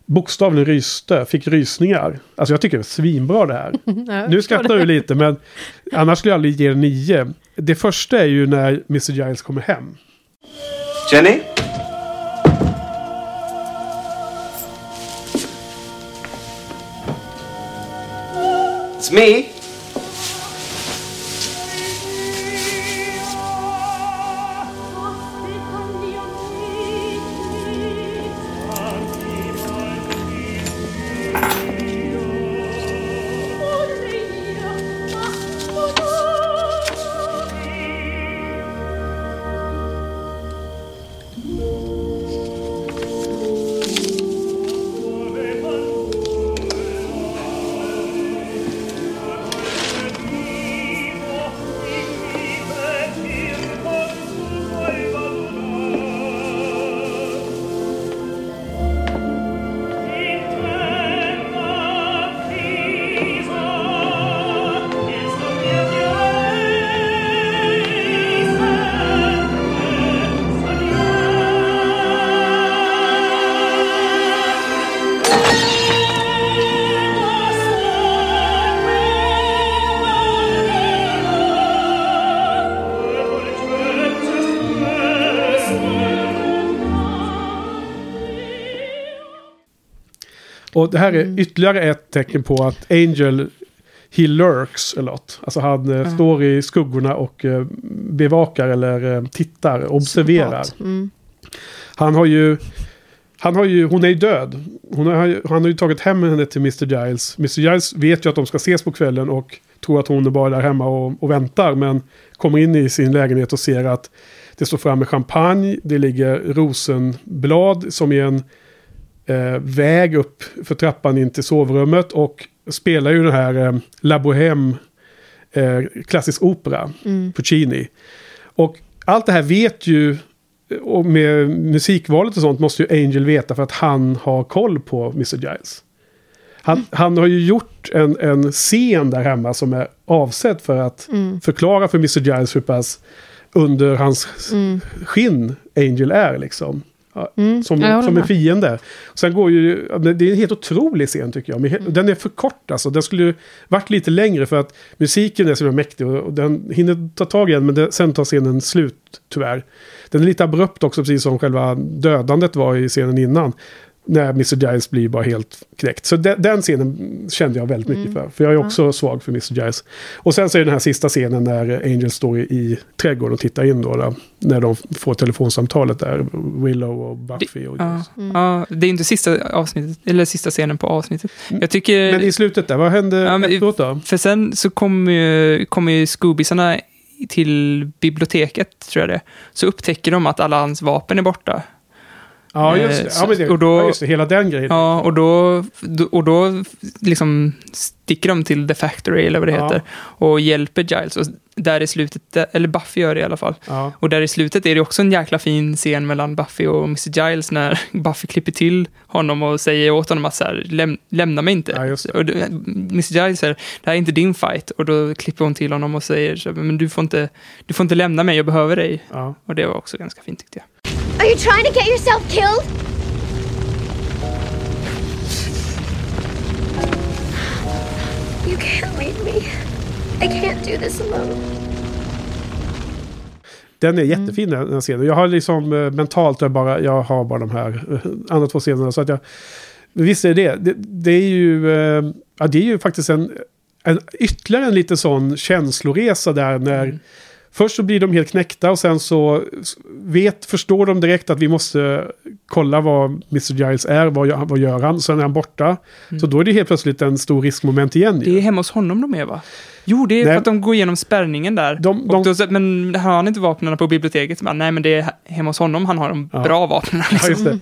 [SPEAKER 2] bokstavligen ryste, fick rysningar. Alltså jag tycker det är svinbra det här.
[SPEAKER 3] Ja, jag
[SPEAKER 2] Nu skrattar du lite, men annars skulle jag aldrig ge det nio. Det första är ju när Mr. Giles kommer hem.
[SPEAKER 9] Jenny? It's me.
[SPEAKER 2] Och det här är ytterligare ett tecken på att Angel, he lurks a lot. Alltså han
[SPEAKER 1] Ja.
[SPEAKER 2] står i skuggorna och eh, bevakar eller eh, tittar, observerar.
[SPEAKER 3] Mm.
[SPEAKER 2] Han har ju... Han har ju, hon är ju död. Hon har, ju- han har ju tagit hem henne till Mr. Giles. Mr. Giles vet ju att de ska ses på kvällen och tror att hon är bara där hemma och, och väntar. Men kommer in i sin lägenhet och ser att det står framme champagne. Det ligger rosenblad som är en eh, väg upp för trappan in till sovrummet. Och spelar ju den här eh, La Bohème, eh, klassisk opera,
[SPEAKER 3] Mm.
[SPEAKER 2] Puccini. Och allt det här vet ju, och med musikvalet och sånt måste ju Angel veta för att han har koll på Mr. Giles. Han, han har ju gjort en, en scen där hemma som är avsedd för att
[SPEAKER 3] Mm.
[SPEAKER 2] förklara för Mr. Giles hur pass under hans
[SPEAKER 3] Mm.
[SPEAKER 2] skinn Angel är liksom.
[SPEAKER 3] Mm.
[SPEAKER 2] Som, som en fiende. Sen går ju, det är en helt otrolig scen tycker jag. Men he- Den är för kort alltså. Den skulle ju varit lite längre för att musiken är så mäktig och, den hinner ta tag i en men det, sen tar scenen slut tyvärr. Den är lite abrupt också precis som själva dödandet var i scenen innan. När Mr. Giles blir bara helt knäckt. Så den, den scenen kände jag väldigt mycket
[SPEAKER 3] Mm.
[SPEAKER 2] för. För jag är också svag för Mr. Giles. Och sen så är det den här sista scenen när Angel står i, i trädgården och tittar in då. Där, när de får telefonsamtalet där. Willow och Buffy. Och
[SPEAKER 1] Ja,
[SPEAKER 3] Mm.
[SPEAKER 1] ja, det är inte sista avsnittet, eller sista scenen på avsnittet. Jag tycker...
[SPEAKER 2] Men i slutet där, vad hände
[SPEAKER 1] Ja, men
[SPEAKER 2] efteråt då?
[SPEAKER 1] För sen så kommer ju, kommer ju Scoobisarna till biblioteket, tror jag det. Så upptäcker de att alla hans vapen är borta.
[SPEAKER 2] Ja, just det.
[SPEAKER 1] Eh,
[SPEAKER 2] Ja, det,
[SPEAKER 1] och då-
[SPEAKER 2] ja, just det. Hela den grejen.
[SPEAKER 1] Ja, och då, och då liksom sticker de till The Factory, eller vad det
[SPEAKER 2] Ja.
[SPEAKER 1] heter, och hjälper Giles. Och där i slutet, eller Buffy gör det i alla fall.
[SPEAKER 2] Ja.
[SPEAKER 1] Och där i slutet är det också en jäkla fin scen mellan Buffy och Mr. Giles när Buffy klipper till honom och säger åt honom att så här, Läm, lämna mig inte.
[SPEAKER 2] Ja.
[SPEAKER 1] Och Mr. Giles säger, det här är inte din fight. Och då klipper hon till honom och säger, men du får, inte, du får inte lämna mig, jag behöver dig. Och det var också ganska fint tyckte jag.
[SPEAKER 5] Are you trying to get yourself killed? You can't leave me. I can't do this alone.
[SPEAKER 2] Den är jättefin den här scenen. Jag har liksom eh, mentalt jag bara, jag har bara de här eh, andra två scenerna. Så att jag, visst är det det. Det, är ju, eh, ja, det är ju faktiskt en, en ytterligare en liten sån känsloresa där när Först så blir de helt knäckta och sen så vet, förstår de direkt att vi måste kolla vad Mr. Giles är, vad gör, vad gör han, sen är han borta. Så då är det helt plötsligt en stor riskmoment igen. ju.
[SPEAKER 1] Det är hemma hos honom de är va? Jo, det är
[SPEAKER 2] Nej.
[SPEAKER 1] för att de går igenom spärrningen där.
[SPEAKER 2] De- de-
[SPEAKER 1] då, men har han inte vapnen på biblioteket? Bara, Nej, men det är hemma hos honom han har de
[SPEAKER 2] Ja.
[SPEAKER 1] bra vapnen.
[SPEAKER 2] Ja,
[SPEAKER 1] Liksom.
[SPEAKER 2] det.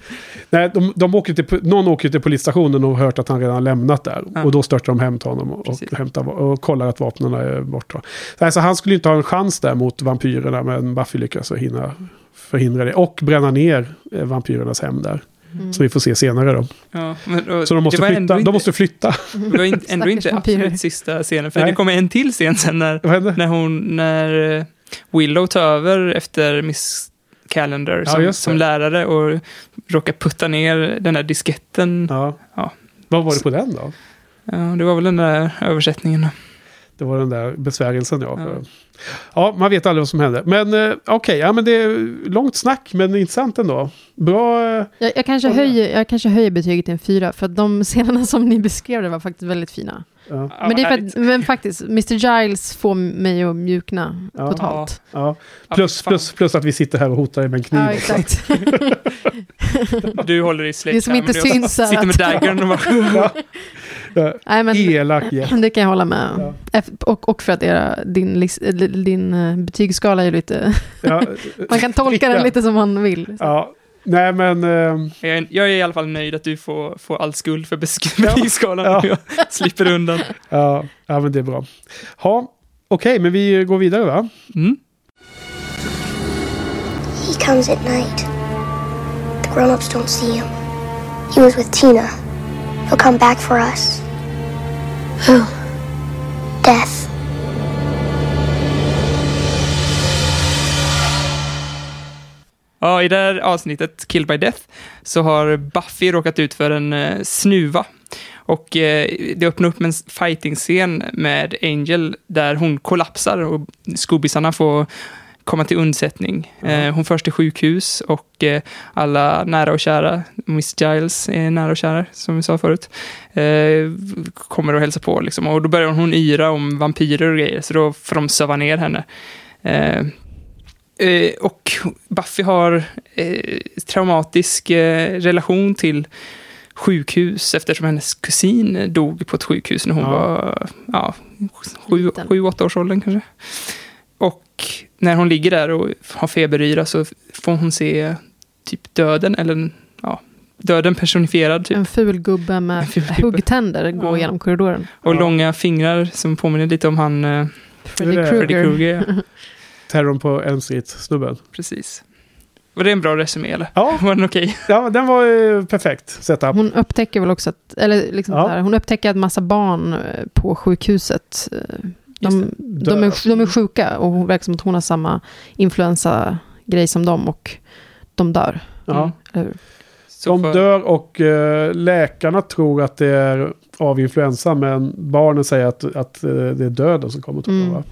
[SPEAKER 2] Nej, de, de åker till, någon åker till polisstationen och har hört att han redan lämnat där.
[SPEAKER 1] Ja.
[SPEAKER 2] Och då störtar de hem till honom och, och, hämtar, och kollar att vapnen är borta. Nej, så han skulle inte ha en chans där mot vampyrerna, men Buffy lyckas hinna förhindra det. Och bränna ner eh, vampyrernas hem där. Som vi får se senare då.
[SPEAKER 1] Ja, men, och,
[SPEAKER 2] Så de måste flytta.
[SPEAKER 1] ändå
[SPEAKER 2] De
[SPEAKER 1] inte,
[SPEAKER 2] måste flytta.
[SPEAKER 1] det var in, ändå inte absolut sista scenen, för
[SPEAKER 2] Nej.
[SPEAKER 1] det kommer en till scen sen när, när hon, när eh, Willow tar över efter Miss Calendar
[SPEAKER 2] Ja,
[SPEAKER 1] som,
[SPEAKER 2] det.
[SPEAKER 1] som lärare och råkar putta ner den där disketten.
[SPEAKER 2] Ja.
[SPEAKER 1] Ja.
[SPEAKER 2] Vad var det på den då?
[SPEAKER 1] Ja, det var väl den där översättningen. då.
[SPEAKER 2] Det var den där besvärjelsen ja.
[SPEAKER 1] Ja.
[SPEAKER 2] Ja, man vet aldrig vad som händer. Men eh, okej, ja, men det är långt snack men intressant ändå. Bra. eh,
[SPEAKER 3] Jag, jag, kanske höjer, jag kanske höjer betyget till en fyra, för att de scenerna som ni beskrev det var faktiskt väldigt fina.
[SPEAKER 2] Ja,
[SPEAKER 3] men, det är för att, men faktiskt, Mr. Giles får mig att mjukna
[SPEAKER 2] Ja.
[SPEAKER 3] totalt.
[SPEAKER 2] ja.
[SPEAKER 1] Ja,
[SPEAKER 2] Plus, plus, plus att vi sitter här och hotar med en kniv.
[SPEAKER 3] Ja, exakt.
[SPEAKER 1] Du håller i
[SPEAKER 3] Det som inte syns
[SPEAKER 1] sitter med daggern och bara...
[SPEAKER 2] Ja,
[SPEAKER 3] Nej, men,
[SPEAKER 2] Elak jätte.
[SPEAKER 3] det kan jag hålla med.
[SPEAKER 2] Ja.
[SPEAKER 3] Och, och för att era, din, din eh, betygsskala är lite...
[SPEAKER 2] Ja,
[SPEAKER 3] Man kan tolka den lite som man vill.
[SPEAKER 2] ja. Nej men... ehm,
[SPEAKER 1] Jag är, jag är i alla fall nöjd att du får, får all skuld för
[SPEAKER 2] Ja.
[SPEAKER 1] betygsskalan.
[SPEAKER 2] Ja.
[SPEAKER 1] Jag slipper undan.
[SPEAKER 2] ja, ja, men det är bra. Ha, Okej, men vi går vidare va?
[SPEAKER 1] Mm.
[SPEAKER 7] He comes at night. The grown-ups don't see him. He was with Tina. He'll come back for us. Who? Death.
[SPEAKER 1] Ja, i det här avsnittet, Killed by Death, så har Buffy råkat ut för en eh, snuva. Och eh, det öppnar upp en fighting-scen med Angel där hon kollapsar och skobisarna får komma till undsättning. Eh, hon förs till sjukhus och eh, alla nära och kära, Miss Giles är nära och kära, som vi sa förut, eh, kommer och hälsar på. Liksom. Och då börjar hon yra om vampyrer och grejer, så då får de söva ner henne. Och Buffy har traumatisk relation till sjukhus eftersom hennes kusin dog på ett sjukhus när hon
[SPEAKER 2] Ja.
[SPEAKER 1] var ja, sju,
[SPEAKER 3] Liten.
[SPEAKER 1] sju, åtta års åldern kanske. Och när hon ligger där och har feberyra så får hon se typ döden, eller ja, döden personifierad typ.
[SPEAKER 3] En ful gubbe med
[SPEAKER 1] En ful gubbe.
[SPEAKER 3] huggtänder går
[SPEAKER 1] Ja.
[SPEAKER 3] genom korridoren.
[SPEAKER 1] Och
[SPEAKER 2] Ja.
[SPEAKER 1] långa fingrar som påminner lite om han eh,
[SPEAKER 3] Freddy
[SPEAKER 2] Det är-
[SPEAKER 3] Krueger.
[SPEAKER 1] Ja.
[SPEAKER 2] Terrorn på Elm Street-snubben.
[SPEAKER 1] Precis. Var det en bra resumé eller?
[SPEAKER 2] Ja,
[SPEAKER 1] Var den okej?
[SPEAKER 2] ja, den var eh, perfekt setup.
[SPEAKER 3] Hon upptäcker väl också att, eller liksom
[SPEAKER 2] Ja.
[SPEAKER 3] så här, hon upptäcker att massa barn eh, på sjukhuset, de, de, är, de är sjuka och hon verkar som att hon har samma influensa-grej som dem och de dör.
[SPEAKER 2] Ja.
[SPEAKER 1] Mm.
[SPEAKER 2] De dör och eh, läkarna tror att det är av influensa men barnen säger att, att eh, det är döden som kommer att ta
[SPEAKER 3] Mm.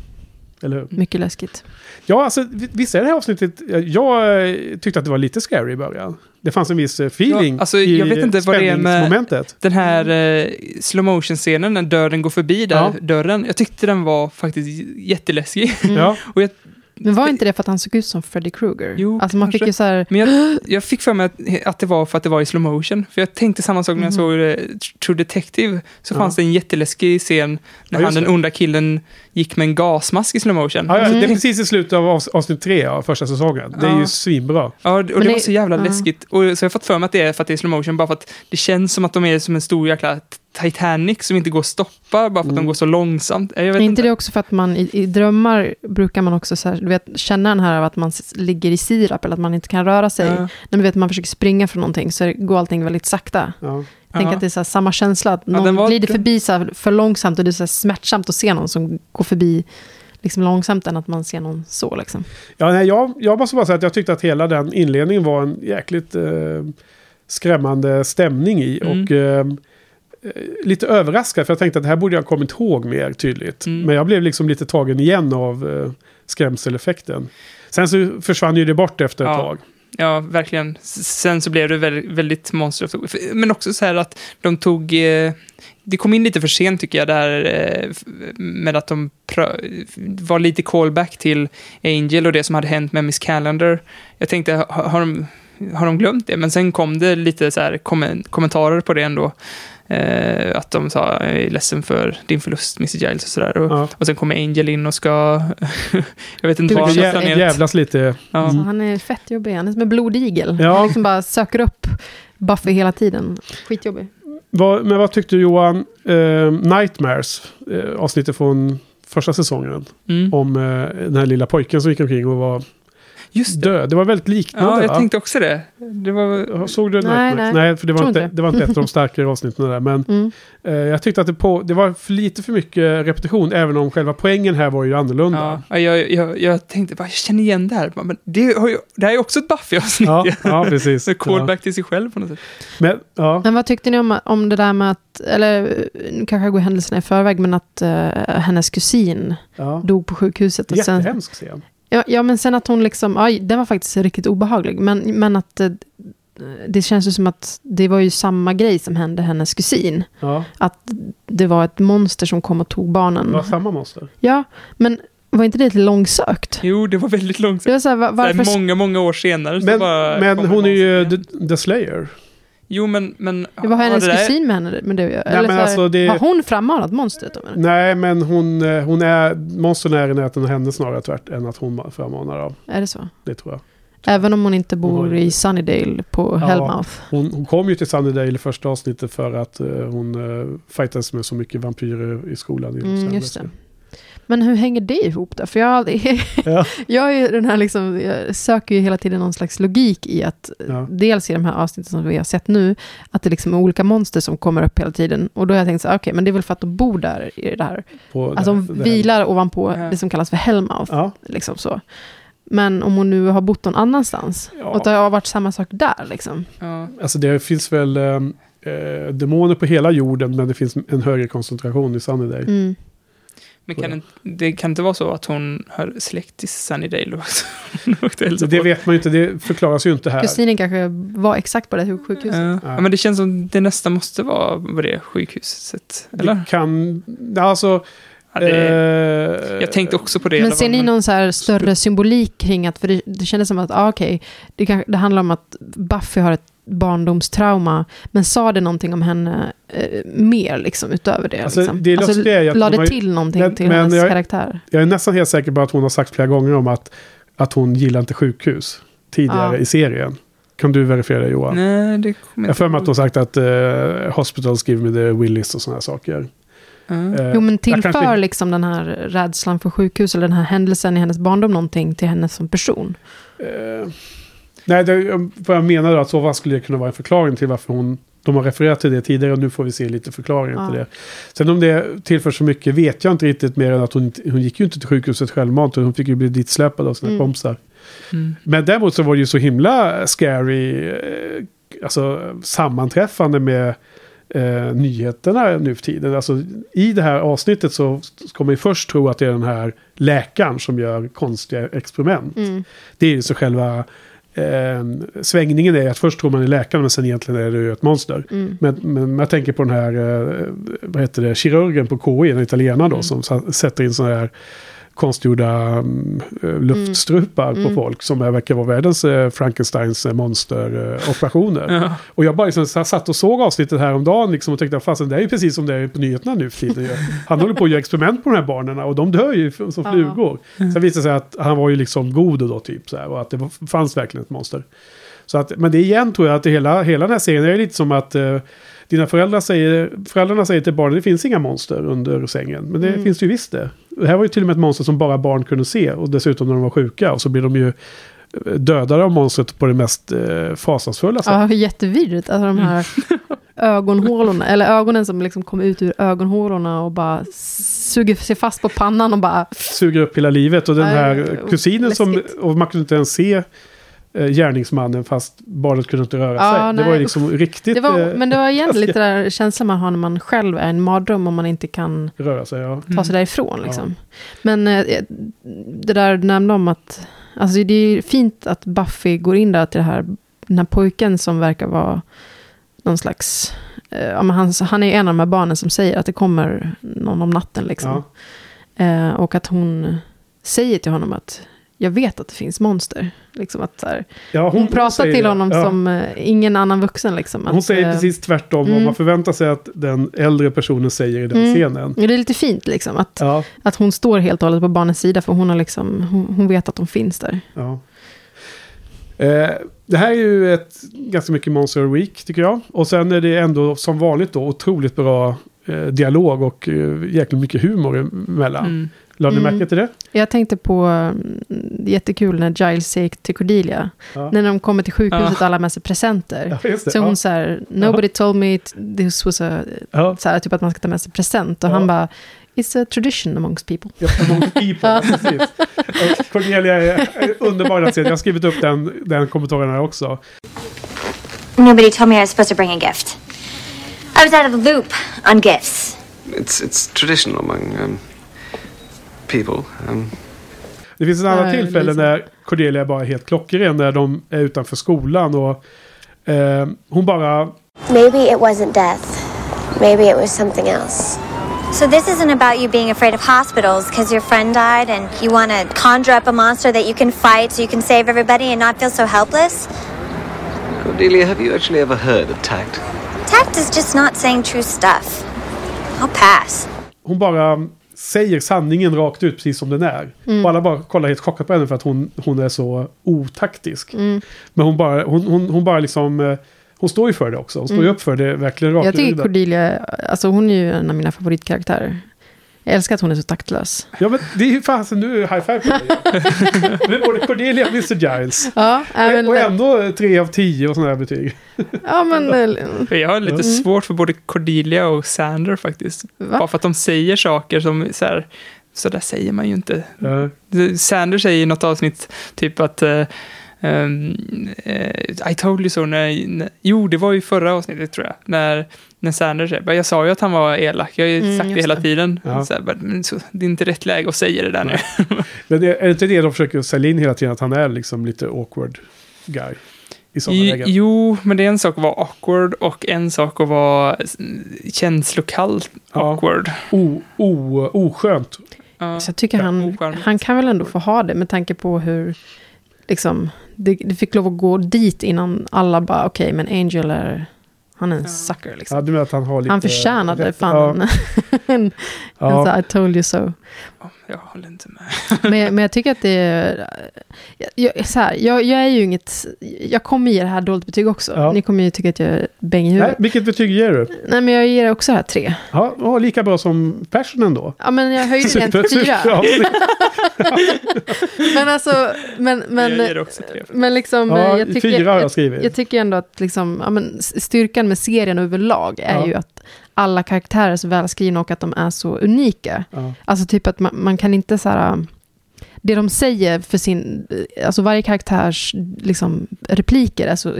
[SPEAKER 2] Eller hur?
[SPEAKER 3] Mycket läskigt.
[SPEAKER 2] Ja, alltså vi- visst är det här avsnittet... Jag tyckte att det var lite scary i början. Det fanns en viss eh, feeling
[SPEAKER 1] Ja, alltså,
[SPEAKER 2] i
[SPEAKER 1] jag vet inte vad det är med-. Den här eh, slow motion scenen när dörren går förbi där,
[SPEAKER 2] Ja.
[SPEAKER 1] dörren. Jag tyckte den var faktiskt jätteläskig.
[SPEAKER 2] Ja,
[SPEAKER 1] Och jag,
[SPEAKER 3] Men var inte det för att han såg ut som Freddy Krueger?
[SPEAKER 1] Jo,
[SPEAKER 3] alltså man
[SPEAKER 1] kanske.
[SPEAKER 3] fick ju så här,
[SPEAKER 1] men jag, jag fick för mig att, att det var för att det var i slow motion. För jag tänkte samma sak när jag
[SPEAKER 3] Mhm.
[SPEAKER 1] såg eh, True Detective. Så
[SPEAKER 2] Ja.
[SPEAKER 1] fanns det en jätteläskig scen när
[SPEAKER 2] Ja,
[SPEAKER 1] han, den onda killen, gick med en gasmask i slow motion.
[SPEAKER 2] ja, ja,
[SPEAKER 3] Mm.
[SPEAKER 2] det är precis i slutet av avs- avsnitt tre av första säsongen. Det är ju svinbra.
[SPEAKER 1] Ja, och det
[SPEAKER 3] Men
[SPEAKER 1] var
[SPEAKER 3] det-
[SPEAKER 1] så jävla
[SPEAKER 3] ja.
[SPEAKER 1] läskigt. Och så har jag fått för mig att det är för att det är slow motion, bara för att det känns som att de är som en stor jäkla Titanic som inte går att stoppa, bara för att
[SPEAKER 2] Mm.
[SPEAKER 1] de går så långsamt. Jag vet
[SPEAKER 3] är
[SPEAKER 1] inte.
[SPEAKER 3] inte det också för att man i, i drömmar brukar man också så här, du vet, känna den här av att man ligger i sirap eller att man inte kan röra sig.
[SPEAKER 1] Ja.
[SPEAKER 3] När du vet man försöker springa från någonting så går allting väldigt sakta.
[SPEAKER 2] Ja.
[SPEAKER 3] Tänk
[SPEAKER 1] Ja.
[SPEAKER 3] att det är så samma känsla, att
[SPEAKER 1] Ja,
[SPEAKER 3] någon
[SPEAKER 1] den var-
[SPEAKER 3] glider förbi så för långsamt och det är så smärtsamt att se någon som går förbi liksom långsamt än att man ser någon så. Liksom.
[SPEAKER 2] Ja, nej, jag, jag måste bara säga att jag tyckte att hela den inledningen var en jäkligt eh, skrämmande stämning i.
[SPEAKER 1] Mm.
[SPEAKER 2] Och eh, eh, lite överraskad. För jag tänkte att det här borde jag ha kommit ihåg mer tydligt.
[SPEAKER 1] Mm.
[SPEAKER 2] Men jag blev liksom lite tagen igen av eh, skrämseleffekten. Sen så försvann ju det bort efter ett
[SPEAKER 1] Ja.
[SPEAKER 2] tag.
[SPEAKER 1] Ja, verkligen. Sen så blev det väldigt, väldigt monster of the Week. Men också så här att de tog... Eh, det kom in lite för sent tycker jag, där eh, här med att de var lite callback till Angel och det som hade hänt med Miss Calendar. Jag tänkte, har, har, de, har de glömt det? Men sen kom det lite så här kommentarer på det ändå. Eh, att de sa, jag är ledsen för din förlust, Mr. Giles och sådär. Och,
[SPEAKER 2] Ja.
[SPEAKER 1] och sen kommer Angel in och ska... jag vet inte vad han
[SPEAKER 3] det
[SPEAKER 1] har
[SPEAKER 3] jä-
[SPEAKER 1] planerat.
[SPEAKER 2] Jävlas lite.
[SPEAKER 1] Ja.
[SPEAKER 3] Så Alltså, han är fett jobbig. Han är som en blodigel.
[SPEAKER 2] Ja.
[SPEAKER 3] Han liksom bara söker upp Buffy hela tiden. Skitjobbig.
[SPEAKER 2] Vad, men vad tyckte du Johan? Eh, Nightmares, eh, avsnittet från första säsongen.
[SPEAKER 1] Mm.
[SPEAKER 2] Om eh, den här lilla pojken som gick omkring och var
[SPEAKER 1] Just det.
[SPEAKER 2] död. Det var väldigt liknande
[SPEAKER 1] Ja, jag
[SPEAKER 2] va?
[SPEAKER 1] tänkte också det. Det var...
[SPEAKER 2] Ja, Såg du
[SPEAKER 3] Nej, nej.
[SPEAKER 2] Nej, för det var, inte, det var inte ett av de starkare avsnitten där. Men
[SPEAKER 3] Mm.
[SPEAKER 2] eh, jag tyckte att det, på, det var för lite för mycket repetition. Även om själva poängen här var ju annorlunda.
[SPEAKER 1] Ja, jag, jag, jag tänkte bara, jag känner igen det här. Men det, har ju, det här är också ett Buffy-avsnitt.
[SPEAKER 2] Ja, ja, precis. Ja.
[SPEAKER 1] callback till sig själv på något sätt.
[SPEAKER 2] Men, ja.
[SPEAKER 3] Men vad tyckte ni om, om det där med att, eller nu kanske jag går händelserna i förväg, men att eh, hennes kusin
[SPEAKER 2] ja.
[SPEAKER 3] dog på sjukhuset. Och
[SPEAKER 2] Jättehemsk scen.
[SPEAKER 3] Ja, ja, men sen att hon liksom, ja, den var faktiskt riktigt obehaglig. Men, men att eh, det känns ju som att det var ju samma grej som hände hennes kusin.
[SPEAKER 2] Ja,
[SPEAKER 3] Att det var ett monster som kom och tog barnen.
[SPEAKER 2] det var samma monster.
[SPEAKER 3] Ja, men var inte det lite långsökt?
[SPEAKER 1] Jo, det var väldigt långt.
[SPEAKER 3] Det var så här, va- varför...
[SPEAKER 1] Varför... Många, många år senare så
[SPEAKER 2] Men,
[SPEAKER 1] bara
[SPEAKER 2] men hon är ju
[SPEAKER 1] igen.
[SPEAKER 2] the, the Slayer.
[SPEAKER 1] Jo, men... men
[SPEAKER 3] Det var hennes
[SPEAKER 1] det
[SPEAKER 3] kusin med henne, men det, eller
[SPEAKER 2] men alltså det-
[SPEAKER 3] Har hon frammanat monstret? Då?
[SPEAKER 2] Nej, men hon, eh, hon är... Monstern är i närheten av henne snarare tvärt än att hon frammanar av.
[SPEAKER 3] Är det så?
[SPEAKER 2] Det tror jag.
[SPEAKER 3] Även om hon inte bor i Sunnydale på
[SPEAKER 2] Ja.
[SPEAKER 3] Hellmouth.
[SPEAKER 2] Hon, hon kom ju till Sunnydale i första avsnittet för att eh, hon uh, fightades med så mycket vampyrer i skolan. I
[SPEAKER 3] Mm, just det. Men hur hänger det ihop då? För jag,
[SPEAKER 2] Ja.
[SPEAKER 3] jag, är ju den här liksom, jag söker ju hela tiden någon slags logik i att
[SPEAKER 2] Ja.
[SPEAKER 3] dels i de här avsnitten som vi har sett nu, att det liksom är olika monster som kommer upp hela tiden. Och då har jag tänkt så okej, men det är väl för att de bor där i det här.
[SPEAKER 2] På
[SPEAKER 3] Alltså de
[SPEAKER 2] här-
[SPEAKER 3] vilar ovanpå
[SPEAKER 1] Ja.
[SPEAKER 3] det som kallas för Hellmouth.
[SPEAKER 2] Ja,
[SPEAKER 3] Liksom så. Men om hon nu har bott någon annanstans,
[SPEAKER 2] Ja.
[SPEAKER 3] och det har varit samma sak där liksom.
[SPEAKER 1] Ja.
[SPEAKER 2] alltså det finns väl eh, demoner på hela jorden men det finns en högre koncentration i Sunnydale.
[SPEAKER 3] Mm.
[SPEAKER 1] Men kan inte, det kan inte vara så att hon har släkt till Sunnydale också?
[SPEAKER 2] Det
[SPEAKER 1] på.
[SPEAKER 2] vet man ju inte, det förklaras ju inte här.
[SPEAKER 3] Kusinen kanske var exakt på det här sjukhuset.
[SPEAKER 1] Ja. ja, men det känns som det nästan måste vara vad det sjukhuset. Eller?
[SPEAKER 2] Det kan, alltså...
[SPEAKER 1] Ja, det,
[SPEAKER 2] eh,
[SPEAKER 1] jag tänkte också på det. i
[SPEAKER 3] Men ser ni någon så här större symbolik kring att, för det, det kändes som att, ah, okej, det, kan, det handlar om att Buffy har ett barndomstrauma, men sa det någonting om henne eh, mer, liksom, utöver det?
[SPEAKER 2] Alltså,
[SPEAKER 3] liksom?
[SPEAKER 2] det att
[SPEAKER 3] la det till någonting
[SPEAKER 2] Men-
[SPEAKER 3] till
[SPEAKER 2] men
[SPEAKER 3] hennes
[SPEAKER 2] jag-
[SPEAKER 3] karaktär?
[SPEAKER 2] Jag är nästan helt säker på att hon har sagt flera gånger om att, att hon gillar inte sjukhus tidigare
[SPEAKER 3] Ja.
[SPEAKER 2] i serien. Kan du verifiera det Johan?
[SPEAKER 1] Nej, det kommer
[SPEAKER 2] Jag har för mig att hon sagt att uh, hospitals give me the willis och sådana saker.
[SPEAKER 1] Ja.
[SPEAKER 2] Eh,
[SPEAKER 3] Jo, men tillför
[SPEAKER 2] kanske-
[SPEAKER 3] liksom den här rädslan för sjukhus, eller den här händelsen i hennes barndom någonting till henne som person?
[SPEAKER 2] Eh, nej, det, vad jag menar då, att så vad skulle det kunna vara en förklaring till varför hon... De har refererat till det tidigare och nu får vi se lite förklaringar
[SPEAKER 3] Ja.
[SPEAKER 2] till det. Sen om det tillför så mycket vet jag inte riktigt mer än att hon, hon gick ju inte till sjukhuset självmant. Hon fick ju bli ditsläpad av sina
[SPEAKER 3] Mm.
[SPEAKER 2] kompisar.
[SPEAKER 1] Mm.
[SPEAKER 2] Men däremot så var det ju så himla scary, eh, alltså sammanträffande med eh, nyheterna nu för tiden. Alltså, I det här avsnittet så ska man ju först tro att det är den här läkaren som gör konstiga experiment.
[SPEAKER 3] Mm.
[SPEAKER 2] Det är ju så själva eh, svängningen är att först tror man är läkaren men sen egentligen är det ju ett monster.
[SPEAKER 3] Mm.
[SPEAKER 2] Men, men jag tänker på den här, eh, vad heter det, kirurgen på KI, den italienaren då,
[SPEAKER 1] Mm.
[SPEAKER 2] som sätter in sådana här konstgjorda mm, eh, luftstrupar på
[SPEAKER 3] Mm.
[SPEAKER 2] folk som är- verkar vara världens eh, Frankensteins eh, monsteroperationer.
[SPEAKER 1] Ja.
[SPEAKER 2] Och jag bara liksom satt och såg avsnittet här om dagen liksom och tänkte att det är precis som det är på nyheterna nu för tiden. Han håller på att göra experiment på de här barnen och de dör ju som flugor. Sen visade det sig att han var ju liksom god då typ så här och att det var, fanns verkligen ett monster. Så att, men det igen tror jag att hela, hela den här serien är lite som att eh, dina föräldrar säger, föräldrarna säger till barnen det finns inga monster under sängen. Men det
[SPEAKER 3] Mm.
[SPEAKER 2] finns ju visst det. Det här var ju till och med ett monster som bara barn kunde se. Och dessutom när de var sjuka. Och så blir de ju eh, dödade av monstret på det mest eh, fasansfulla sätt.
[SPEAKER 3] Ja, jättevidrigt. Alltså de här ögonhålorna, eller ögonen som liksom kommer ut ur ögonhålorna och bara suger sig fast på pannan och bara...
[SPEAKER 2] Suger upp hela livet. Och den här kusinen som, och man kunde inte ens se gärningsmannen fast barnet kunde inte röra
[SPEAKER 3] Ja,
[SPEAKER 2] sig. det
[SPEAKER 3] nej,
[SPEAKER 2] var ju liksom riktigt
[SPEAKER 3] Det var,
[SPEAKER 2] eh,
[SPEAKER 3] men det var igen lite där känslan man har när man själv är i en mardröm och man inte kan
[SPEAKER 2] röra sig. Ja.
[SPEAKER 3] ta sig därifrån. Liksom. Men eh, det där du nämnde om att... Alltså det är ju fint att Buffy går in där till det här, den här pojken som verkar vara någon slags... Eh, ja, men han, han är en av de här barnen som säger att det kommer någon om natten. Liksom. Eh, och att hon säger till honom att jag vet att det finns monster. Liksom att, så här,
[SPEAKER 2] Ja,
[SPEAKER 3] hon, pratar
[SPEAKER 2] säger
[SPEAKER 3] till
[SPEAKER 2] det.
[SPEAKER 3] honom
[SPEAKER 2] Ja.
[SPEAKER 3] som eh, ingen annan vuxen. Liksom,
[SPEAKER 2] Hon
[SPEAKER 3] att,
[SPEAKER 2] säger
[SPEAKER 3] eh,
[SPEAKER 2] precis tvärtom
[SPEAKER 3] mm.
[SPEAKER 2] vad man förväntar sig att den äldre personen säger i den
[SPEAKER 3] Mm.
[SPEAKER 2] scenen.
[SPEAKER 3] Det är lite fint liksom, att,
[SPEAKER 2] Ja,
[SPEAKER 3] att hon står helt och hållet på barnens sida, för hon, har liksom, hon, hon vet att de finns där.
[SPEAKER 2] ja. Eh, det här är ju ett ganska mycket Monster Week tycker jag. Och sen är det ändå som vanligt då otroligt bra eh, dialog och eh, jäkligt mycket humor emellan.
[SPEAKER 1] Mm.
[SPEAKER 2] Lade
[SPEAKER 3] Mm.
[SPEAKER 2] märke till det?
[SPEAKER 3] Jag tänkte på, mm, jättekul när Giles säger till Cordelia,
[SPEAKER 2] Ja.
[SPEAKER 3] när de kommer till sjukhuset och alla har med sig presenter.
[SPEAKER 2] Ja.
[SPEAKER 3] Så
[SPEAKER 2] ja.
[SPEAKER 3] hon säger, nobody told me this was a,
[SPEAKER 2] Ja.
[SPEAKER 3] så här, typ att man ska ta med sig present. Och
[SPEAKER 2] Ja.
[SPEAKER 3] han bara, it's a tradition amongst people.
[SPEAKER 2] Ja, among people, precis. Cornelia är är underbar att se. Jag har skrivit upp den, den kommentaren här också.
[SPEAKER 10] Nobody told me I was supposed to bring a gift. I was out of the loop on gifts.
[SPEAKER 6] It's, it's traditional among um, people. Um,
[SPEAKER 2] Det finns ett annat tillfälle när Cordelia bara är helt klockren när de är utanför skolan och eh, hon bara...
[SPEAKER 7] Maybe it wasn't death. Maybe it was something else.
[SPEAKER 10] So this isn't about you being afraid of hospitals because your friend died and you want to conjure up a monster that you can fight so you can save everybody and not feel so helpless?
[SPEAKER 6] Cordelia, have you actually ever heard of tact?
[SPEAKER 10] Tact is just not saying true stuff. I'll pass.
[SPEAKER 2] Hon bara säger sanningen rakt ut precis som den är.
[SPEAKER 3] Mm.
[SPEAKER 2] Och alla bara kollar helt chockat på henne för att hon, hon är så otaktisk.
[SPEAKER 3] Mm.
[SPEAKER 2] Men hon bara, hon, hon, hon bara liksom... eh, Hon står ju för det också. Hon står ju
[SPEAKER 3] Mm.
[SPEAKER 2] upp för det verkligen rakt
[SPEAKER 3] Jag tycker
[SPEAKER 2] ut.
[SPEAKER 3] Cordelia, alltså hon är ju en av mina favoritkaraktärer. Jag älskar att hon är så taktlös.
[SPEAKER 2] Ja men det är ju fasen nu high five på dig. Det är både Cordelia och Mr Giles.
[SPEAKER 3] Ja, även,
[SPEAKER 2] Och ändå tre av tio och sådana här betyg.
[SPEAKER 3] ja men... eh,
[SPEAKER 1] jag har lite
[SPEAKER 3] Mm.
[SPEAKER 1] svårt för både Cordelia och Sander faktiskt.
[SPEAKER 3] Va?
[SPEAKER 1] Bara för att de säger saker som så här, så där säger man ju inte.
[SPEAKER 2] Ja.
[SPEAKER 1] Sander säger i något avsnitt typ att ehm, eh, I told you so. När, när, jo, det var ju förra avsnittet tror jag. När, när Sander säger, "Men jag sa ju att han var elak. Jag har ju
[SPEAKER 3] Mm,
[SPEAKER 1] sagt det hela
[SPEAKER 3] det.
[SPEAKER 1] tiden.
[SPEAKER 2] Ja.
[SPEAKER 1] Så här, bara, men så, det är inte rätt läge att säga det där nu.
[SPEAKER 2] Men är det inte det de försöker sälja in hela tiden? Att han är liksom lite awkward guy. I sådana
[SPEAKER 1] I,
[SPEAKER 2] lägen.
[SPEAKER 1] jo, men det är en sak att vara awkward och en sak att vara känslokallt
[SPEAKER 2] Ja.
[SPEAKER 1] awkward.
[SPEAKER 2] O, o, oskönt.
[SPEAKER 1] Ja.
[SPEAKER 3] Så jag tycker
[SPEAKER 1] Ja,
[SPEAKER 3] han, han kan väl ändå få ha det med tanke på hur liksom, det, det fick lov att gå dit innan alla bara okej, men Angel är, han är en sucker liksom.
[SPEAKER 2] Ja, du menar att han har lite...
[SPEAKER 3] han förtjänade
[SPEAKER 2] rätt.
[SPEAKER 3] fan en, en
[SPEAKER 2] Ja.
[SPEAKER 3] så här, I told you so.
[SPEAKER 1] Ja, Jag håller inte med.
[SPEAKER 3] Men, jag- men jag tycker att det är... Jag, jag, så här, jag, jag är ju inget... Jag kommer ge det här dåligt betyg också.
[SPEAKER 2] Ja.
[SPEAKER 3] Ni kommer ju tycka att jag är bäng i
[SPEAKER 2] Nej,
[SPEAKER 3] huvudet.
[SPEAKER 2] vilket betyg ger du?
[SPEAKER 3] Nej, men jag ger det också här tre.
[SPEAKER 2] Ja, ja, lika bra som Passionen då.
[SPEAKER 3] Ja, men jag höjde den till fyra. Men alltså, men, men,
[SPEAKER 1] jag ger också tre.
[SPEAKER 3] men liksom...
[SPEAKER 2] Ja,
[SPEAKER 3] jag tycker,
[SPEAKER 2] fyra har jag
[SPEAKER 3] jag,
[SPEAKER 2] skrivit.
[SPEAKER 3] jag tycker ändå att liksom, ja, men styrkan med serien överlag är
[SPEAKER 2] Ja.
[SPEAKER 3] ju att alla karaktärer är så välskrivna och att de är så unika.
[SPEAKER 2] Ja.
[SPEAKER 3] Alltså typ att man, man kan inte så här... Det de säger för sin... Alltså varje karaktärs liksom, repliker är så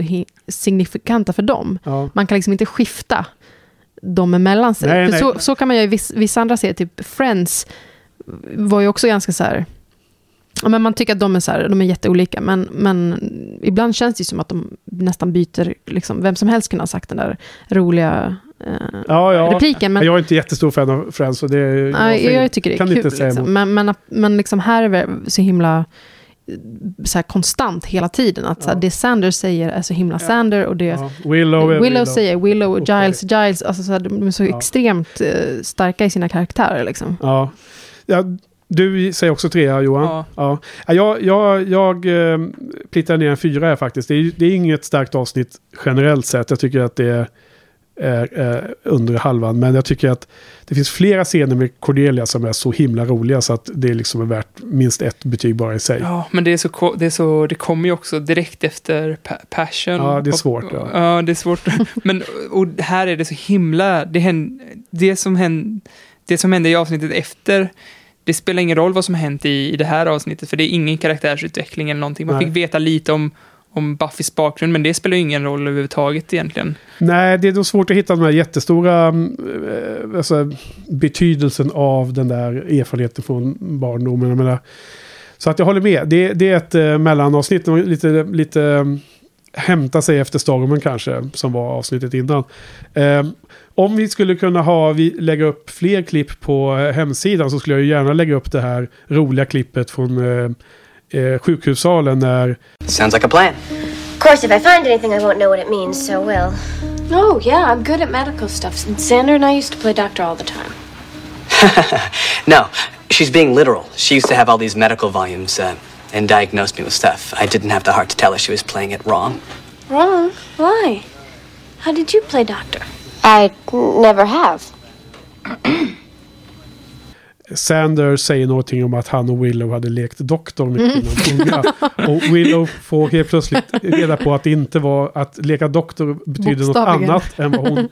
[SPEAKER 3] signifikanta för dem.
[SPEAKER 2] Ja.
[SPEAKER 3] Man kan liksom inte skifta dem emellan sig.
[SPEAKER 2] Nej, nej.
[SPEAKER 3] Så, så kan man göra i viss, vissa andra serier, typ Friends var ju också ganska så här... Men man tycker att de är, så här, de är jätteolika, men, men ibland känns det som att de nästan byter, liksom, vem som helst kunde ha sagt den där roliga eh,
[SPEAKER 2] Ja, ja.
[SPEAKER 3] repliken. Men,
[SPEAKER 2] Jag är inte jättestor fan av Friends. Så det är,
[SPEAKER 3] Nej, jag, jag tycker det är
[SPEAKER 2] kan
[SPEAKER 3] kul.
[SPEAKER 2] inte säga
[SPEAKER 3] liksom. Men, men, men liksom här är det så himla eh, så här konstant hela tiden. Att så här,
[SPEAKER 2] Ja.
[SPEAKER 3] det Sanders säger är så himla Sander och det
[SPEAKER 2] Ja. Willow, är
[SPEAKER 3] Willow, säger Willow och. Giles, Giles. Alltså så här, de är så
[SPEAKER 2] Ja.
[SPEAKER 3] extremt eh, starka i sina karaktärer. Liksom.
[SPEAKER 2] Ja. ja. Du säger också trea Johan.
[SPEAKER 1] Ja.
[SPEAKER 2] Ja. Ja, jag jag, jag eh, plittar ner en fyra här faktiskt. Det är, det är inget starkt avsnitt generellt sett. Jag tycker att det är under halvan. Men jag tycker att det finns flera scener med Cordelia som är så himla roliga så att det liksom är värt minst ett betyg bara i sig.
[SPEAKER 1] Ja, men det är så, det är så, det kommer ju också direkt efter pa- Passion.
[SPEAKER 2] Ja, det är
[SPEAKER 1] Och-
[SPEAKER 2] svårt, ja.
[SPEAKER 1] Ja, det är svårt. men och här är det så himla, det, händer, det, som händer, det som hände i avsnittet efter, det spelar ingen roll vad som har hänt i, i det här avsnittet, för det är ingen karaktärsutveckling eller någonting. Man
[SPEAKER 2] Nej.
[SPEAKER 1] fick veta lite om, om Buffys bakgrund, men det spelar ju ingen roll överhuvudtaget egentligen.
[SPEAKER 2] Nej, det är då svårt att hitta den här jättestora mm, eh, alltså, betydelsen av den där erfarenheten från barndomen. Jag menar, så att jag håller med. Det, det är ett eh, mellanavsnitt, lite, lite mm, hämta sig efter stormen kanske, som var avsnittet innan. Eh, om vi skulle kunna ha, vi lägga upp fler klipp på eh, hemsidan så skulle jag ju gärna lägga upp det här roliga klippet från eh, eh, sjukhussalen när
[SPEAKER 11] Sounds like a plan.
[SPEAKER 10] Of course, if I find anything, I won't know what it means, so will.
[SPEAKER 7] Oh, yeah, I'm good at medical stuff. Xander and I used to play doctor all the time.
[SPEAKER 11] No, she's being literal. She used to have all these medical volumes uh, and diagnosed me with stuff. I didn't have the heart to tell her she was playing it wrong.
[SPEAKER 7] Wrong? Why? How did you play doctor?
[SPEAKER 10] I never have.
[SPEAKER 2] Sander säger någonting om att han och Willow hade lekt doktor mycket innan unga. Och Willow får helt plötsligt reda på att det inte var att leka doktor betyder något annat än vad hon,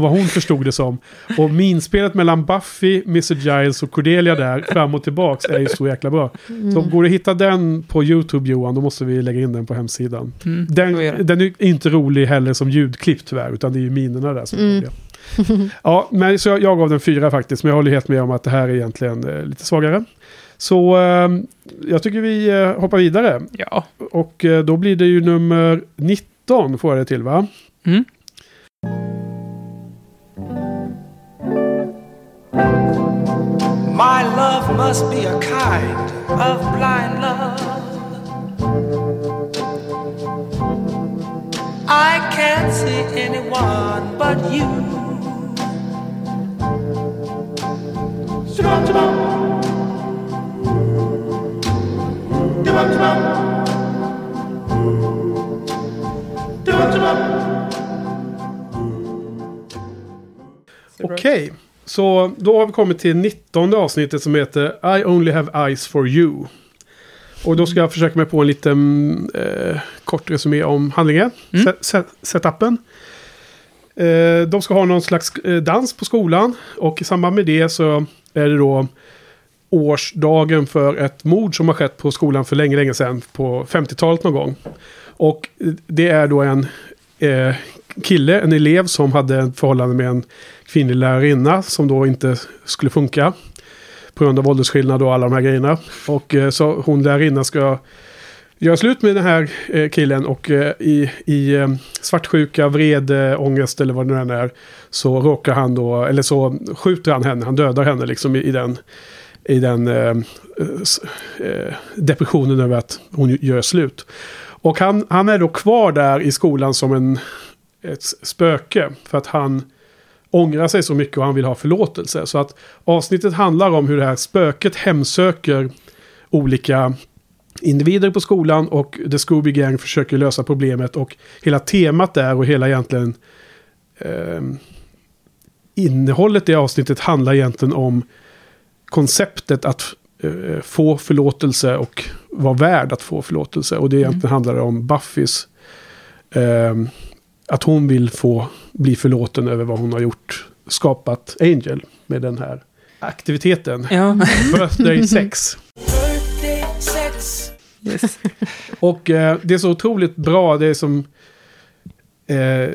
[SPEAKER 2] vad hon förstod det som. Och minspelet mellan Buffy, Mr. Giles och Cordelia där fram och tillbaks är ju så jäkla bra. Så går det att hitta den på YouTube Johan, då måste vi lägga in den på hemsidan.
[SPEAKER 1] Mm,
[SPEAKER 2] Den, den är inte rolig heller som ljudklipp tyvärr, utan det är ju minerna där som är roliga. Ja, men så jag, jag gav den fyra faktiskt, men jag håller helt med om att det här är egentligen eh, lite svagare. Så eh, jag tycker vi eh, hoppar vidare.
[SPEAKER 1] Ja.
[SPEAKER 2] Och eh, då blir det ju nummer 19 får jag det till va?
[SPEAKER 1] Mm.
[SPEAKER 12] My love must be a kind of blind love. I can't see anyone but you.
[SPEAKER 2] Okej, så då har vi kommit till 19 avsnittet som heter I only have eyes for you. Och då ska jag försöka mig på en liten eh, kort resumé om handlingen,
[SPEAKER 1] Mm.
[SPEAKER 2] set, set, setupen. Eh, de ska ha någon slags eh, dans på skolan och i samband med det så är det då årsdagen för ett mord som har skett på skolan för länge, länge sedan, på 50-talet någon gång. Och det är då en eh, kille, en elev som hade ett förhållande med en kvinnlig lärarinna som då inte skulle funka. På grund av åldersskillnad och alla de här grejerna. Och eh, så hon lärarinnan ska göra slut med den här eh, killen och eh, i, i eh, svartsjuka, vrede, eh, ångest eller vad det nu än är. Så råkar han då, eller så skjuter han henne, han dödar henne liksom i, i den, i den eh, eh depressionen över att hon gör slut. Och han, han är då kvar där i skolan som en, ett spöke. För att han ångrar sig så mycket och han vill ha förlåtelse. Så att avsnittet handlar om hur det här spöket hemsöker olika individer på skolan och The Scooby Gang försöker lösa problemet och hela temat där och hela egentligen eh, innehållet i avsnittet handlar egentligen om konceptet att eh, få förlåtelse och vara värd att få förlåtelse. Och det egentligen handlar om Buffys eh, att hon vill få bli förlåten över vad hon har gjort, skapat Angel med den här aktiviteten.
[SPEAKER 1] Ja.
[SPEAKER 2] Birthday sex.
[SPEAKER 1] Yes.
[SPEAKER 2] Och eh, det är så otroligt bra, det är som eh,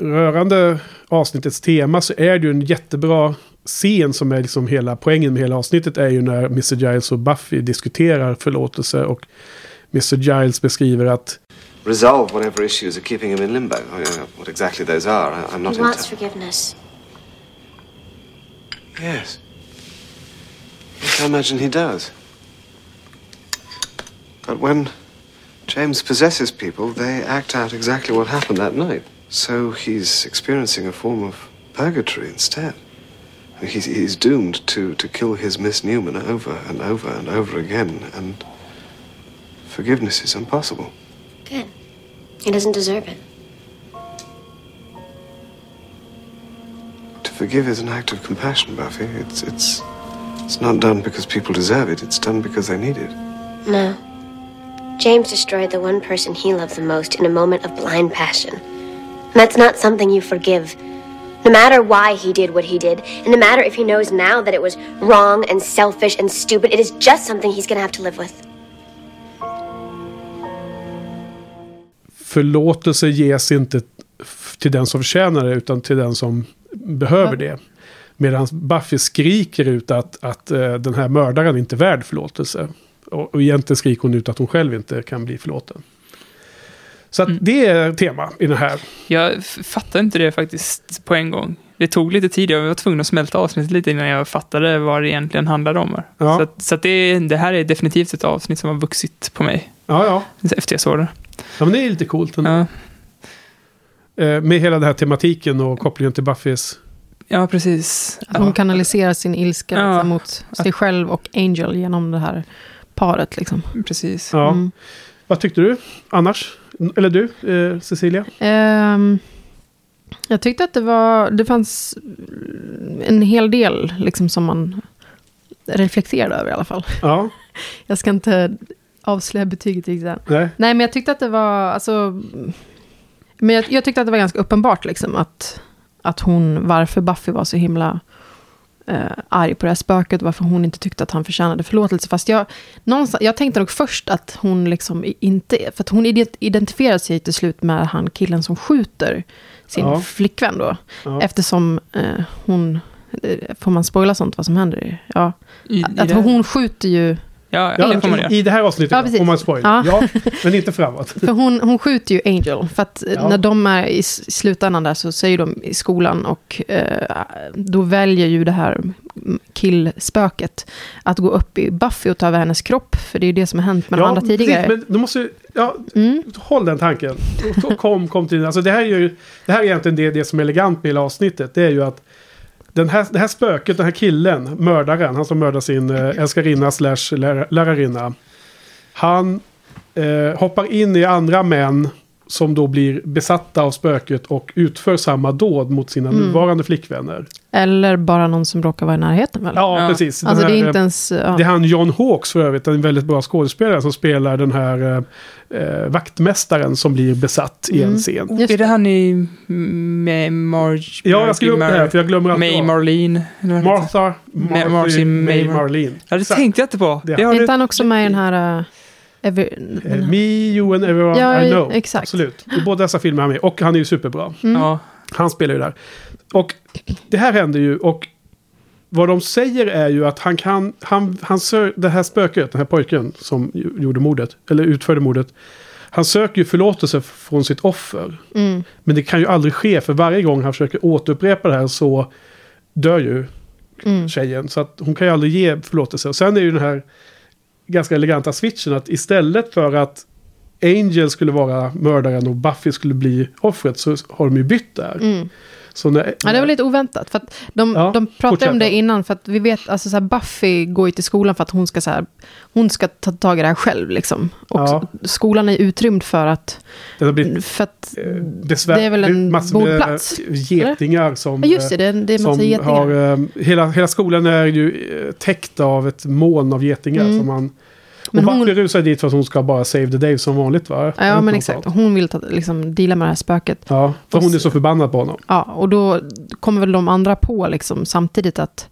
[SPEAKER 2] rörande avsnittets tema så är det ju en jättebra scen som är liksom hela poängen med hela avsnittet är ju när Mr. Giles och Buffy diskuterar förlåtelse och Mr. Giles beskriver att
[SPEAKER 6] Resolve whatever issues are keeping him in limbo. Know what exactly those are. I'm not
[SPEAKER 7] He wants forgiveness.
[SPEAKER 6] Yes. Yes, I imagine he does. But when James possesses people, they act out exactly what happened that night. So he's experiencing a form of purgatory instead. He's, he's doomed to, to kill his Miss Newman over and over and over again, and forgiveness is impossible.
[SPEAKER 7] Good. He doesn't deserve it.
[SPEAKER 6] To forgive is an act of compassion, Buffy. It's, it's, it's not done because people deserve it, it's done because they need it.
[SPEAKER 7] No. James destroyed the one person he loved the most in a moment of blind passion. And that's not something you forgive. No matter why he did what he did, and no matter if he knows now that it was wrong and selfish and stupid, it is just something he's gonna have to live with.
[SPEAKER 2] förlåtelse ges inte till den som förtjänar det utan till den som behöver det. Medan Buffy skriker ut att, att eh, den här mördaren inte är värd förlåtelse. Och, och egentligen skriker hon ut att hon själv inte kan bli förlåten. Så att det är tema i den här.
[SPEAKER 1] Jag f- fattade inte det faktiskt på en gång. Det tog lite tid, jag var tvungen att smälta avsnittet lite innan jag fattade vad det egentligen handlade om.
[SPEAKER 2] Ja.
[SPEAKER 1] Så, att, så att det, det här är definitivt ett avsnitt som har vuxit på mig
[SPEAKER 2] Ja, ja.
[SPEAKER 1] efter jag såg det.
[SPEAKER 2] ja men det är lite coolt. ändå.
[SPEAKER 1] Ja,
[SPEAKER 2] Eh, med hela den här tematiken och kopplingen till Buffys.
[SPEAKER 1] ja precis.
[SPEAKER 3] Att hon kanaliserar sin ilska
[SPEAKER 1] Ja.
[SPEAKER 3] liksom, mot sig själv och Angel genom det här paret. Liksom.
[SPEAKER 1] Precis.
[SPEAKER 2] Ja.
[SPEAKER 3] Mm.
[SPEAKER 2] Vad tyckte du annars? Eller du, eh, Cecilia?
[SPEAKER 3] Ehm, jag tyckte att det var, det fanns en hel del liksom, som man reflekterade över i alla fall.
[SPEAKER 2] Ja,
[SPEAKER 3] Jag ska inte avslöja betyget riktigt än.
[SPEAKER 2] nej.
[SPEAKER 3] Nej, men jag tyckte att det var, alltså... Men jag, jag tyckte att det var ganska uppenbart liksom att, att hon, varför Buffy var så himla eh, arg på det här spöket, varför hon inte tyckte att han förtjänade förlåtelse. Fast jag, någonstans, jag tänkte nog först att hon liksom inte, för att hon ident- identifierar sig till slut med han killen som skjuter sin
[SPEAKER 2] Ja.
[SPEAKER 3] flickvän då.
[SPEAKER 2] Ja.
[SPEAKER 3] Eftersom eh, hon, eh, får man spoila sånt vad som händer? Ja,
[SPEAKER 1] I, i
[SPEAKER 3] att hon skjuter ju
[SPEAKER 1] ja,
[SPEAKER 2] Ja,
[SPEAKER 1] det får man göra.
[SPEAKER 2] I det här avsnittet,
[SPEAKER 3] Ja,
[SPEAKER 2] ja, om man spoilar.
[SPEAKER 3] Ja.
[SPEAKER 2] Ja. men inte framåt.
[SPEAKER 3] För hon, hon skjuter ju Angel. För att
[SPEAKER 2] Ja.
[SPEAKER 3] när de är i slutändan där så säger de i skolan och eh, då väljer ju det här killspöket att gå upp i Buffy och ta över hennes kropp. För det är ju det som har hänt med de andra
[SPEAKER 2] precis,
[SPEAKER 3] tidigare.
[SPEAKER 2] Men du måste, ja,
[SPEAKER 3] Mm.
[SPEAKER 2] håll den tanken. Kom, kom till alltså det här är ju, det här är egentligen det, det som är elegant med hela avsnittet. Det är ju att den här, det här spöket, den här killen, mördaren, han som mördar sin äh, älskarinna slash lär, lärarinna. Han eh, hoppar in i andra män som då blir besatta av spöket och utför samma dåd mot sina
[SPEAKER 3] Mm.
[SPEAKER 2] nuvarande flickvänner.
[SPEAKER 3] Eller bara någon som råkar vara i närheten väl?
[SPEAKER 2] Ja,
[SPEAKER 1] Ja.
[SPEAKER 2] precis. Den
[SPEAKER 3] Alltså det
[SPEAKER 2] här,
[SPEAKER 3] är
[SPEAKER 2] eh,
[SPEAKER 3] inte ens... Ja.
[SPEAKER 2] Det är han John Hawkes för övrigt, en väldigt bra skådespelare som spelar den här eh, eh, vaktmästaren som blir besatt i en
[SPEAKER 3] Mm.
[SPEAKER 2] scen.
[SPEAKER 3] Just
[SPEAKER 1] Är det han i med Marge?
[SPEAKER 2] Ja, jag skrev upp det här för jag glömmer alltid
[SPEAKER 1] May. Marlene.
[SPEAKER 2] Martha, Martha
[SPEAKER 1] Marcy
[SPEAKER 2] May
[SPEAKER 1] May-
[SPEAKER 2] Marlene.
[SPEAKER 1] Ja, det tänkte jag inte på.
[SPEAKER 2] Det
[SPEAKER 3] är inte han också med i den här... Uh,
[SPEAKER 2] Eh,
[SPEAKER 3] den här-
[SPEAKER 2] Me, You and Everyone
[SPEAKER 3] Ja,
[SPEAKER 2] I Know.
[SPEAKER 3] exakt.
[SPEAKER 2] Absolut. I båda dessa filmer är han med. Och han är ju superbra.
[SPEAKER 3] Mm.
[SPEAKER 2] Han spelar ju där. Och det här händer ju och vad de säger är ju att han kan, han, han sö- det här spöket, den här pojken som gjorde mordet, eller utförde mordet. Han söker ju förlåtelse från sitt offer.
[SPEAKER 3] Mm.
[SPEAKER 2] Men det kan ju aldrig ske för varje gång han försöker återupprepa det här så dör ju
[SPEAKER 3] Mm.
[SPEAKER 2] tjejen. Så att hon kan ju aldrig ge förlåtelse. Och sen är ju den här ganska eleganta switchen att istället för att Angel skulle vara mördaren och Buffy skulle bli offret så har de ju bytt där.
[SPEAKER 3] Mm.
[SPEAKER 2] Så när,
[SPEAKER 3] Ja, det var lite oväntat. För de,
[SPEAKER 2] Ja,
[SPEAKER 3] de pratade
[SPEAKER 2] fortsätt
[SPEAKER 3] om det innan, för att vi vet, alltså så här, Buffy går ju till skolan för att hon ska, så här, hon ska ta tag i det här själv. Liksom. Och
[SPEAKER 2] Ja.
[SPEAKER 3] skolan är utrymd för att,
[SPEAKER 2] det blivit
[SPEAKER 3] för att
[SPEAKER 2] eh, besvär,
[SPEAKER 3] det är väl en
[SPEAKER 2] massor med
[SPEAKER 3] mordplats,
[SPEAKER 2] getingar som...
[SPEAKER 3] ja, just det, det det är massa getingar.
[SPEAKER 2] har, eh, hela, hela skolan är ju eh, täckt av ett moln av getingar.
[SPEAKER 3] Mm.
[SPEAKER 2] Som man, och
[SPEAKER 3] Men hon-
[SPEAKER 2] Buffy rusar dit för att hon ska bara save the day som vanligt va?
[SPEAKER 3] Ja, men
[SPEAKER 2] Något
[SPEAKER 3] exakt.
[SPEAKER 2] sånt.
[SPEAKER 3] Hon vill ta, liksom, deala med det här spöket.
[SPEAKER 2] Ja, för hon är så förbannad på honom.
[SPEAKER 3] Ja, och då kommer väl de andra på liksom, samtidigt att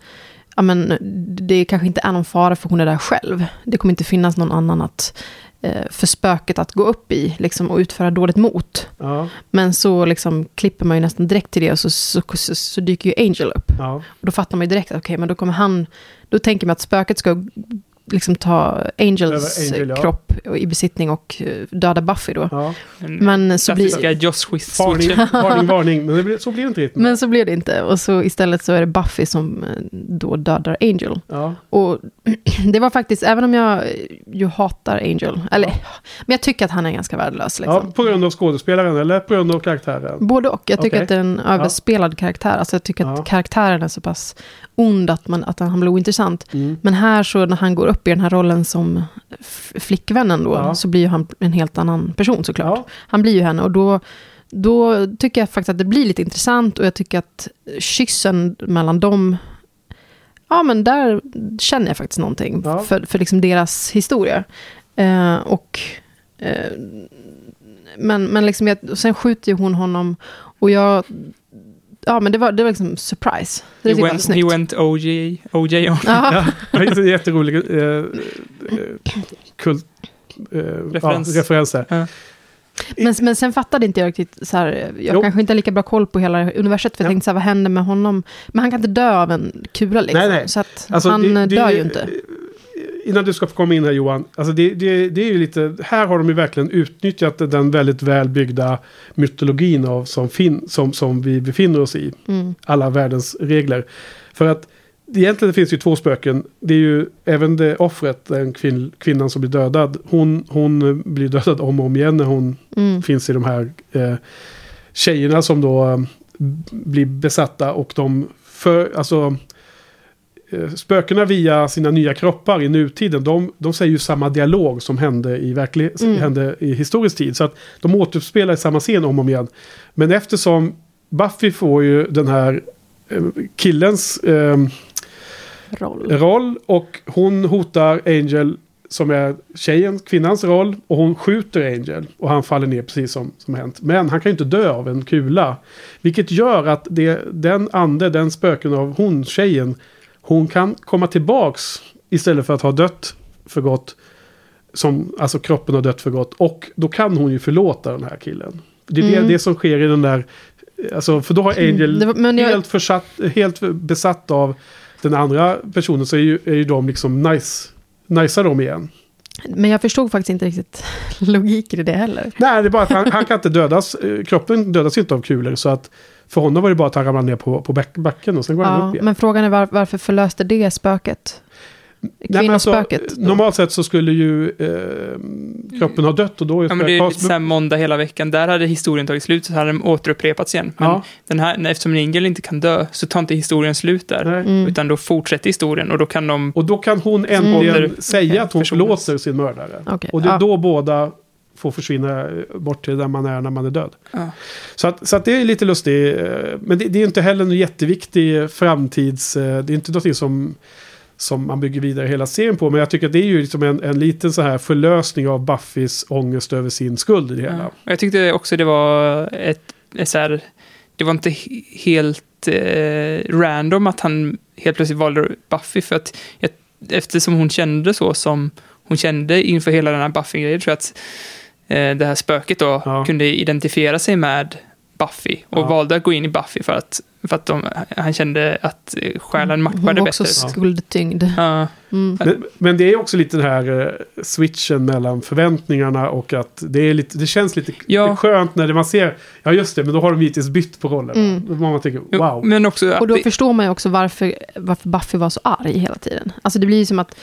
[SPEAKER 3] ja, men, det kanske inte är någon fara för hon är där själv. Det kommer inte finnas någon annan att, eh, för spöket att gå upp i liksom, och utföra dåligt mot.
[SPEAKER 2] Ja,
[SPEAKER 3] Men så liksom, klipper man ju nästan direkt till det och så, så, så, så dyker ju Angel upp.
[SPEAKER 2] ja.
[SPEAKER 3] Och då fattar man ju direkt att okej, men då kommer han... Då tänker man att spöket ska liksom ta Angels
[SPEAKER 2] Angel, ja.
[SPEAKER 3] kropp i besittning och eh, döda Buffy då.
[SPEAKER 2] ja.
[SPEAKER 3] Men så blir...
[SPEAKER 1] Joss Wist
[SPEAKER 2] Varning, varning, varning. Men det blir, så blir det inte riktigt.
[SPEAKER 3] Men så blir det inte. Och så istället så är det Buffy som eh, då dödar Angel.
[SPEAKER 2] Ja,
[SPEAKER 3] Och det var faktiskt, även om jag eh, ju hatar Angel, eller, men jag tycker att han är ganska värdelös. Liksom.
[SPEAKER 2] ja, på grund av skådespelaren eller på grund av karaktären?
[SPEAKER 3] Både och. Jag tycker
[SPEAKER 2] Okej.
[SPEAKER 3] att det är en överspelad karaktär. Alltså jag tycker att karaktären är så pass ond att, man, att han blir ointressant.
[SPEAKER 2] Mm.
[SPEAKER 3] Men här så när han går upp i den här rollen som flickvännen då,
[SPEAKER 2] Ja.
[SPEAKER 3] så blir ju han en helt annan person såklart.
[SPEAKER 2] Ja,
[SPEAKER 3] Han blir ju henne och då, då tycker jag faktiskt att det blir lite intressant och jag tycker att kyssen mellan dem, ja men där känner jag faktiskt någonting
[SPEAKER 2] Ja.
[SPEAKER 3] för, för liksom deras historia. Eh, och, eh, men men liksom jag, sen skjuter ju hon honom och jag, ja men det var, det var liksom surprise. Det
[SPEAKER 1] He went, he went OJ, OJ on.
[SPEAKER 3] Ja.
[SPEAKER 2] ja. det är en jätterolig eh, eh, kult, eh,
[SPEAKER 1] Referens.
[SPEAKER 2] Ja, referens där.
[SPEAKER 1] Ja.
[SPEAKER 3] Men, men sen fattade inte jag riktigt, så här, jag
[SPEAKER 2] Jo.
[SPEAKER 3] kanske inte har lika bra koll på hela universet, för jag
[SPEAKER 2] Ja.
[SPEAKER 3] tänkte så här, vad händer med honom? Men han kan inte dö av en kula liksom.
[SPEAKER 2] Nej, nej.
[SPEAKER 3] Så att
[SPEAKER 2] Alltså,
[SPEAKER 3] han
[SPEAKER 2] det- det-
[SPEAKER 3] dör ju inte.
[SPEAKER 2] Innan du ska få komma in här Johan. Alltså det, det, det är ju lite, här har de ju verkligen utnyttjat den väldigt välbyggda mytologin av, som, fin, som, som vi befinner oss i.
[SPEAKER 3] Mm.
[SPEAKER 2] Alla världens regler. För att egentligen finns det ju två spöken. Det är ju även det offret, den kvinn, kvinnan som blir dödad. Hon, hon blir dödad om och om igen när hon
[SPEAKER 3] Mm.
[SPEAKER 2] finns i de här eh, tjejerna som då eh, blir besatta och de för, alltså spökena via sina nya kroppar i nutiden, de, de säger ju samma dialog som hände i, verklig,
[SPEAKER 3] Mm.
[SPEAKER 2] hände i historisk tid. Så att de återspelar samma scen om och om igen. Men eftersom Buffy får ju den här eh, killens eh,
[SPEAKER 3] Roll.
[SPEAKER 2] roll och hon hotar Angel som är tjejen, kvinnans roll och hon skjuter Angel och han faller ner precis som, som hänt. Men han kan ju inte dö av en kula. Vilket gör att det, den ande, den spöken av hon, tjejen, hon kan komma tillbaks istället för att ha dött för gott. Som, alltså kroppen har dött för gott. Och då kan hon ju förlåta den här killen. Det är
[SPEAKER 3] Mm.
[SPEAKER 2] det, det som sker i den där... Alltså, för då har Angel
[SPEAKER 3] Det var- jag-
[SPEAKER 2] helt, försatt, helt besatt av den andra personen så är ju, är ju de liksom nice. Nicea dem igen.
[SPEAKER 3] Men jag förstod faktiskt inte riktigt logiken i det heller.
[SPEAKER 2] Nej, det är bara att han, han kan inte dödas. eh, Kroppen dödas inte av kulor. Så att för honom var det bara att han ramlade ner på, på back, backen och sen går han
[SPEAKER 3] Ja,
[SPEAKER 2] upp igen.
[SPEAKER 3] men frågan är var, varför förlöste det spöket?
[SPEAKER 2] Nej, men alltså,
[SPEAKER 3] Kvinnospöket.
[SPEAKER 2] normalt sett så skulle ju eh, kroppen ha dött och då är
[SPEAKER 1] Ja, men det är lite så här måndag hela veckan. Där hade historien tagit slut, så hade den återupprepats igen. Men
[SPEAKER 2] Ja.
[SPEAKER 1] den här, eftersom Ingel inte kan dö, så tar inte historien slut där.
[SPEAKER 3] Mm.
[SPEAKER 1] Utan då fortsätter historien och då kan de...
[SPEAKER 2] Och då kan hon äntligen
[SPEAKER 1] Åter-
[SPEAKER 2] säga att hon förlåter sin mördare.
[SPEAKER 3] Okej,
[SPEAKER 2] Och det är
[SPEAKER 3] ja.
[SPEAKER 2] då båda får försvinna eh, bort till där man är när man är död.
[SPEAKER 1] Ja.
[SPEAKER 2] Så, att, så att det är lite lustigt. eh, Men det, det är inte heller en jätteviktig framtids... eh, Det är inte någonting som, som man bygger vidare hela serien på. Men jag tycker att det är ju liksom en, en liten så här förlösning av Buffys ångest över sin skuld i det hela.
[SPEAKER 1] Ja. Jag tyckte också det var ett, ett så här, det var inte he- helt eh, random att han helt plötsligt valde Buffy för att eftersom hon kände så som hon kände inför hela den här Buffy-grejen tror jag att det här spöket då
[SPEAKER 2] Ja.
[SPEAKER 1] kunde identifiera sig med Buffy och
[SPEAKER 2] Ja.
[SPEAKER 1] valde att gå in i Buffy för att, för att de, han kände att eh, själen
[SPEAKER 3] Hon
[SPEAKER 1] matchade
[SPEAKER 3] var också
[SPEAKER 1] bättre.
[SPEAKER 3] skuldtyngd.
[SPEAKER 1] Ja.
[SPEAKER 3] Mm.
[SPEAKER 2] Men, men det är också lite den här eh, switchen mellan förväntningarna och att det, är lite, det känns lite,
[SPEAKER 1] Ja.
[SPEAKER 2] skönt när man ser, ja just det, men då har de hittills bytt på rollen.
[SPEAKER 3] Mm.
[SPEAKER 2] Man tänker, wow.
[SPEAKER 1] Men också
[SPEAKER 3] Och då
[SPEAKER 1] det-
[SPEAKER 3] förstår man ju också varför, varför Buffy var så arg hela tiden. Alltså det blir ju som att...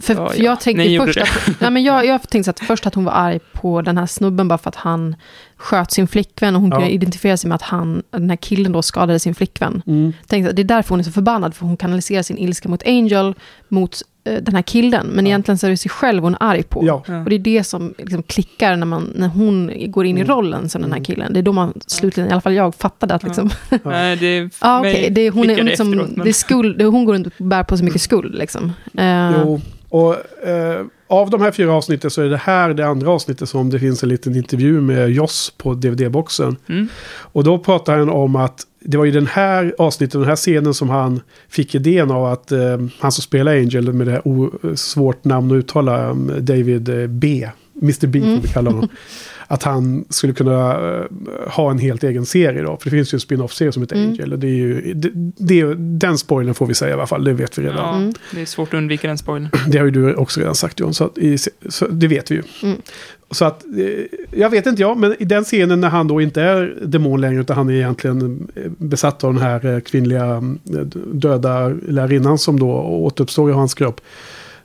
[SPEAKER 3] För,
[SPEAKER 1] Ja,
[SPEAKER 3] för
[SPEAKER 1] ja.
[SPEAKER 3] jag tänkte
[SPEAKER 1] Ni
[SPEAKER 3] först att, nej, men jag, jag tänkte att först att hon var arg på den här snubben bara för att han sköt sin flickvän och hon
[SPEAKER 2] Ja.
[SPEAKER 3] kunde identifiera sig med att han, den här killen då skadade sin flickvän.
[SPEAKER 2] Mm.
[SPEAKER 3] Tänkte att det är därför hon är så förbannad, för hon kanaliserar sin ilska mot Angel, mot eh, den här killen. Men egentligen så är det sig själv hon är arg på.
[SPEAKER 2] Ja.
[SPEAKER 1] Ja.
[SPEAKER 3] Och det är det som liksom klickar när, man, när hon går in i
[SPEAKER 2] Mm.
[SPEAKER 3] rollen som den här killen. Det är då man slutligen, i alla fall jag, fattade att liksom,
[SPEAKER 1] Nej, det
[SPEAKER 3] Ja, ah, är- hon, är,
[SPEAKER 1] klickade
[SPEAKER 3] liksom,
[SPEAKER 1] efteråt, men-
[SPEAKER 3] det är skuld, det, hon går runt och bär på så mycket skuld. Liksom. Eh,
[SPEAKER 2] Jo, och eh, av de här fyra avsnitten så är det här det andra avsnittet som det finns en liten intervju med Joss på DVD-boxen.
[SPEAKER 1] Mm.
[SPEAKER 2] Och då pratar han om att det var ju den här avsnittet, den här scenen som han fick idén av att eh, han som spelar Angel med det här svårt namn att uttala, eh, David eh, B. Mr B får vi kalla honom. Att han skulle kunna eh, ha en helt egen serie då. För det finns ju en spin-off-serie som heter
[SPEAKER 3] Mm.
[SPEAKER 2] Angel. Och det är ju, det, det, den spoilern får vi säga i alla fall, det vet vi redan.
[SPEAKER 1] Ja,
[SPEAKER 3] Mm.
[SPEAKER 1] det är svårt att undvika den spoilern.
[SPEAKER 2] Det har ju du också redan sagt John, så, att i, så det vet vi ju.
[SPEAKER 3] Mm.
[SPEAKER 2] Så att, eh, jag vet inte jag, men i den scenen när han då inte är demon längre, utan han är egentligen eh, besatt av den här kvinnliga döda lärarinnan som då återuppstår i hans kropp.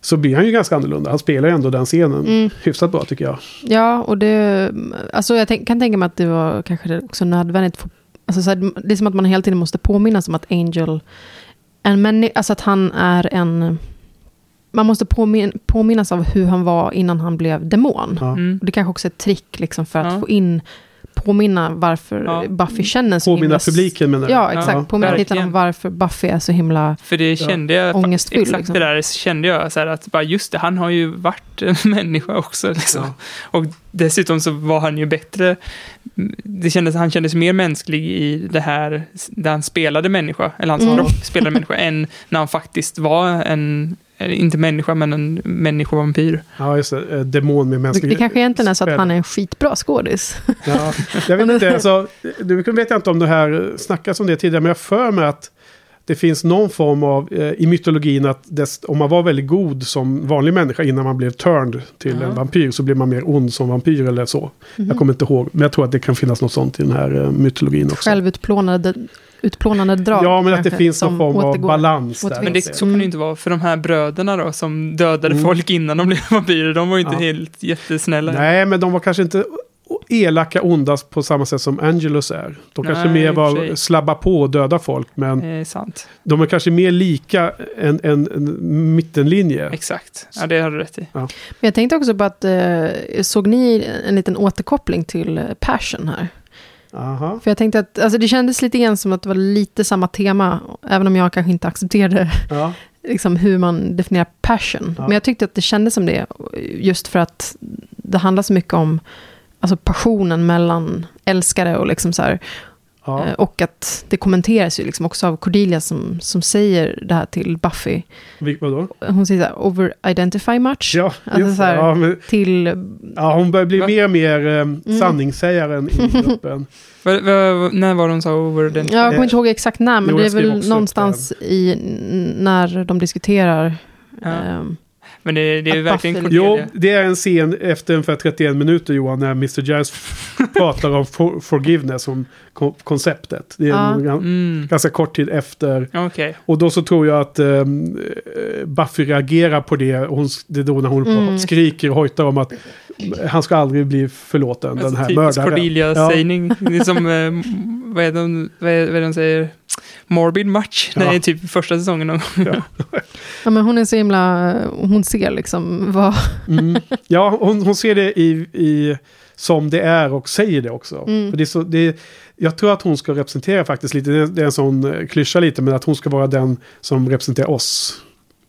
[SPEAKER 2] Så blir han ju ganska annorlunda. Han spelar ju ändå den scenen
[SPEAKER 3] Mm.
[SPEAKER 2] hyfsat bra tycker jag.
[SPEAKER 3] Ja, och det... Alltså jag tänk, kan tänka mig att det var kanske också nödvändigt. För, alltså så här, det är som att man hela tiden måste påminnas om att Angel... En alltså att han är en... Man måste påmin, påminnas av hur han var innan han blev demon.
[SPEAKER 2] Ja.
[SPEAKER 1] Mm.
[SPEAKER 3] Och det kanske också är ett trick liksom, för att
[SPEAKER 1] Ja.
[SPEAKER 3] få in... Påminna varför
[SPEAKER 1] Ja.
[SPEAKER 3] Buffy känner så
[SPEAKER 2] Påminna
[SPEAKER 3] himla...
[SPEAKER 2] publiken menar
[SPEAKER 3] Ja,
[SPEAKER 2] jag.
[SPEAKER 3] exakt. Påminna lite
[SPEAKER 1] verkligen.
[SPEAKER 3] om varför Buffy är så himla...
[SPEAKER 1] För det kände jag,
[SPEAKER 3] Ångestfylld,
[SPEAKER 1] exakt
[SPEAKER 3] liksom.
[SPEAKER 1] det där kände jag, så här, att bara just det, han har ju varit en människa också. Liksom.
[SPEAKER 2] Ja.
[SPEAKER 1] Och dessutom så var han ju bättre, det kändes, han kändes mer mänsklig i det här, där han spelade människa, eller hans
[SPEAKER 3] Mm.
[SPEAKER 1] kropp spelade människa, än när han faktiskt var en, eller inte människa, men en människovampyr.
[SPEAKER 2] Ja, just det. Eh, Demon med
[SPEAKER 3] Det,
[SPEAKER 2] mänsklig...
[SPEAKER 3] det kanske egentligen är så att han är en skitbra skådis.
[SPEAKER 2] Ja, jag vet inte, alltså, nu vet jag inte om det här snackas om det tidigare, men jag för mig att det finns någon form av, eh, i mytologin, att dess, om man var väldigt god som vanlig människa innan man blev turned till
[SPEAKER 1] Ja.
[SPEAKER 2] en vampyr så blir man mer ond som vampyr eller så.
[SPEAKER 3] Mhm.
[SPEAKER 2] Jag kommer inte ihåg, men jag tror att det kan finnas något sånt i den här eh, mytologin också.
[SPEAKER 3] Självutplånade, utplånande drag.
[SPEAKER 2] Ja, men att det
[SPEAKER 3] kanske,
[SPEAKER 2] finns någon form av
[SPEAKER 3] återgår.
[SPEAKER 2] balans där.
[SPEAKER 1] Men det, så kan det ju inte vara, för de här bröderna då, som dödade
[SPEAKER 2] Mm.
[SPEAKER 1] folk innan de blev vampyrer, de var ju inte
[SPEAKER 2] Ja.
[SPEAKER 1] helt jättesnälla.
[SPEAKER 2] Nej, men de var kanske inte elaka ondast på samma sätt som Angelus är. De kanske
[SPEAKER 1] Nej,
[SPEAKER 2] mer var slabba på och döda folk, men
[SPEAKER 1] är sant.
[SPEAKER 2] de är kanske mer lika en, en, en mittenlinje.
[SPEAKER 1] Exakt. Ja, det har du rätt i.
[SPEAKER 3] Men jag tänkte också på att, eh, såg ni en liten återkoppling till eh, Passion här?
[SPEAKER 2] Aha.
[SPEAKER 3] För jag tänkte att, alltså det kändes lite grann som att det var lite samma tema, även om jag kanske inte accepterade
[SPEAKER 2] Ja.
[SPEAKER 3] liksom hur man definierar passion.
[SPEAKER 2] Ja.
[SPEAKER 3] Men jag tyckte att det kändes som det, just för att det handlar så mycket om alltså passionen mellan älskare och liksom så här,
[SPEAKER 2] Ja.
[SPEAKER 3] eh, och att det kommenteras ju liksom också av Cordelia som, som säger det här till Buffy.
[SPEAKER 2] Vil- Vadå?
[SPEAKER 3] Hon säger så här, over-identify much?
[SPEAKER 2] Ja,
[SPEAKER 3] Alltså så här,
[SPEAKER 2] ja, men,
[SPEAKER 3] till...
[SPEAKER 2] ja, hon börjar bli
[SPEAKER 1] Va?
[SPEAKER 2] mer och mer eh,
[SPEAKER 3] Mm.
[SPEAKER 2] sanningssägaren i gruppen.
[SPEAKER 1] Va, va, när var de sa over den?
[SPEAKER 3] Jag kommer inte ihåg exakt när, men
[SPEAKER 2] Jo,
[SPEAKER 3] det är väl någonstans i, när de diskuterar.
[SPEAKER 1] Ja.
[SPEAKER 3] ehm,
[SPEAKER 1] Men det, det är verkligen Cordelia.
[SPEAKER 2] Jo, det är en scen efter ungefär 31 minuter Johan, när Mr. Giles pratar om for, forgiveness, om ko- konceptet. Det är
[SPEAKER 3] Ja.
[SPEAKER 2] gan-
[SPEAKER 1] Mm.
[SPEAKER 2] ganska kort tid efter.
[SPEAKER 1] Okej.
[SPEAKER 2] Och då så tror jag att eh, Buffy reagerar på det. Och hon, det är då när hon
[SPEAKER 3] Mm.
[SPEAKER 2] skriker och hojtar om att han ska aldrig bli förlåten, den
[SPEAKER 1] Alltså,
[SPEAKER 2] här
[SPEAKER 1] typisk
[SPEAKER 2] mördaren.
[SPEAKER 1] Cordelia-sägning. Det är som, eh, vad är de, vad är, vad är de säger? Morbid match. Det
[SPEAKER 2] Ja.
[SPEAKER 1] är typ första säsongen. Av,
[SPEAKER 3] Ja, men hon är så himla... Hon ser liksom vad...
[SPEAKER 2] Mm. Ja, hon, hon ser det i, i, som det är och säger det också.
[SPEAKER 3] Mm.
[SPEAKER 2] För det är så, det är, jag tror att hon ska representera faktiskt lite, det är, det är en sån eh, klyscha lite, men att hon ska vara den som representerar oss,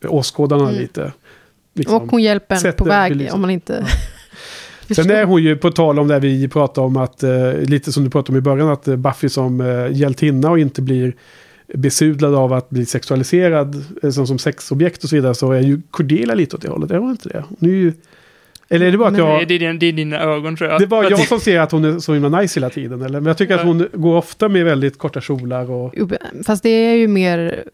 [SPEAKER 2] åskådarna
[SPEAKER 3] Mm.
[SPEAKER 2] lite. Liksom.
[SPEAKER 3] Och hon hjälper en
[SPEAKER 2] Sätter
[SPEAKER 3] på väg
[SPEAKER 2] belysning.
[SPEAKER 3] om man inte...
[SPEAKER 2] Sen är hon ju på tal om det vi pratade om, att, eh, lite som du pratade om i början, att eh, Buffy som eh, hjältinna och inte blir besudlad av att bli sexualiserad eh, som, som sexobjekt och så vidare, så är ju Cordelia lite åt det hållet. Är hon inte det? Hon är ju... Eller är det bara att jag...
[SPEAKER 1] det, är, din- det är dina ögon tror jag.
[SPEAKER 2] Det är bara jag som ser att hon är så himla nice hela tiden. Eller? Men jag tycker att hon går ofta med väldigt korta kjolar och...
[SPEAKER 3] Fast det är ju mer...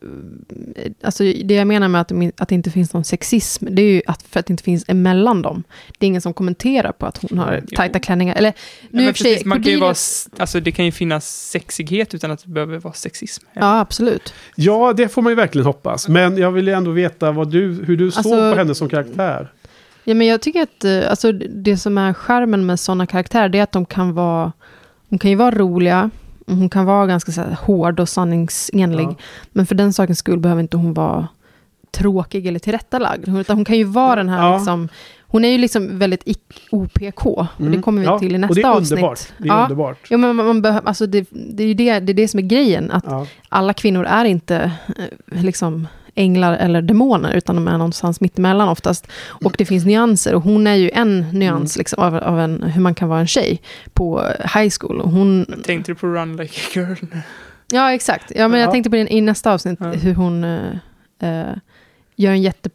[SPEAKER 3] Alltså det jag menar med att, att det inte finns någon sexism, det är ju att, för att det inte finns emellan dem. Det är ingen som kommenterar på att hon har
[SPEAKER 1] Jo.
[SPEAKER 3] tajta klänningar. Eller
[SPEAKER 1] Ja,
[SPEAKER 3] nu och för sig,
[SPEAKER 1] precis, man kan ju
[SPEAKER 3] Cordelia-
[SPEAKER 1] vara, alltså, det kan ju finnas sexighet utan att det behöver vara sexism.
[SPEAKER 3] Ja, absolut.
[SPEAKER 2] Ja, det får man ju verkligen hoppas. Men jag vill ju ändå veta vad du, hur du såg
[SPEAKER 3] Alltså-
[SPEAKER 2] på henne som karaktär.
[SPEAKER 3] Ja, men jag tycker att eh, alltså, det som är skärmen med sådana karaktärer, det är att de kan vara... De kan ju vara roliga, hon kan vara ganska så här, hård och sanningsenlig.
[SPEAKER 2] Ja.
[SPEAKER 3] Men för den sakens skull behöver inte hon vara tråkig eller tillrättalagd. Utan hon kan ju vara den här
[SPEAKER 2] Ja.
[SPEAKER 3] liksom... Hon är ju liksom väldigt OPK. Och det
[SPEAKER 2] Mm.
[SPEAKER 3] kommer vi
[SPEAKER 2] Ja,
[SPEAKER 3] till i nästa
[SPEAKER 2] och det är
[SPEAKER 3] avsnitt.
[SPEAKER 2] underbart. Det är
[SPEAKER 3] ja.
[SPEAKER 2] underbart.
[SPEAKER 3] Ja, men man, man behöver, alltså det, det är ju det, det, är det som är grejen. Att alla kvinnor är inte eh, liksom änglar eller demoner, utan de är någonstans mittemellan oftast. Och det finns nyanser, och hon är ju en nyans
[SPEAKER 2] Mm.
[SPEAKER 3] liksom, av, av en, hur man kan vara en tjej på high school. Och hon,
[SPEAKER 1] Tänkte du på Run Like a Girl?
[SPEAKER 3] ja, exakt. Ja, men
[SPEAKER 2] Ja.
[SPEAKER 3] jag tänkte på det i nästa avsnitt,
[SPEAKER 1] Ja.
[SPEAKER 3] hur hon eh, eh, gör en jätte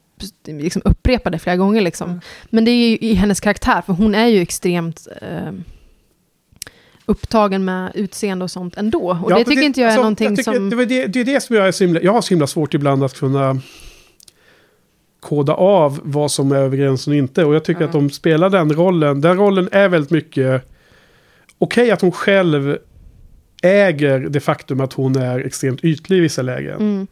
[SPEAKER 3] liksom upprepar det flera gånger. Liksom.
[SPEAKER 1] Mm.
[SPEAKER 3] Men det är ju i hennes karaktär, för hon är ju extremt eh, upptagen med utseende och sånt ändå. Och
[SPEAKER 2] Ja,
[SPEAKER 3] det tycker inte jag är
[SPEAKER 2] alltså,
[SPEAKER 3] någonting
[SPEAKER 2] jag tycker
[SPEAKER 3] som...
[SPEAKER 2] Det, det, det är det som jag är så himla, Jag har så himla svårt ibland att kunna koda av vad som är över gränsen och inte. Och jag tycker
[SPEAKER 1] Ja.
[SPEAKER 2] att de spelar den rollen. Den rollen är väldigt mycket... Okej att hon själv äger det faktum att hon är extremt ytlig i vissa lägen.
[SPEAKER 3] Mm.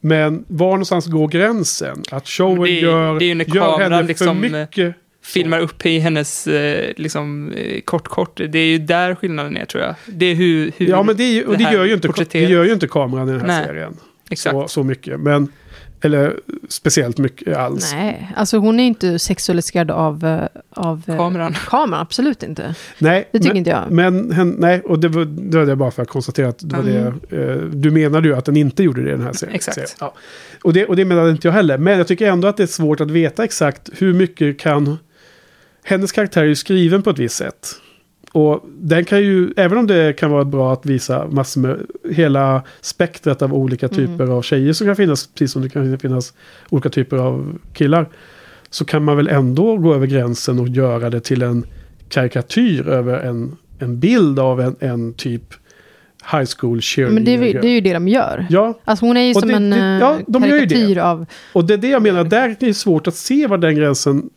[SPEAKER 2] Men var någonstans går gränsen? Att showen
[SPEAKER 1] det är-
[SPEAKER 2] gör,
[SPEAKER 1] det är ju när
[SPEAKER 2] gör henne
[SPEAKER 1] liksom,
[SPEAKER 2] för mycket.
[SPEAKER 1] Filmar upp i hennes eh, liksom, eh, kort kort. Det är ju där skillnaden är tror jag. Det är hur, hur
[SPEAKER 2] Ja, men det, är och det,
[SPEAKER 1] här
[SPEAKER 2] gör ju inte, det gör ju inte kameran i den här
[SPEAKER 1] Nej,
[SPEAKER 2] serien.
[SPEAKER 1] Exakt.
[SPEAKER 2] Så, så mycket. Men, eller speciellt mycket alls.
[SPEAKER 3] Nej, alltså hon är inte sexualiserad av, eh, av eh,
[SPEAKER 1] Kameran.
[SPEAKER 3] kameran, absolut inte.
[SPEAKER 2] Nej,
[SPEAKER 3] Det tycker
[SPEAKER 2] men,
[SPEAKER 3] inte jag.
[SPEAKER 2] Men hen, nej, och det var, det var det bara för att konstatera att det var
[SPEAKER 3] Mm.
[SPEAKER 2] det. Eh, du menade ju att den inte gjorde det i den här serien.
[SPEAKER 1] Exakt.
[SPEAKER 2] serien. Ja. Och, det, och det menade inte jag heller. Men jag tycker ändå att det är svårt att veta exakt hur mycket kan... Hennes karaktär är ju skriven på ett visst sätt. och den kan ju, även om det kan vara bra att visa massor med, hela spektrat av olika
[SPEAKER 3] Mm.
[SPEAKER 2] typer av tjejer som kan finnas, precis som det kan finnas olika typer av killar. Så kan man väl ändå gå över gränsen och göra det till en karikatyr över en, en bild av en, en typ high school cheerleader.
[SPEAKER 3] Men det är, ju- det är ju det de gör.
[SPEAKER 2] Ja.
[SPEAKER 3] Alltså hon är ju
[SPEAKER 2] Och
[SPEAKER 3] som
[SPEAKER 2] det-
[SPEAKER 3] en
[SPEAKER 2] det- ja, de
[SPEAKER 3] karikatyr av...
[SPEAKER 2] Och det är det jag menar, där är det svårt att se var den gränsen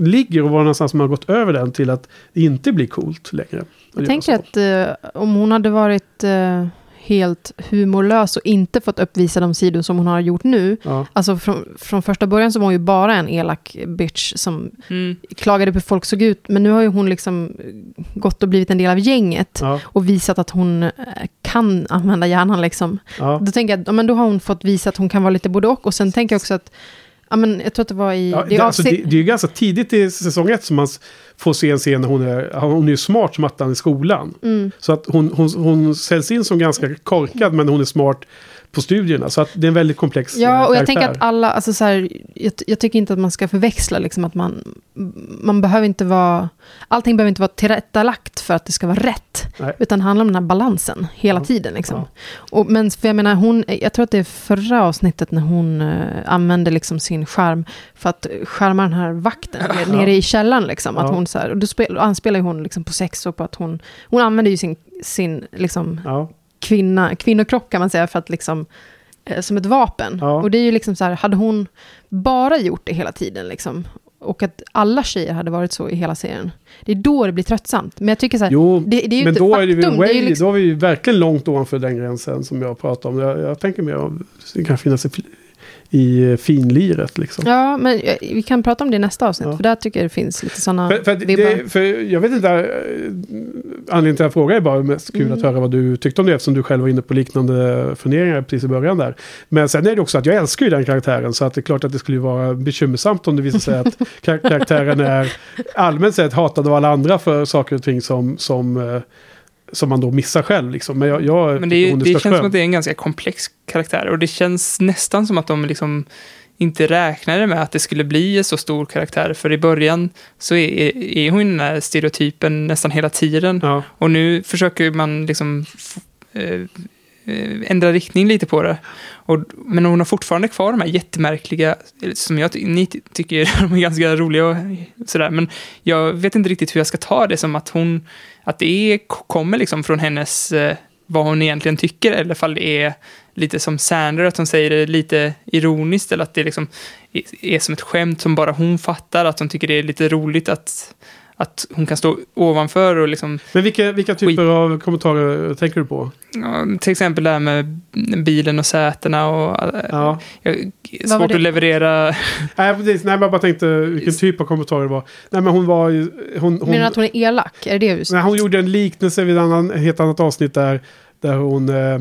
[SPEAKER 2] ligger och var någonstans man har gått över den till att det inte blir coolt längre.
[SPEAKER 3] Jag tänker att eh, om hon hade varit eh, helt humorlös och inte fått uppvisa de sidor som hon har gjort nu.
[SPEAKER 2] Ja.
[SPEAKER 3] Alltså från, från första början så var hon ju bara en elak bitch som
[SPEAKER 1] Mm.
[SPEAKER 3] klagade på hur folk såg ut. Men nu har ju hon liksom gått och blivit en del av gänget.
[SPEAKER 2] Ja.
[SPEAKER 3] Och visat att hon eh, kan använda hjärnan liksom.
[SPEAKER 2] Ja.
[SPEAKER 3] Då tänker jag att ja, men då har hon fått visa att hon kan vara lite både och. Och sen tänker jag också att, ja, men jag tror att det var i...
[SPEAKER 2] Ja,
[SPEAKER 3] det
[SPEAKER 2] alltså, det, det är ju ganska tidigt i säsong ett som man får se en scen när hon är, hon är ju smart som attan i skolan.
[SPEAKER 3] Mm.
[SPEAKER 2] Så att hon, hon, hon säljs in som ganska korkad men hon är smart på studierna. Så att det är en väldigt komplex eh,
[SPEAKER 3] Ja, och jag tänker att alla, alltså så här, jag, jag tycker inte att man ska förväxla liksom att man, man behöver inte vara, allting behöver inte vara tillrättalagt för att det ska vara rätt.
[SPEAKER 2] Nej.
[SPEAKER 3] Utan det handlar om den här balansen hela tiden. Liksom. Och, men för jag menar, hon, jag tror att det är förra avsnittet när hon uh, använde liksom sin skärm för att skärma den här vakten
[SPEAKER 2] Ja.
[SPEAKER 3] nere i källaren. Liksom, att
[SPEAKER 2] Ja.
[SPEAKER 3] hon, så här, och då, spel, då anspelar hon liksom på sex och på att hon, hon använder ju sin, sin liksom,
[SPEAKER 2] Ja.
[SPEAKER 3] Kvinna, kvinnokrock kan man säga, för att liksom, eh, som ett vapen.
[SPEAKER 2] Ja.
[SPEAKER 3] Och det är ju liksom så här, hade hon bara gjort det hela tiden, liksom, och att alla tjejer hade varit så i hela serien, det är då det blir tröttsamt. Men jag tycker så här,
[SPEAKER 2] Jo,
[SPEAKER 3] det, det är ju
[SPEAKER 2] men
[SPEAKER 3] inte
[SPEAKER 2] då
[SPEAKER 3] faktum.
[SPEAKER 2] är, det ju
[SPEAKER 3] det
[SPEAKER 2] way,
[SPEAKER 3] är liksom,
[SPEAKER 2] då är vi verkligen långt ovanför den gränsen som jag pratar om. Jag, jag tänker mer om det kan finnas i, eh, finliret liksom.
[SPEAKER 3] Ja, men eh, vi kan prata om det i nästa avsnitt, för där tycker jag det finns lite sådana
[SPEAKER 2] För, för, det, för jag vet inte, eh, anledningen till att jag frågar är bara mest kul
[SPEAKER 3] Mm.
[SPEAKER 2] att höra vad du tyckte om det eftersom du själv var inne på liknande funderingar precis i början där. Men sen är det också att jag älskar ju den karaktären så att det är klart att det skulle vara bekymmersamt om det visar sig att kar- karaktären är allmänt sett hatad av alla andra för saker och ting som, som, som man då missar själv. Liksom. Men jag, jag
[SPEAKER 1] Men det, är, det känns
[SPEAKER 2] störtskön.
[SPEAKER 1] som att det är en ganska komplex karaktär och det känns nästan som att de liksom inte räknade med att det skulle bli en så stor karaktär. För i början så är, är hon den här stereotypen nästan hela tiden.
[SPEAKER 2] Ja.
[SPEAKER 1] Och nu försöker man liksom eh, Eh, ändra riktning lite på det. Och, men hon har fortfarande kvar de här jättemärkliga, som jag ty- ni tycker de är ganska roliga och sådär. Men jag vet inte riktigt hur jag ska ta det som att hon, att det är, kommer liksom från hennes, eh, vad hon egentligen tycker, eller fall det är lite som Sander, att hon säger det lite ironiskt, eller att det liksom är, är som ett skämt som bara hon fattar, att hon tycker det är lite roligt att, att hon kan stå ovanför och liksom
[SPEAKER 2] Men vilka, vilka typer av kommentarer tänker du på?
[SPEAKER 1] Ja, till exempel det här med bilen och sätena och... äh,
[SPEAKER 2] Ja.
[SPEAKER 1] Jag, svårt att leverera...
[SPEAKER 2] Nej, precis. Nej, jag bara tänkte vilken typ av kommentarer det var. Nej, men hon var ju... Hon, hon,
[SPEAKER 3] menar du att hon är elak? Är det det du
[SPEAKER 2] Nej, hon gjorde en liknelse vid ett helt annat avsnitt där, där hon... Eh,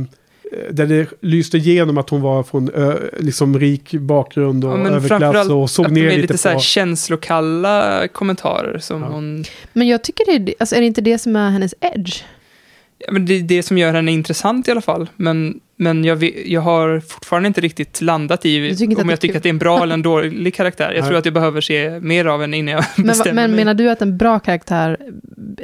[SPEAKER 2] där det lyste igenom att hon var från ö, liksom rik bakgrund och
[SPEAKER 1] Ja,
[SPEAKER 2] överklass och såg ner
[SPEAKER 1] är
[SPEAKER 2] lite,
[SPEAKER 1] lite så här
[SPEAKER 2] på...
[SPEAKER 1] känslokalla kommentarer som hon...
[SPEAKER 3] Men jag tycker det är, alltså, är det inte det som är hennes edge?
[SPEAKER 1] Ja, men det är det som gör henne intressant i alla fall. Men, men jag, jag har fortfarande inte riktigt landat i om jag tycker
[SPEAKER 3] kul?
[SPEAKER 1] att det är en bra eller en dålig karaktär. Jag
[SPEAKER 2] Nej.
[SPEAKER 1] tror att jag behöver se mer av henne innan jag
[SPEAKER 3] Men,
[SPEAKER 1] bestämmer
[SPEAKER 3] men
[SPEAKER 1] mig.
[SPEAKER 3] menar du att en bra karaktär,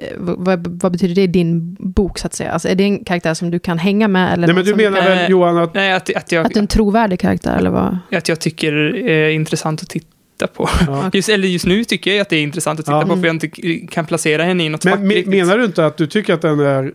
[SPEAKER 3] eh, vad, vad betyder det i din bok så att säga? Alltså är det en karaktär som du kan hänga med? Eller
[SPEAKER 2] Nej, men du menar väl
[SPEAKER 1] Nej.
[SPEAKER 2] Johan att...
[SPEAKER 1] Nej, att, att, jag,
[SPEAKER 3] Att en trovärdig karaktär eller vad?
[SPEAKER 1] att jag tycker det är intressant att titta på.
[SPEAKER 2] Ja.
[SPEAKER 1] Just, eller just nu tycker jag att det är intressant att titta
[SPEAKER 2] Ja.
[SPEAKER 1] på, för jag inte kan placera henne i något fack
[SPEAKER 2] Men me,
[SPEAKER 1] riktigt.
[SPEAKER 2] menar du inte att du tycker att den är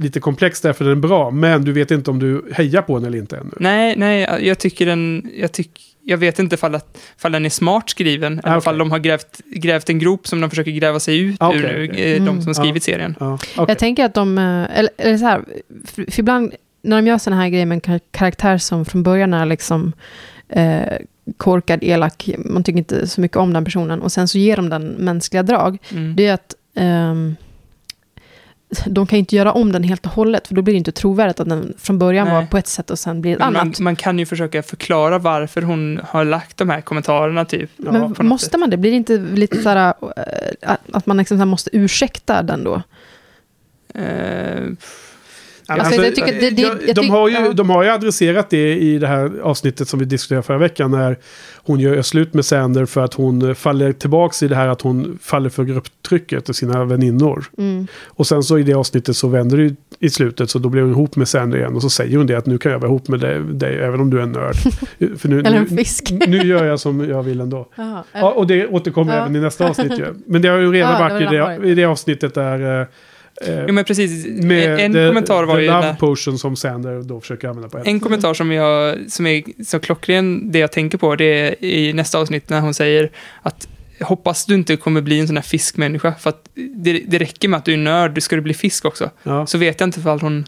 [SPEAKER 2] lite komplex därför den är bra, men du vet inte om du hejar på den eller inte ännu?
[SPEAKER 1] Nej, nej, jag tycker den... Jag, tyck, jag vet inte fall, att, fall den är smart skriven, eller
[SPEAKER 2] Ah, okej.
[SPEAKER 1] fall de har grävt, grävt en grop som de försöker gräva sig ut
[SPEAKER 2] Ah,
[SPEAKER 1] ur
[SPEAKER 2] okej,
[SPEAKER 1] nu, eh, de
[SPEAKER 3] Mm.
[SPEAKER 1] som skrivit serien.
[SPEAKER 2] Ja, okej.
[SPEAKER 3] Jag tänker att de, eh, eller, eller så här, för, för ibland när de gör sådana här grejer med en kar- karaktär som från början är liksom eh, korkad, elak, man tycker inte så mycket om den personen och sen så ger de den mänskliga drag,
[SPEAKER 1] Mm.
[SPEAKER 3] det är att ehm, de kan ju inte göra om den helt och hållet, för då blir det inte trovärdigt att den från början
[SPEAKER 1] Nej.
[SPEAKER 3] var på ett sätt och sen blir ett
[SPEAKER 1] Men man,
[SPEAKER 3] annat.
[SPEAKER 1] man kan ju försöka förklara varför hon har lagt de här kommentarerna, typ.
[SPEAKER 2] Ja,
[SPEAKER 3] Men
[SPEAKER 1] något
[SPEAKER 3] måste man det? Blir det inte lite så här, eh, att- man liksom måste ursäkta den då?
[SPEAKER 1] Eh,
[SPEAKER 3] Alltså, jag tycker det- det-
[SPEAKER 2] jag-
[SPEAKER 3] jag
[SPEAKER 2] de, har ju,
[SPEAKER 3] ja.
[SPEAKER 2] de har ju adresserat det i det här avsnittet som vi diskuterade förra veckan. När hon gör slut med Sander för att hon eh, faller tillbaka i det här att hon faller för grupptrycket och sina väninnor.
[SPEAKER 3] Mm.
[SPEAKER 2] Och sen så i det avsnittet så vänder det i slutet så då blir hon ihop med Sander igen. Och så säger hon det att nu kan jag vara ihop med dig, dig även om du är en nörd. För nu,
[SPEAKER 3] Eller en
[SPEAKER 2] nu,
[SPEAKER 3] fisk.
[SPEAKER 2] nu gör jag som jag vill ändå.
[SPEAKER 3] Jaha,
[SPEAKER 2] Ja, och det återkommer
[SPEAKER 3] Ja.
[SPEAKER 2] även i nästa avsnitt ju. Men det har ju redan
[SPEAKER 3] Ja,
[SPEAKER 2] varit i, det, i det avsnittet där... eh,
[SPEAKER 1] Jo, men precis.
[SPEAKER 2] med
[SPEAKER 1] en
[SPEAKER 2] the,
[SPEAKER 1] kommentar var
[SPEAKER 2] the
[SPEAKER 1] ju
[SPEAKER 2] love
[SPEAKER 1] där.
[SPEAKER 2] potion som Sander då försöker använda på henne.
[SPEAKER 1] En kommentar som, jag, som är så klockren, det jag tänker på, det är i nästa avsnitt när hon säger att hoppas du inte kommer bli en sån här fiskmänniska, för att det, det räcker med att du är nörd, ska du bli fisk också.
[SPEAKER 2] Ja.
[SPEAKER 1] Så vet jag inte ifall hon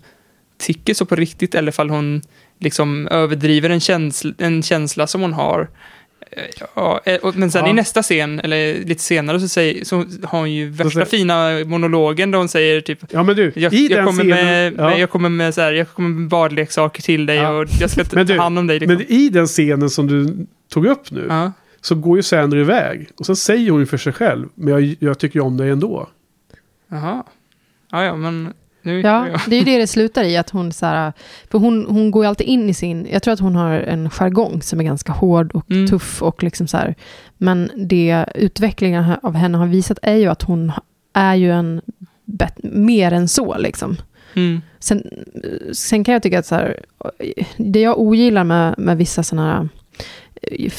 [SPEAKER 1] tycker så på riktigt, eller ifall hon liksom överdriver en känsla, en känsla som hon har. Ja, eh, men sen
[SPEAKER 2] Ja.
[SPEAKER 1] i nästa scen, eller lite senare, så, säger, så har hon ju värsta
[SPEAKER 2] säger-
[SPEAKER 1] fina monologen där hon säger typ
[SPEAKER 2] Ja men du,
[SPEAKER 1] jag,
[SPEAKER 2] i
[SPEAKER 1] jag,
[SPEAKER 2] den
[SPEAKER 1] kommer
[SPEAKER 2] scenen...
[SPEAKER 1] med,
[SPEAKER 2] ja.
[SPEAKER 1] jag kommer med så här, jag kommer med badleksaker till dig
[SPEAKER 2] Ja.
[SPEAKER 1] och jag ska ta
[SPEAKER 2] du,
[SPEAKER 1] hand om dig. Liksom.
[SPEAKER 2] Men i den scenen som du tog upp nu.
[SPEAKER 1] Ja.
[SPEAKER 2] Så går ju Sander iväg. Och sen säger hon ju för sig själv. Men jag, jag tycker ju om dig ändå.
[SPEAKER 1] Jaha. Ja, ja, men
[SPEAKER 3] Ja, det är ju det det slutar i. Att hon, så här, för hon, hon går ju alltid in i sin... Jag tror att hon har en jargong som är ganska hård och
[SPEAKER 1] Mm.
[SPEAKER 3] tuff. Och liksom så här, men det utvecklingen av henne har visat är ju att hon är ju en bet, mer än så. Liksom.
[SPEAKER 1] Mm.
[SPEAKER 3] Sen, sen kan jag tycka att så här, det jag ogillar med, med vissa sådana här...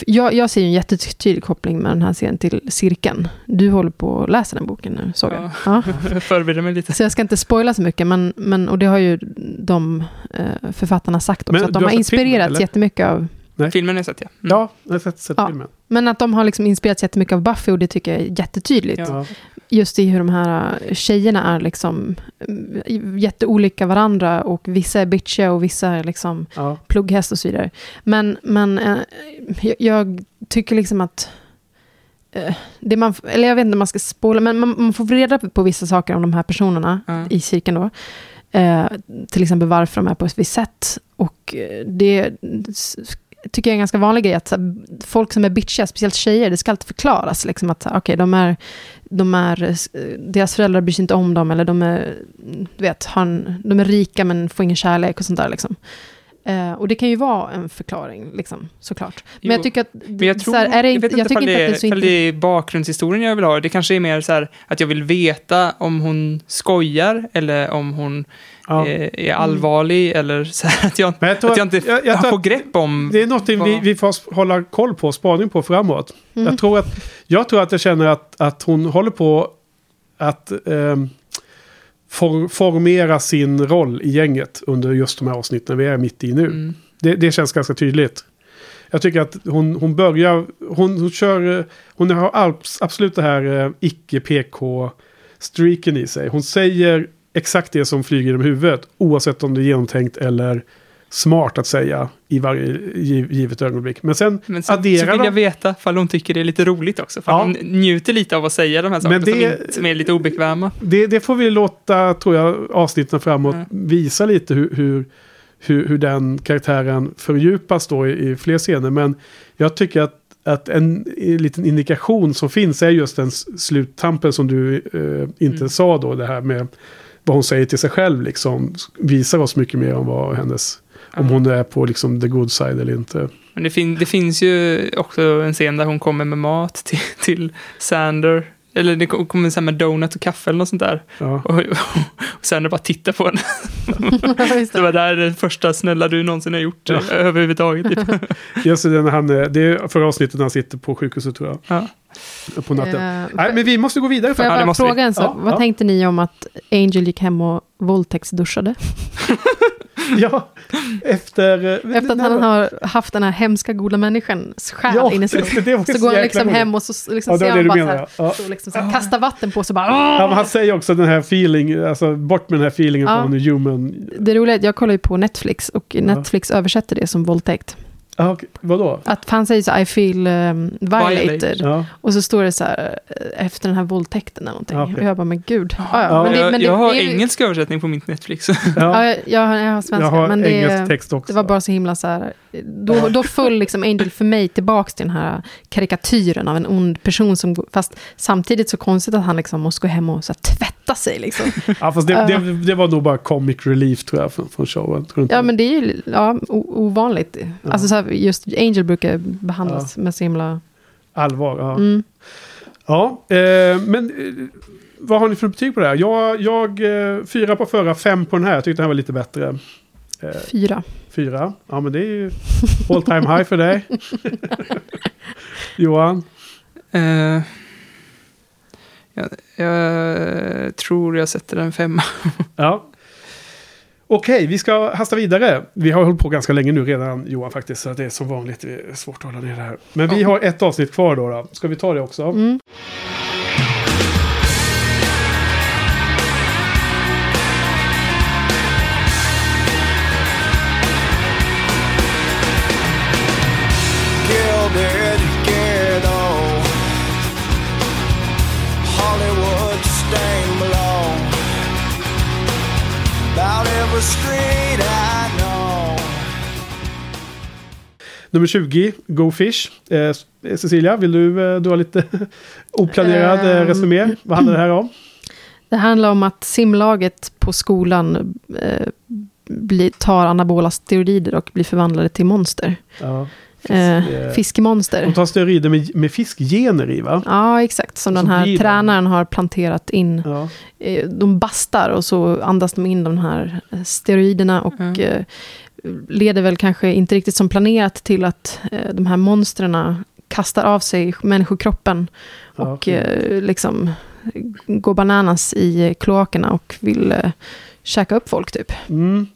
[SPEAKER 3] Jag, jag ser ju en jättetydlig koppling med den här serien till cirkeln. Du håller på att läsa den boken nu, såg jag.
[SPEAKER 1] Ja.
[SPEAKER 3] Ja.
[SPEAKER 1] Förbereder mig lite.
[SPEAKER 3] Så jag ska inte spoila så mycket, men, men, och det har ju de eh, författarna sagt också,
[SPEAKER 2] Men
[SPEAKER 3] att de
[SPEAKER 2] har
[SPEAKER 3] har inspirerats
[SPEAKER 2] eller?
[SPEAKER 3] jättemycket av...
[SPEAKER 1] Filmen har jag sett, ja. Mm.
[SPEAKER 2] Ja, jag har sett, sett
[SPEAKER 3] Ja.
[SPEAKER 2] filmen.
[SPEAKER 3] Men att de har liksom inspirerats jättemycket av Buffy och det tycker jag är jättetydligt.
[SPEAKER 1] Ja.
[SPEAKER 3] Just i hur de här eh, tjejerna är liksom mm, jätteolika varandra och vissa är bitchiga och vissa är liksom
[SPEAKER 2] Ja.
[SPEAKER 3] plugghäst och så vidare. Men, men eh, jag, jag tycker liksom att eh, det man, eller jag vet inte om man ska spola, men man, man får reda på vissa saker om de här personerna
[SPEAKER 1] Ja.
[SPEAKER 3] i cirkeln då. Eh, till exempel varför de är på ett visst sätt. Och det tycker jag är en ganska vanlig grej, att här, folk som är bitchiga, speciellt tjejer, det ska alltid förklaras. Liksom, att okej, de är, de är, deras föräldrar bryr sig inte om dem, eller de är, du vet, en, de är rika men får ingen kärlek och sånt där. Liksom. Eh, och det kan ju vara en förklaring, liksom, såklart. Men
[SPEAKER 1] Jo,
[SPEAKER 3] jag tycker att...
[SPEAKER 1] Men jag tror,
[SPEAKER 3] här, är det
[SPEAKER 1] jag vet inte
[SPEAKER 3] jag inte
[SPEAKER 1] det,
[SPEAKER 3] att det är
[SPEAKER 1] det är bakgrundshistorien jag vill ha. Det kanske är mer så här att jag vill veta om hon skojar eller om hon
[SPEAKER 2] Ja.
[SPEAKER 1] eh, är allvarlig eller så här att jag,
[SPEAKER 2] jag tror
[SPEAKER 1] att jag inte
[SPEAKER 2] jag- jag tror
[SPEAKER 1] får
[SPEAKER 2] att
[SPEAKER 1] grepp om...
[SPEAKER 2] Det är något vi,
[SPEAKER 1] vad-
[SPEAKER 2] vi får hålla koll på, spaning på framåt.
[SPEAKER 3] Mm.
[SPEAKER 2] Jag, tror att, jag tror att jag känner att, att hon håller på att ehm, for, formera sin roll i gänget under just de här avsnitten vi är mitt i nu.
[SPEAKER 1] Mm.
[SPEAKER 2] Det, det känns ganska tydligt. Jag tycker att hon, hon börjar, hon, hon kör, eh, hon har abs- absolut det här eh, icke-PK-streaken i sig. Hon säger exakt det som flyger genom huvudet, oavsett om det är genomtänkt eller smart att säga i varje giv, givet ögonblick. Men sen
[SPEAKER 1] Men så, så
[SPEAKER 2] adderar
[SPEAKER 1] vill
[SPEAKER 2] de...
[SPEAKER 1] jag veta ifall hon tycker det är lite roligt också. För
[SPEAKER 2] Ja.
[SPEAKER 1] hon njuter lite av att säga de här sakerna
[SPEAKER 2] Men det-
[SPEAKER 1] som, är lite obekväma.
[SPEAKER 2] Det, det får vi låta, tror jag, avsnitten framåt
[SPEAKER 1] Mm.
[SPEAKER 2] visa lite hur, hur, hur, hur den karaktären fördjupas då i, i fler scener. Men jag tycker att, att en, en liten indikation som finns är just den sluttampen som du eh, inte
[SPEAKER 1] Mm.
[SPEAKER 2] sa då. Det här med vad hon säger till sig själv liksom. Visar oss mycket mer om vad hennes... Om hon är på liksom the good side eller inte.
[SPEAKER 1] Men det, fin det finns ju också en scen där hon kommer med mat till, till Sander. Eller det kom- kommer så här med donut och kaffe eller något sånt där.
[SPEAKER 2] Ja.
[SPEAKER 1] Och, och Sander bara tittar på henne. Det var där det första snälla du någonsin har gjort
[SPEAKER 2] Ja.
[SPEAKER 1] överhuvudtaget. Typ.
[SPEAKER 2] Just det, när han, är- det är förra avsnittet när han sitter på sjukhuset tror jag.
[SPEAKER 1] Ja.
[SPEAKER 2] På natten.
[SPEAKER 3] Eh,
[SPEAKER 2] Nej, men vi måste gå vidare.
[SPEAKER 3] Får jag
[SPEAKER 1] Ja,
[SPEAKER 3] bara
[SPEAKER 1] vi.
[SPEAKER 3] fråga en sak?
[SPEAKER 2] Ja,
[SPEAKER 3] Vad
[SPEAKER 2] ja.
[SPEAKER 3] tänkte ni om att Angel gick hem och våldtäktsduschade?
[SPEAKER 2] Ja, efter... eh,
[SPEAKER 3] Efter att han har haft den här hemska goda människans själ
[SPEAKER 2] Ja,
[SPEAKER 3] inne i sig. Så
[SPEAKER 2] så
[SPEAKER 3] går han liksom hem och så liksom
[SPEAKER 2] Ja,
[SPEAKER 3] ser han bara
[SPEAKER 2] menar,
[SPEAKER 3] så här,
[SPEAKER 2] ja.
[SPEAKER 3] så liksom så här, kastar vatten på sig bara.
[SPEAKER 2] Ja, han säger också den här feeling, alltså bort med den här feelingen
[SPEAKER 3] Ja.
[SPEAKER 2] från human.
[SPEAKER 3] Det roliga är att jag kollar ju på Netflix och Netflix översätter det som våldtäkt.
[SPEAKER 2] Ah, okej. Vadå?
[SPEAKER 3] Att han säger så I feel um, violated.
[SPEAKER 1] Violated.
[SPEAKER 2] Ja.
[SPEAKER 3] Och så står det så här eh, efter den här våldtäkten eller någonting.
[SPEAKER 2] Okej.
[SPEAKER 3] Och jag bara, men gud. Ja,
[SPEAKER 2] Ja,
[SPEAKER 3] ja, men det,
[SPEAKER 1] jag
[SPEAKER 3] men det,
[SPEAKER 1] jag har
[SPEAKER 3] det är ju-
[SPEAKER 1] engelsk översättning på mitt Netflix.
[SPEAKER 2] Ja.
[SPEAKER 3] Ja, jag, jag, har- jag har svenska.
[SPEAKER 2] Jag har
[SPEAKER 3] men det,
[SPEAKER 2] engelsk text också.
[SPEAKER 3] det var bara så himla så här. Då, då föll liksom Angel för mig tillbaka till den här karikatyren av en ond person. Som, fast samtidigt så konstigt att han liksom måste gå hem och så här, tvätta sig. Liksom.
[SPEAKER 2] Ja, fast det, det, det var nog bara comic relief tror jag från, från showen. Tror
[SPEAKER 3] Ja,
[SPEAKER 2] det?
[SPEAKER 3] men det är ju ja, ovanligt. Alltså så här, just Angel brukar behandlas med så himla...
[SPEAKER 2] Allvar, ja.
[SPEAKER 3] Mm.
[SPEAKER 2] Ja, eh, men eh, vad har ni för betyg på det här? Jag, jag eh, fyra på förra, fem på den här. Jag tyckte den här var lite bättre. Eh,
[SPEAKER 3] Fyra.
[SPEAKER 2] fyra. Ja, men det är ju all time high för dig. Johan?
[SPEAKER 1] Eh, jag, jag tror jag sätter en femma.
[SPEAKER 2] Ja. Okej, vi ska hasta vidare. Vi har hållit på ganska länge nu redan, Johan, faktiskt. Så det är som vanligt svårt att hålla ner det här. Men vi har ett avsnitt kvar då. då. Ska vi ta det också?
[SPEAKER 3] Mm.
[SPEAKER 2] Nummer 20, Go Fish. Eh, Cecilia, vill du, eh, du har lite oplanerad eh,
[SPEAKER 3] Ehm.
[SPEAKER 2] resumé? Vad handlar det här om?
[SPEAKER 3] Det handlar om att simlaget på skolan eh, blir, tar anabola steroider och blir förvandlade till monster.
[SPEAKER 2] Ja,
[SPEAKER 3] Eh,
[SPEAKER 2] eh,
[SPEAKER 3] fiskemonster.
[SPEAKER 2] De tar steroider med, med fiskgener i, va?
[SPEAKER 3] Ja, exakt. Som den här tränaren har planterat in.
[SPEAKER 2] Ja.
[SPEAKER 3] Eh, De bastar och så andas de in de här eh, steroiderna och
[SPEAKER 1] Mm.
[SPEAKER 3] leder väl kanske inte riktigt som planerat till att de här monstren kastar av sig människokroppen
[SPEAKER 2] Ja,
[SPEAKER 3] och eh, liksom går bananas i kloakerna och vill käka upp folk typ.
[SPEAKER 2] Mm.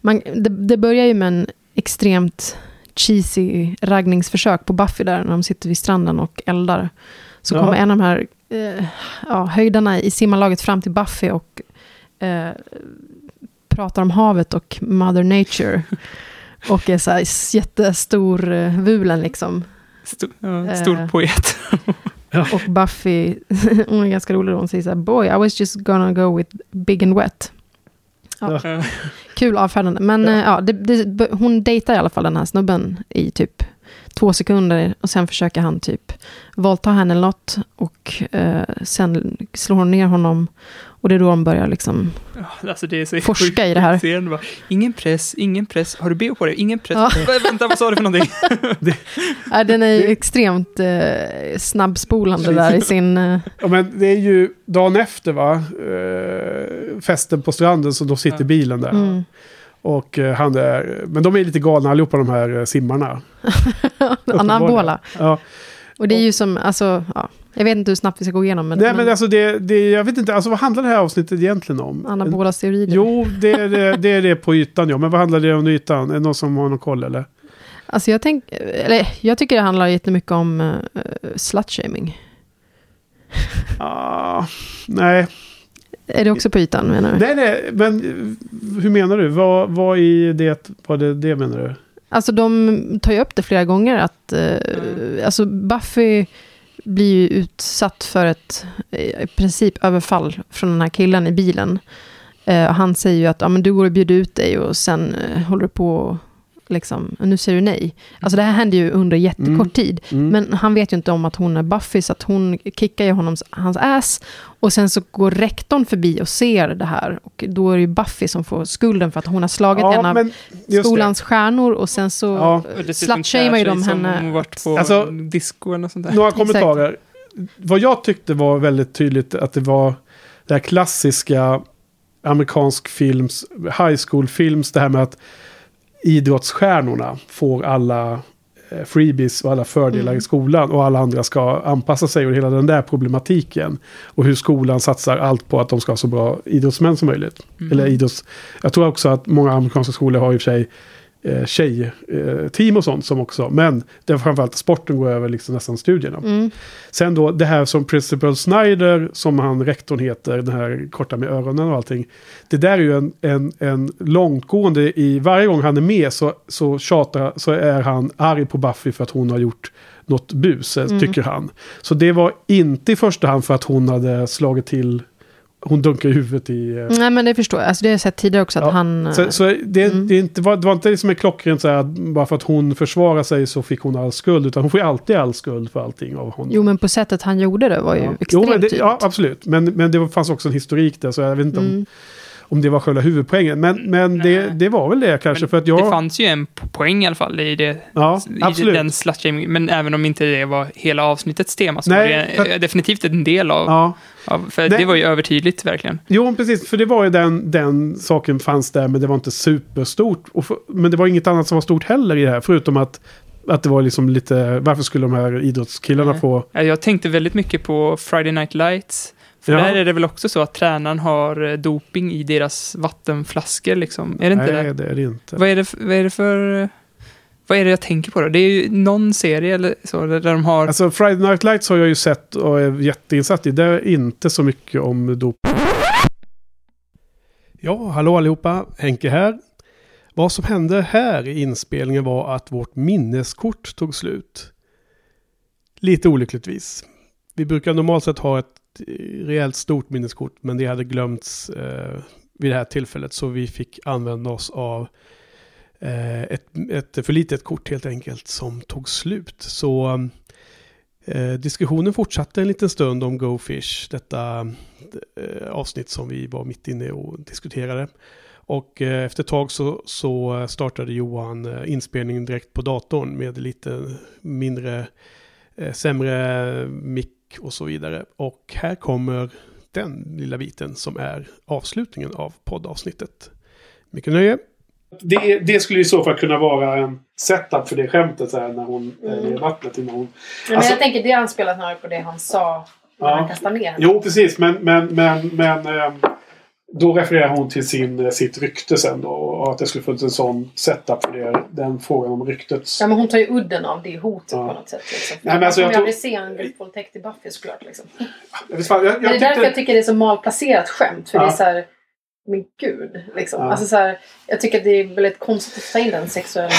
[SPEAKER 3] Man, det, det börjar ju med en extremt cheesy raggningsförsök på Buffy där när de sitter vid stranden och eldar. Så
[SPEAKER 2] Ja.
[SPEAKER 3] kommer en av de här eh, ja, höjdarna i simmarlaget fram till Buffy och eh, pratar om havet och Mother Nature. och är så här jättestor eh, vulen liksom.
[SPEAKER 1] Stor, ja, stor
[SPEAKER 3] Eh.
[SPEAKER 1] poet.
[SPEAKER 3] Och Buffy, hon är ganska rolig, hon säger så här, boy, I was just gonna go with big and wet. Ja.
[SPEAKER 1] Eh,
[SPEAKER 3] Kul avfärdande. Men
[SPEAKER 2] Ja.
[SPEAKER 3] ja. ja, det, det, hon dejtar i alla fall den här snubben i typ två sekunder. Och sen försöker han typ våldta henne eller något. Och eh, sen slår hon ner honom. Och det är då de börjar liksom...
[SPEAKER 1] alltså det är så
[SPEAKER 3] Forska i det här.
[SPEAKER 1] scen, bara, Ingen press, ingen press. Har du bh på dig? Ingen press.
[SPEAKER 3] Ja.
[SPEAKER 1] Vä- Vänta, vad sa du för någonting?
[SPEAKER 3] Ja, den är ju extremt eh, snabbspolande där i sin... Eh,
[SPEAKER 2] Ja, men det är ju dagen efter, va? Eh, festen på stranden, så då sitter
[SPEAKER 1] Ja.
[SPEAKER 2] bilen där.
[SPEAKER 3] mm.
[SPEAKER 2] Och eh, han är... Men de är lite galna allihopa, de här eh, simmarna.
[SPEAKER 3] Anabola.
[SPEAKER 2] Ja.
[SPEAKER 3] Och det är ju som, alltså, ja, jag vet inte hur snabbt vi ska gå igenom. Men,
[SPEAKER 2] Nej, men alltså det, det... Jag vet inte, alltså vad handlar det här avsnittet egentligen om?
[SPEAKER 3] anabola steroider.
[SPEAKER 2] Jo, det är det, det är det på ytan, ja. Men vad handlar det om ytan? Är det någon som har någon koll, eller?
[SPEAKER 3] Alltså jag, tänk, eller, jag tycker det handlar jättemycket om uh, slutshaming.
[SPEAKER 2] Ah, nej.
[SPEAKER 3] Är det också på ytan menar du?
[SPEAKER 2] Nej, nej, men hur menar du? Vad, vad i det, vad det, det menar du?
[SPEAKER 3] Alltså de tar ju upp det flera gånger att eh, alltså Buffy blir ju utsatt för ett i princip överfall från den här killen i bilen. Eh, och han säger ju att ja, men du går och bjuder ut dig och sen eh, håller du på och liksom, nu säger du nej. Alltså det här händer ju under jättekort
[SPEAKER 2] Mm.
[SPEAKER 3] tid.
[SPEAKER 2] Mm.
[SPEAKER 3] Men han vet ju inte om att hon är Buffy, så att hon kickar ju honom, hans ass. Och sen så går rektorn förbi och ser det här. Och då är det ju Buffy som får skulden för att hon har slagit en av skolans stjärnor. Och sen så
[SPEAKER 2] Ja.
[SPEAKER 3] Slutshamear ju de henne.
[SPEAKER 1] hon varit på
[SPEAKER 2] Alltså,
[SPEAKER 1] disco eller sånt
[SPEAKER 2] det.
[SPEAKER 1] där.
[SPEAKER 2] Några
[SPEAKER 3] Exakt.
[SPEAKER 2] kommentarer. Vad jag tyckte var väldigt tydligt att det var det här klassiska amerikansk films, high school films, det här med att idrottsstjärnorna får alla eh, freebies och alla fördelar
[SPEAKER 3] Mm.
[SPEAKER 2] i skolan och alla andra ska anpassa sig och hela den där problematiken. Och hur skolan satsar allt på att de ska ha så bra idrottsmän som möjligt.
[SPEAKER 1] Mm.
[SPEAKER 2] Eller idrotts... Jag tror också att många amerikanska skolor har i och för sig eh, tjejteam och sånt som också. Men det var framförallt sporten går över liksom nästan studierna.
[SPEAKER 3] Mm.
[SPEAKER 2] Sen då det här som Principal Snyder, som han rektorn heter, den här korta med öronen och allting. Det där är ju en, en, en långtgående i, varje gång han är med så, så tjatar, så är han arg på Buffy för att hon har gjort något bus, eh,
[SPEAKER 3] Mm.
[SPEAKER 2] tycker han. Så det var inte i första hand för att hon hade slagit till, hon dunkade i huvudet i... eh,
[SPEAKER 3] Nej, men det förstår jag. Alltså, det har jag sett tidigare också, att
[SPEAKER 2] Ja,
[SPEAKER 3] han...
[SPEAKER 2] Så, så det, det, är inte, var- det var inte liksom en klockren så här att bara för att hon försvarar sig så fick hon all skuld. Utan hon får ju alltid all skuld för allting av honom.
[SPEAKER 3] Jo, men på sättet han gjorde det var ju
[SPEAKER 2] Ja.
[SPEAKER 3] extremt
[SPEAKER 2] Jo, men det, ja, absolut. Men, men det fanns också en historik där, så jag vet inte
[SPEAKER 3] Mm.
[SPEAKER 2] om det var själva huvudpoängen. Men, men det, det var väl det kanske, för att jag...
[SPEAKER 1] Det fanns ju en po- poäng i alla fall i det.
[SPEAKER 2] Ja,
[SPEAKER 1] i
[SPEAKER 2] absolut.
[SPEAKER 1] den slut Men även om inte det var hela avsnittets tema så
[SPEAKER 2] Nej,
[SPEAKER 1] var det
[SPEAKER 2] för-
[SPEAKER 1] definitivt en del av...
[SPEAKER 2] Ja.
[SPEAKER 1] av för
[SPEAKER 2] Nej.
[SPEAKER 1] det var ju övertydligt verkligen.
[SPEAKER 2] Jo, precis. För det var ju den, den saken fanns där, men det var inte superstort. För, men det var inget annat som var stort heller i det här, förutom att, att det var liksom lite... Varför skulle de här idrottskillarna få...
[SPEAKER 1] Ja, Jag tänkte väldigt mycket på Friday Night Lights. För
[SPEAKER 2] Ja.
[SPEAKER 1] där är det väl också så att tränaren har eh, doping i deras vattenflaskor liksom. Är det inte
[SPEAKER 2] Nej,
[SPEAKER 1] det?
[SPEAKER 2] det är det inte.
[SPEAKER 1] Vad är det, för- vad är det för... Vad är det jag tänker på då? Det är ju någon serie eller så där de har...
[SPEAKER 2] Alltså Friday Night Lights har jag ju sett och är jätteinsatt i. Det är inte så mycket om dop. Ja, hallå allihopa. Henke här. Vad som hände här i inspelningen var att vårt minneskort tog slut. Lite olyckligtvis. Vi brukar normalt sett ha ett rejält stort minneskort, men det hade glömts eh, vid det här tillfället, så vi fick använda oss av eh, ett, ett för litet kort helt enkelt som tog slut. Så eh, diskussionen fortsatte en liten stund om GoFish, detta eh, avsnitt som vi var mitt inne och diskuterade. Och eh, efter ett tag så, så startade Johan eh, inspelningen direkt på datorn med lite mindre, eh, sämre mick och så vidare. Och här kommer den lilla biten som är avslutningen av poddavsnittet. Mycket nöje! Det, det skulle i så fall kunna vara en setup för det skämtet så här, när hon är i vattnet. Innan hon...
[SPEAKER 3] Men
[SPEAKER 2] Alltså-
[SPEAKER 3] jag tänker det anspelar snarare på det han sa när
[SPEAKER 2] Ja.
[SPEAKER 3] han kastade ner henne.
[SPEAKER 2] Jo, precis. Men, men, men, men ehm, då refererar hon till sin, eh, sitt rykte sen då. Och att det skulle funnits en sån setup för det, den frågan om ryktets...
[SPEAKER 3] Ja, men hon tar ju udden av det hotet
[SPEAKER 2] Ja.
[SPEAKER 3] på något sätt. Liksom.
[SPEAKER 2] Nej, men alltså, jag tror-
[SPEAKER 3] aldrig se en gruppvåldtäkt i Buffy såklart. Liksom.
[SPEAKER 2] Jag, jag, jag
[SPEAKER 3] Men det är därför
[SPEAKER 2] tyckte-
[SPEAKER 3] jag tycker det är så malplacerat skämt. För
[SPEAKER 2] Ja.
[SPEAKER 3] det är så här, men gud. Liksom.
[SPEAKER 1] Ja.
[SPEAKER 3] Alltså, så här, jag tycker att det är väldigt konstigt att ta in den sexuella...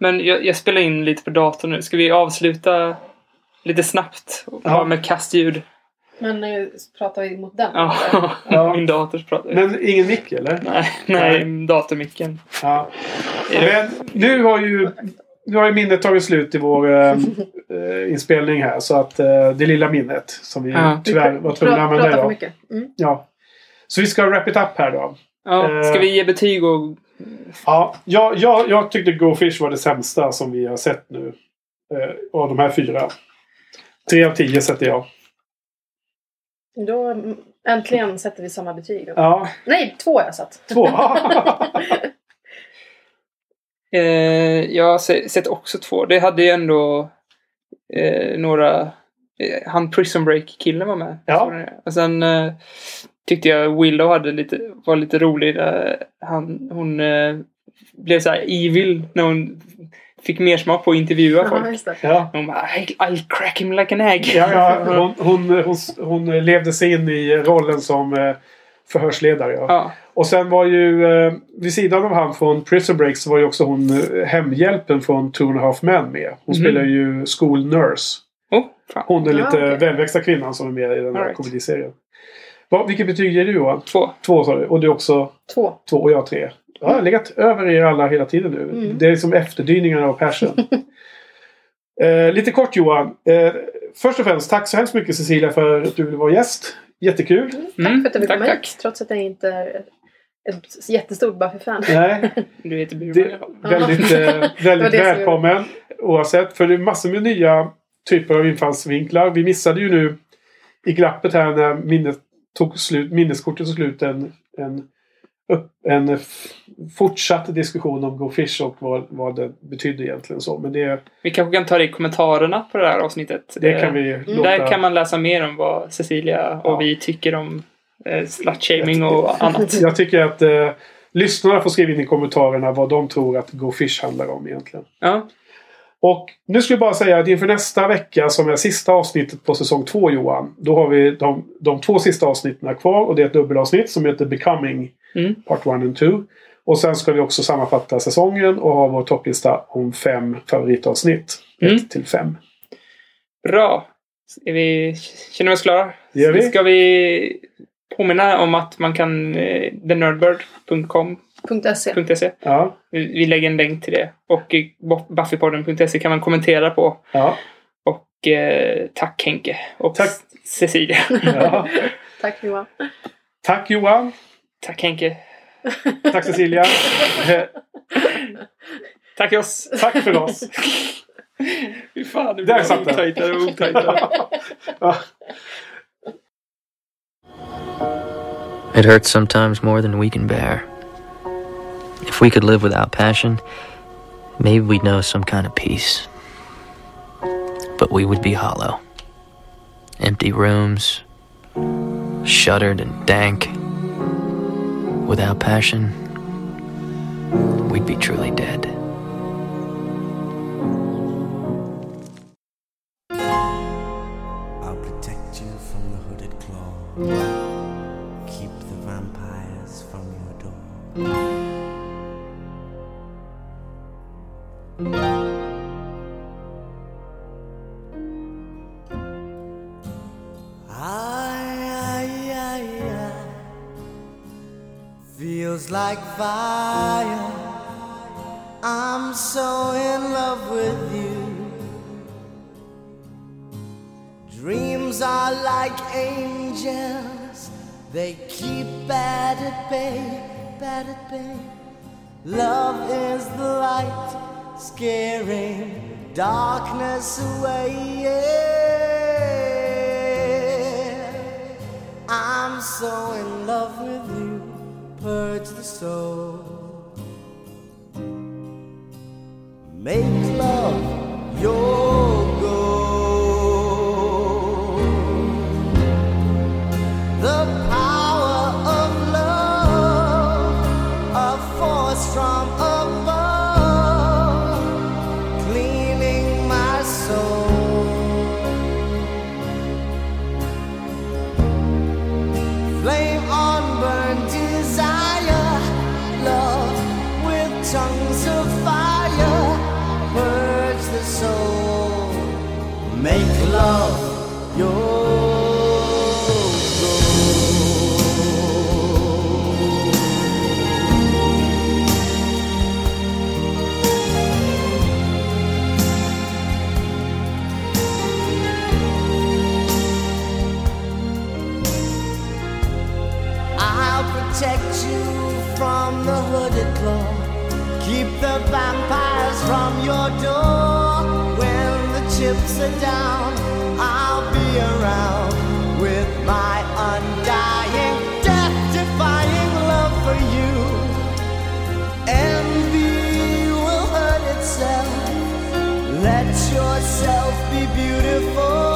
[SPEAKER 1] Men jag, jag spelar in lite på datorn nu. Ska vi avsluta lite snabbt?
[SPEAKER 2] Ja.
[SPEAKER 1] Med kastljud?
[SPEAKER 3] Men eh, pratar vi mot den?
[SPEAKER 1] Ja,
[SPEAKER 2] Ja.
[SPEAKER 1] min dator pratar.
[SPEAKER 2] Men ingen mick eller?
[SPEAKER 1] Nej, nej, datormicken.
[SPEAKER 2] Ja. Men nu har ju nu har ju minnet tagit slut i vår eh, eh, inspelning här. Så att eh, det lilla minnet som vi
[SPEAKER 1] Ja.
[SPEAKER 2] tyvärr var tvungna att använda
[SPEAKER 3] Pratar för
[SPEAKER 2] idag.
[SPEAKER 3] mycket. Mm.
[SPEAKER 2] Ja. Så vi ska wrap it up här då.
[SPEAKER 1] Ja, ska vi ge betyg och...
[SPEAKER 2] Ja, jag, jag, jag tyckte Go Fish var det sämsta som vi har sett nu. Eh, av de här fyra. Tre av tio sätter jag.
[SPEAKER 3] Då äntligen sätter vi samma betyg.
[SPEAKER 2] Ja,
[SPEAKER 3] Nej, två har jag satt.
[SPEAKER 2] två.
[SPEAKER 1] Eh, jag sett också två. Det hade ju ändå eh, några... Eh, han Prison Break-killen var med.
[SPEAKER 2] Ja.
[SPEAKER 1] Och sen eh, tyckte jag Willow hade lite, var lite rolig. Där han, hon eh, blev så här evil när hon fick mer smak på att intervjua
[SPEAKER 3] Ja,
[SPEAKER 1] folk.
[SPEAKER 2] ja.
[SPEAKER 1] Hon bara, "I- I'll crack him like an egg.
[SPEAKER 2] Ja, ja, hon, hon, hon, hon levde sig in i rollen som eh, förhörsledare. Ja.
[SPEAKER 1] Ja.
[SPEAKER 2] Och sen var ju eh, vid sidan av han från Prison Break så var ju också hon eh, hemhjälpen från Two and a Half Men med. Hon
[SPEAKER 1] Mhm.
[SPEAKER 2] spelar ju School Nurse.
[SPEAKER 1] Oh, fan.
[SPEAKER 2] Hon är
[SPEAKER 3] Ja,
[SPEAKER 2] lite
[SPEAKER 3] okej.
[SPEAKER 2] välväxta kvinnan som är med i den här
[SPEAKER 1] right.
[SPEAKER 2] komediserien. Vad, vilket betyg ger du Johan?
[SPEAKER 1] Två.
[SPEAKER 2] Två sa du. Och du också
[SPEAKER 3] Två.
[SPEAKER 2] två och jag tre. Ja, jag har legat över er alla hela tiden nu.
[SPEAKER 3] Mm.
[SPEAKER 2] Det är som efterdyningarna av Passion. eh, lite kort Johan. Eh, först och främst tack så hemskt mycket Cecilia för att du ville vara gäst. Jättekul.
[SPEAKER 3] Tack
[SPEAKER 1] Mm,
[SPEAKER 3] för att du fick
[SPEAKER 1] tack,
[SPEAKER 3] komma
[SPEAKER 1] tack.
[SPEAKER 3] hit. Trots att jag inte är ett, jättestort Buffy-fan.
[SPEAKER 2] Nej,
[SPEAKER 1] Du heter Burman
[SPEAKER 2] det är väldigt, eh,
[SPEAKER 3] Det var
[SPEAKER 2] väldigt välkommen. Oavsett. För det är massor med nya typer av infallsvinklar. Vi missade ju nu i glappet här när minnet tog slut, minneskortet tog slut en, en, en fortsatt diskussion om Go Fish och vad, vad det betydde egentligen så. Men det,
[SPEAKER 1] Vi kanske kan ta det i kommentarerna på det här avsnittet.
[SPEAKER 2] det
[SPEAKER 1] Eh,
[SPEAKER 2] kan vi låta...
[SPEAKER 1] Där kan man läsa mer om vad Cecilia och
[SPEAKER 2] Ja.
[SPEAKER 1] vi tycker om eh, slut-shaming och annat.
[SPEAKER 2] Jag tycker att eh, lyssnarna får skriva in i kommentarerna vad de tror att Go Fish handlar om egentligen.
[SPEAKER 1] Ja.
[SPEAKER 2] Och nu skulle jag bara säga att inför nästa vecka som är sista avsnittet på säsong två Johan. Då har vi de, de två sista avsnitten kvar och det är ett dubbelavsnitt som heter Becoming
[SPEAKER 1] Mm.
[SPEAKER 2] Part 1 and 2. Och sen ska vi också sammanfatta säsongen och ha vår topplista om fem favoritavsnitt.
[SPEAKER 1] Mm.
[SPEAKER 2] 1 till 5.
[SPEAKER 1] Bra. Är vi, känner vi oss klara?
[SPEAKER 2] Gör vi.
[SPEAKER 1] Ska vi påminna om att man kan eh, thenerdbird.com
[SPEAKER 3] .se.
[SPEAKER 1] .se.
[SPEAKER 2] Ja.
[SPEAKER 1] Vi, vi lägger en länk till det. Och buffypodden.se kan man kommentera på.
[SPEAKER 2] Ja.
[SPEAKER 1] Och eh, tack Henke. Och
[SPEAKER 2] Tack.
[SPEAKER 1] Cecilia.
[SPEAKER 2] ja.
[SPEAKER 3] Tack Johan.
[SPEAKER 2] Tack Johan.
[SPEAKER 1] Tack Henke.
[SPEAKER 2] Tack Cecilia.
[SPEAKER 1] Tack oss.
[SPEAKER 2] Tack för oss.
[SPEAKER 1] Fy fan, det
[SPEAKER 2] Där
[SPEAKER 1] blir
[SPEAKER 2] satt den.
[SPEAKER 1] otajtare och otajtare.
[SPEAKER 2] Ja.
[SPEAKER 4] It hurts sometimes more than we can bear. If we could live without passion, maybe we'd know some kind of peace. But we would be hollow. Empty rooms, shuttered and dank. Without passion, we'd be truly dead.
[SPEAKER 12] I'll protect you from the hooded claw. Keep the vampires from your door. Feels like fire. I'm so in love with you. Dreams are like angels, they keep bad at bay, bad at bay. Love is the light, scaring darkness away. Yeah. I'm so in love with you, purge the soul. Make love your make love your I'll protect you from the hooded claw. Keep the vampires from your door. Chips are down, I'll be around with my undying, death defying love for you. Envy will hurt itself. Let yourself be beautiful.